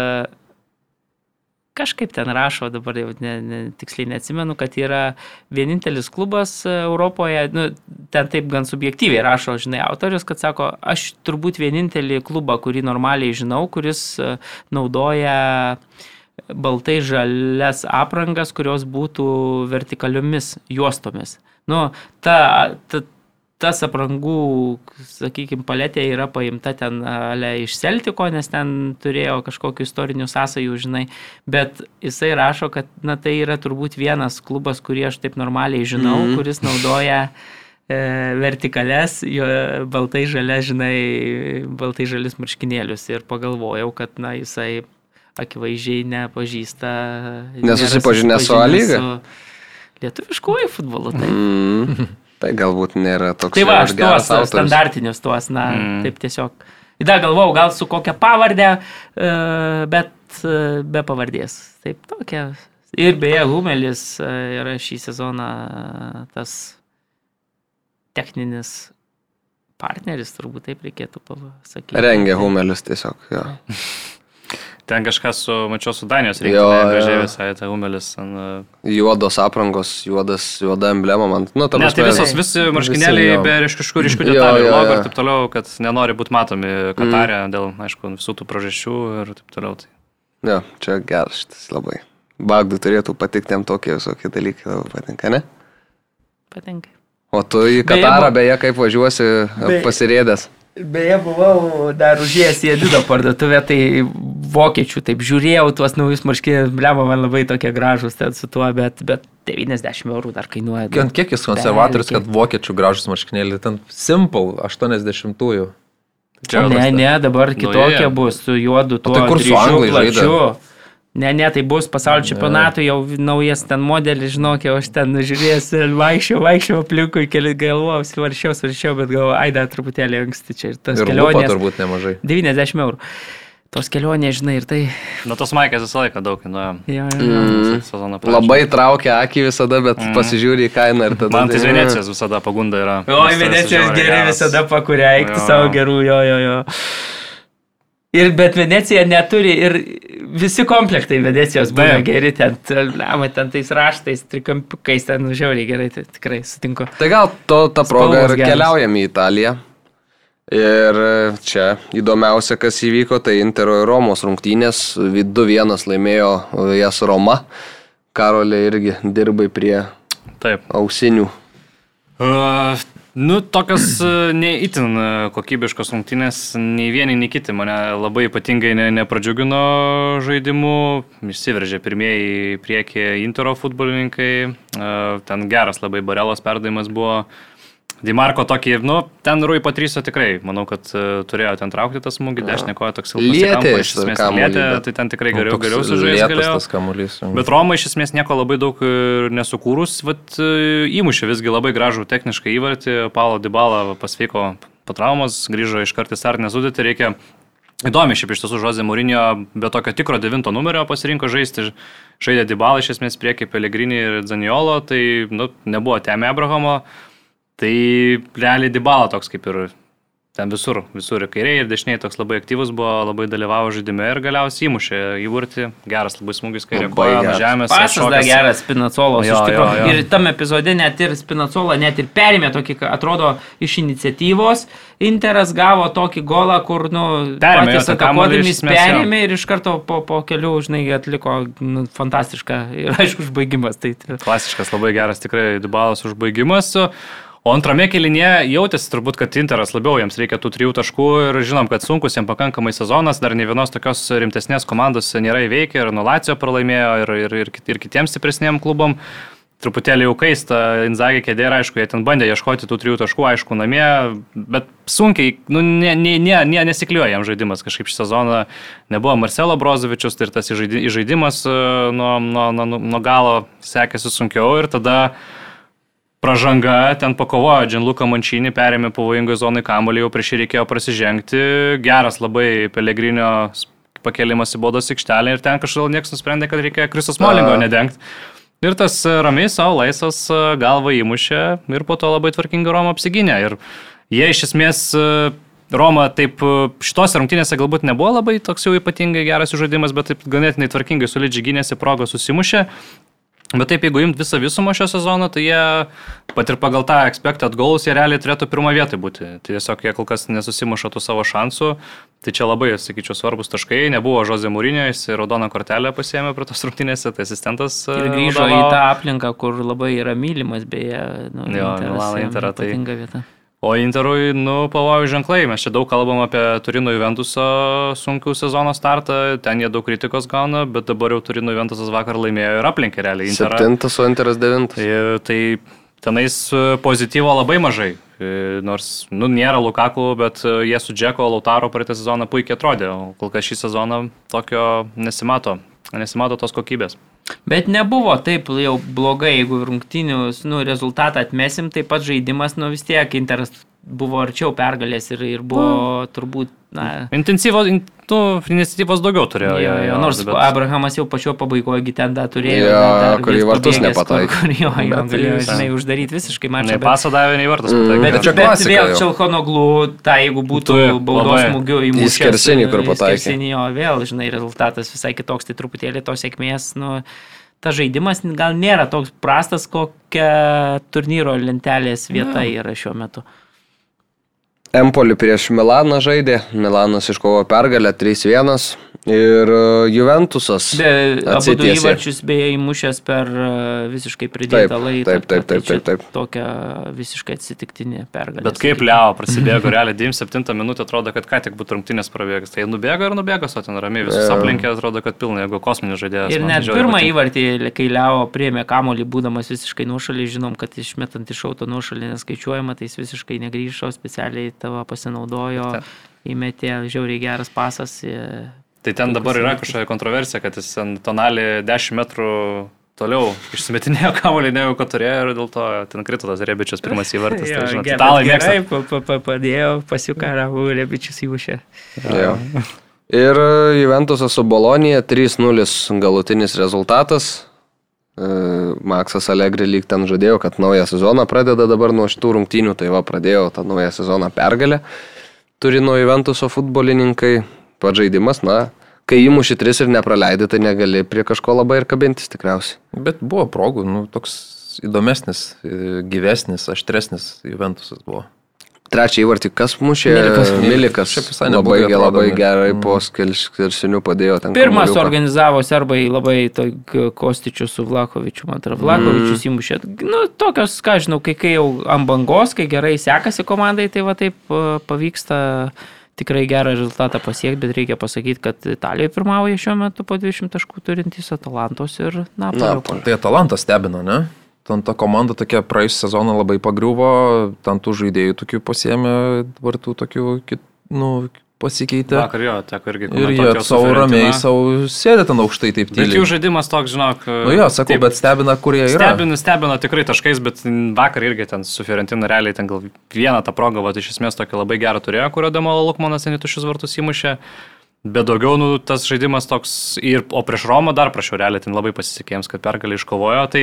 kažkaip ten rašo, dabar jau ne, ne, tiksliai neatsimenu, kad yra vienintelis klubas e, Europoje, nu, ten taip gan subjektyviai rašo, žinai, autorius, kad sako, aš turbūt vienintelį klubą, kurį normaliai žinau, kuris e, naudoja baltai žalias aprangas, kurios būtų vertikaliomis juostomis. Nu, ta, ta, tas aprangų, sakykime, paletė yra paimta ten ale, iš Celtiko, nes ten turėjo kažkokiu istoriniu sąsajų, žinai, bet jisai rašo, kad na, tai yra turbūt vienas klubas, kurį aš taip normaliai žinau, mm -hmm. kuris naudoja e, vertikales, jo, baltai žalias, žinai, baltai žalius marškinėlius ir pagalvojau, kad na, jisai akivaizdžiai nepažįsta. Nesusipažinęs su A lyga? Lietuviškuoju futbolu. Tai. Mm, tai galbūt nėra toks Tai va, aš tuos autorius. standartinius, tuos, na, Mm. taip tiesiog. Ir dar galvojau, gal su kokia pavardė, e, bet e, be pavardės. Taip, tokia. Ir beje, Humelis e, yra šį sezoną tas techninis partneris, turbūt taip reikėtų pasakyti. Rengia Humelis tiesiog. Jo. Ten kažkas su, mačiau, su Danijos Jo, reikia. Gražiai visai, tai Humelis. Ten, uh, Juodos aprangos, juodas, juoda emblema man. Nu, ne, tai visos, visi marškinėliai be ryškių Jo, detalių, logo ir taip toliau, kad nenori būti matomi Katarė dėl, aišku, visų tų priežasčių ir taip toliau. Tai. Jo, čia geras šitas labai. Bagdų turėtų patikti jam tokie visokie dalykai, labai patinka, ne? Patinka. O tu į Beje, Katarą, bu- beje, kaip važiuosi Beje- pasirėdęs. Beje, buvau dar užėjęs į Edido parduotuvę, tai vokiečių, taip žiūrėjau tuos naujus marškinius, blemo man labai tokie gražus ten su tuo, bet, bet 90 eurų dar kainuoja. Ant kiek jis konservatorius, kad vokiečių gražus marškinėliai, ten simple 80-ųjų. Čia Ne, ne, dabar Nauji. kitokia bus su juodu tuo. tai kur su žaidė? plačiu. Ne, ne, tai bus pasaulio čempionatų jau naujas ten modelis, žinok, jau aš ten žiūrėjęs, vaikščiau, vaikščiau aplinkui, keli galvojau, svaršiau, svaršiau, bet galvoju, ai dar truputėlį anksti čia ir tas Ir kelionės. turbūt nemažai. 90 eurų. Tos kelionės, žinai, ir tai... Nu, tos maikės visą laiką daug kainuoja. Jo, jo, jo. Mm, labai traukia akį visada, bet mm. pasižiūri į kainą ir tada... Man tai Venecijos visada pagunda yra. O, Venecijos žiauriai geri geras. visada pakuria, eikti Jo. savo gerų, jo, jo, jo. Ir bet Venecija neturi ir visi komplektai Venecijos Taip. geri, ten, lemai, ten tais raštais, trikampikais, ten žiauriai gerai, tai tikrai sutinku. Tai gal to, tą progą ir geros. keliaujam į Italiją. Ir čia įdomiausia, kas įvyko, tai Intero ir Romos rungtynės. 2-1 laimėjo jas Roma. Karolė irgi dirbai prie Taip. ausinių. Uh, nu, tokios uh, neįtin uh, kokybiškos rungtynės, nei vieni, nei kiti mane labai ypatingai ne, nepradžiugino žaidimu. Išsiveržė pirmieji į priekį Intero futbolininkai. Uh, ten geras labai Barelos perdavimas buvo. Dimarko tokį, nu, ten Rui Patryso tikrai, manau, kad uh, turėjo ten traukti tą smūgį, dešinė koja toks ilgas. iš esmės lietė, bet- tai ten tikrai geriau, Toks geriau kamuolys. Bet Roma iš esmės nieko labai daug ir nesukūrus, vat, e, įmušė visgi labai gražų techniškai įvartį, Paulo Dybala pasveiko po traumos, grįžo iš karto startinę sudėtį, reikia įdomi šiaip iš tiesų Žozė Mūrinio, be tokio tikro devinto numerio pasirinko žaisti, žaidė Dybala iš esmės priekį Pelegrinį ir Zaniolo, tai nu, nebuvo Teme Abrahamo, tai realiai Dybala toks kaip ir ten visur, visur ir kairiai, ir dešiniai toks labai aktyvus buvo, labai dalyvavo žaidime ir galiausiai įmušė įvartį. Geras labai smūgis kairė koja nuo žemės. Pasas dar geras Spinacolos. Jo, iš tikro. jo, jo. Ir tam epizode net ir Spinacola net ir perėmė tokį, atrodo, iš iniciatyvos. Interas gavo tokį golą, kur, nu, Perėmė patys atakuodami perėmė ir iš karto po, po kelių, žinai, atliko nu, fantastišką ir aišku, užbaigimas. Tai, tai, Klasiškas, labai geras tikrai Dubalas užbaigimas. O antrame kelinėje jautėsi turbūt, kad Interas labiau jiems reikia tų trijų taškų ir žinom, kad sunkus jiems pakankamai sezonas, dar ne vienos tokios rimtesnės komandos nėra įveikę ir Nulacijo pralaimėjo ir, ir, ir, ir kitiems stipresniem klubom. Truputėlį jau keista, Inzagė kėdė ir aišku, jie ten bandė ieškoti tų trijų taškų, aišku, namie, bet sunkiai, nu, ne, ne, ne, ne, nesikliuoja jam žaidimas kažkaip šį sezoną. Nebuvo Marcelo Brozovičius, tai ir tas įžaidi- įžaidimas e, nuo, nuo, nuo, nuo galo sekėsi sunkiau ir tada Pražanga, ten pakovojo Džinluką Mančinį, perėmė pavojingai zonai kamuolį, jau prieš jį reikėjo prasižengti. Geras labai Pelegrinio pakelimas į bodos aikštelę ir ten kažkodėl niekas nusprendė, kad reikia Kristos Molingo nedengti. Ir tas ramiai savo laisvas galvą įmušė ir po to labai tvarkingai Romą apsigynė. Ir jie iš esmės Roma taip šitose rungtynėse galbūt nebuvo labai toks jau ypatingai geras žaidimas, bet taip ganėtinai tvarkingai solidžiai gynėsi, progą susimušė. Bet taip, jeigu imt visą visumą šio sezono, tai jie, pat ir pagal tą expected goals, jie realiai turėtų pirmą vietą būti. Tai tiesiog jie kol kas nesusimuša tų savo šansų. Tai čia labai, sakyčiau, svarbus taškai. Nebuvo Žozė Mūrinio, jis raudoną kortelę pasėmė prie tos rungtynėse, tai asistentas. e, ir grįžo į vadovavo. tą aplinką, kur labai yra mylimas, beje, nu, Jo, Milano Interą, tai- vieta. O Interui, nu, pavojų ženklai. Mes čia daug kalbam apie Turino Juventuso sunkių sezono startą. Ten jie daug kritikos gauna, bet dabar jau Turino Juventusas vakar laimėjo ir aplenkė realiai Interą. Septintas, o Interas devintas. Tai, tai tenais e, pozityvo labai mažai. E, Nors, nu, nėra Lukaku, bet e, jie su Džeko Lautaro praeitą sezoną puikiai atrodė. O kol kas šį sezoną tokio nesimato. Nesimato tos kokybės. Bet nebuvo taip jau blogai, jeigu rungtinių nu, rezultatą atmesim, taip pat žaidimas, nu vis tiek Interas buvo arčiau pergalės ir, ir buvo turbūt, na, Intensyvos, in, nu, iniciatyvos daugiau turėjo. Jo, jo, nors bet- Abrahamas jau pačio pabaigoje ten dar turėjo. Jo, dar kur į vis vartus nepataikė. Kur, kur jo, jo galėjo, žinai, uždaryti visiškai mačą. Nei bet- pasą davė, nei vartus Mm, pataikė. Bet, Bet čia bet vėl jau. Čelkonoglų, tai jeigu būtų Tu- baudos smūgiu į mūšį. skersinį, kur pataikė. Jo, vėl, žinai, rezultatas visai kitoks, tai truputėlį tos sėkmės, nu, ta žaidimas gal nėra toks prastas, kokia turnyro lentelės vieta yra šiuo metu. Empoli prieš Milaną žaidė, Milanas iškovo pergalę 3-1 ir e, Juventusas Be, abu du įvarčius beje įmušęs per e, visiškai pridėtą Taip, laiką. taip, taip, taip, taip, taip. Tokia visiškai atsitiktinė pergalė. Bet kaip Leo prasibėgo, realiai 97 minutę atrodo, kad ką tik būtų rungtynės prabėgas. Tai nubėga ir nubėga, o ten ramiai visus Jo. aplinkė, atrodo, kad pilna, jeigu kosminis žaidėjas. Ir net pirmą įvartį, kai Leo priemė kamolį, būdamas visiškai nuošalį, žinom, kad išmetant iš auto nuošalį neskaičiuojama, tai jis visiškai negryžo, specialiai tavo pasinaudojo, Taip. įmetė žiauriai geras pasas. Tai ten dabar yra kažkokia kontroversija, kad jis ten tonalį 10 metrų toliau išsimetinėjo kamuolį, negu kad turėjo ir dėl to ten krito tas rebičias pirmas įvartis. Tai, žinot, italai mėgsta. gerai, pa, pa, pa, padėjo, pasiukaravo, rebičius įmušė. Jo. Ir Juventusas su Bolonija 3-0 galutinis rezultatas. E, Maksas Allegri lyg ten žadėjo, kad naują sezoną pradeda dabar nuo šitų rungtynių, tai va pradėjo tą naują sezoną pergalę. Turi nuo Juventuso futbolininkai, pats žaidimas, na, kai įmuši tris ir nepraleidai, tai negali prie kažko labai ir kabintis tikriausiai. Bet buvo progų, nu, toks įdomesnis, e, gyvesnis, aštresnis Juventusas buvo. Trečią įvartį kas mušė? Milikas. Milikas. Šiaip visai labai, ge- labai atrodo, gerai mm. po skersinių padėjo ten. Pirmas kamuoliuką. organizavo serbai labai Kostičių su Vlakovičiu, man atrodo, Vlakovičius Mm. įmušė. Nu, tokios, ką žinau, kai, kai jau ant bangos, kai gerai sekasi komandai, tai va taip pavyksta tikrai gerą rezultatą pasiekti, bet reikia pasakyti, kad Italija pirmauja šiuo metu po 20 taškų turintys Atalantos ir Napolio. Napoli. Tai Atalantas stebino, ne? Ten ta komanda tokia praėjusią sezoną labai pagriuvo, ten tų žaidėjų tokių pasiemė, dabar tų tokių, nu, pasikeitė. Vakar jo, teko irgi Ir jie savo ramiai, savo sėdė ten aukštai taip Bet jų tyliai. žaidimas toks, žinok. Nu jo, sakau, taip, bet stebina, kurie yra. Stebina, stebina tikrai taškais, bet vakar irgi ten su Fiorentina realiai ten gal vieną tą progą, va, iš esmės tokį labai gerą turėjo, kurio Demola Lukmanas ten į tušius vartus įmušė. Bet daugiau, nu, tas žaidimas toks ir, o prieš Romą dar prašiau, realiai ten labai pasisekė jiems, kad pergalį iškovojo, tai,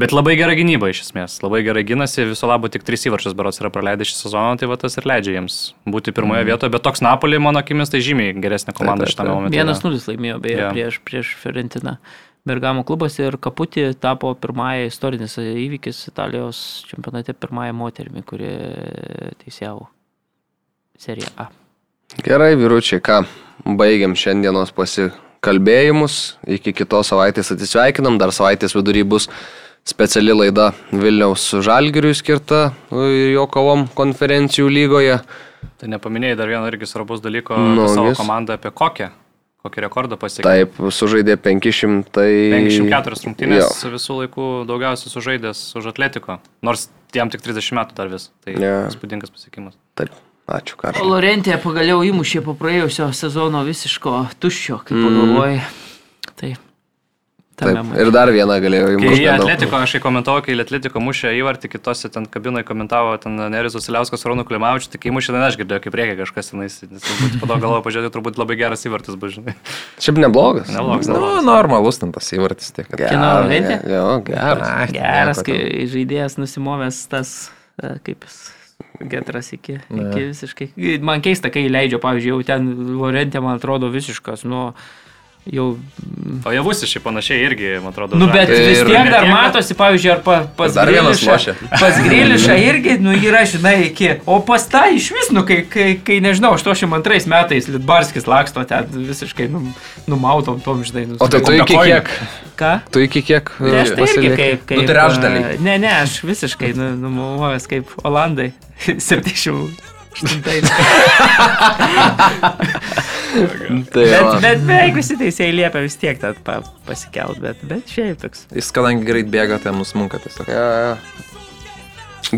bet labai gera gynyba iš esmės, labai gerai gynasi, viso labo tik trys įvarčius berots yra praleidę šį sezoną, tai va tas ir leidžia jiems būti pirmoje mm. vietoje, bet toks Napolį, mano akimis, tai žymiai geresnė komanda šitame momente. 1-0 laimėjo beje Jo. prieš, prieš Fiorentiną. Bergamo klubas ir Kaputį tapo pirmąją istorinis įvykis Italijos čempionate pirmąją moterimi, kuri teisėjavo seriją A. Gerai, vyručiai, ką, baigiam šiandienos pasikalbėjimus. Iki kitos savaitės atsisveikinam, dar savaitės vidury bus speciali laida Vilniaus Žalgiriui skirta ir jo kovom konferencijų lygoje. Tai nepaminėjai dar vieno irgi svarbus dalyko Nu, savo vis. komandą, apie kokią, kokį rekordą pasiekė. Taip, sužaidė 500. 54 rungtynės Jo. visų laikų daugiausiai sužaidęs už Atletiko, nors jam tik 30 metų dar vis. Tai įspūdingas pasiekimas. Taip, ačiū, O Karol. Lorentė pagaliau įmušė po praėjusio sezono visiško tuščio, kaip Mm. pagalvojai. Tai Taip, man- ir dar vieną galėjau Kai įmušti. nedaug. Atletiko, aš komentavau, kai Atletiko mušė įvartį, kitose ten kabinoje komentavo, ten Neris Vasiliauskas, Rūnų Klimavičius, tik įmušė, ten aš girdėjau, kaip reikia kažkas tenais. turbūt Po to galvoju, pažiūrėti, turbūt labai geras įvartis bus, žinai. Šiaip neblogas. Neblogas, Nu, neblogas. normalus ten tas įvartis tiek. kad- Kino Lorentė? Jo, geras. Geras, kai žaidėjas nusimovęs tas, e, kaip jis, getras iki, iki visiškai. Man keista, kai leidžia, pavyzdžiui, jau ten Lorentė, man atrodo, visiškas, nu, jau... O jie šiaip panašiai irgi, man atrodo. Nu, bet žaidė. vis Ir- tiek dar matosi, pavyzdžiui, ar pa, pas Dar Grilišą-. Pas Grilišą irgi, nu, yra, žinai, iki. O pas tą iš vis, nu, kai, kai, kai nežinau, 82 metais Litbarskis laksto ten visiškai num, numautom tom, žinai. Nu, O tai tu iki kiek? Ką? Tu iki kiek Tai aš tai irgi pasilieki? kaip... kaip Nu, trečdalį. e, Ne, ne, aš visiškai nu, numovęs kaip Olandai. 78. Tai bet, bet beveik visi teisėjai liepia vis tiek tą pa, pasikelt, bet, bet šiaip toks. Jis kadangi greit bėga, tai nusmunka tiesiog. Jo, jo.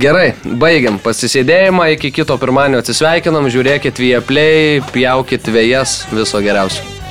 Gerai, baigiam pasisėdėjimą, iki kito pirmadienio atsisveikinam, žiūrėkit Vieplay, pjaukit vėjas, viso geriausio.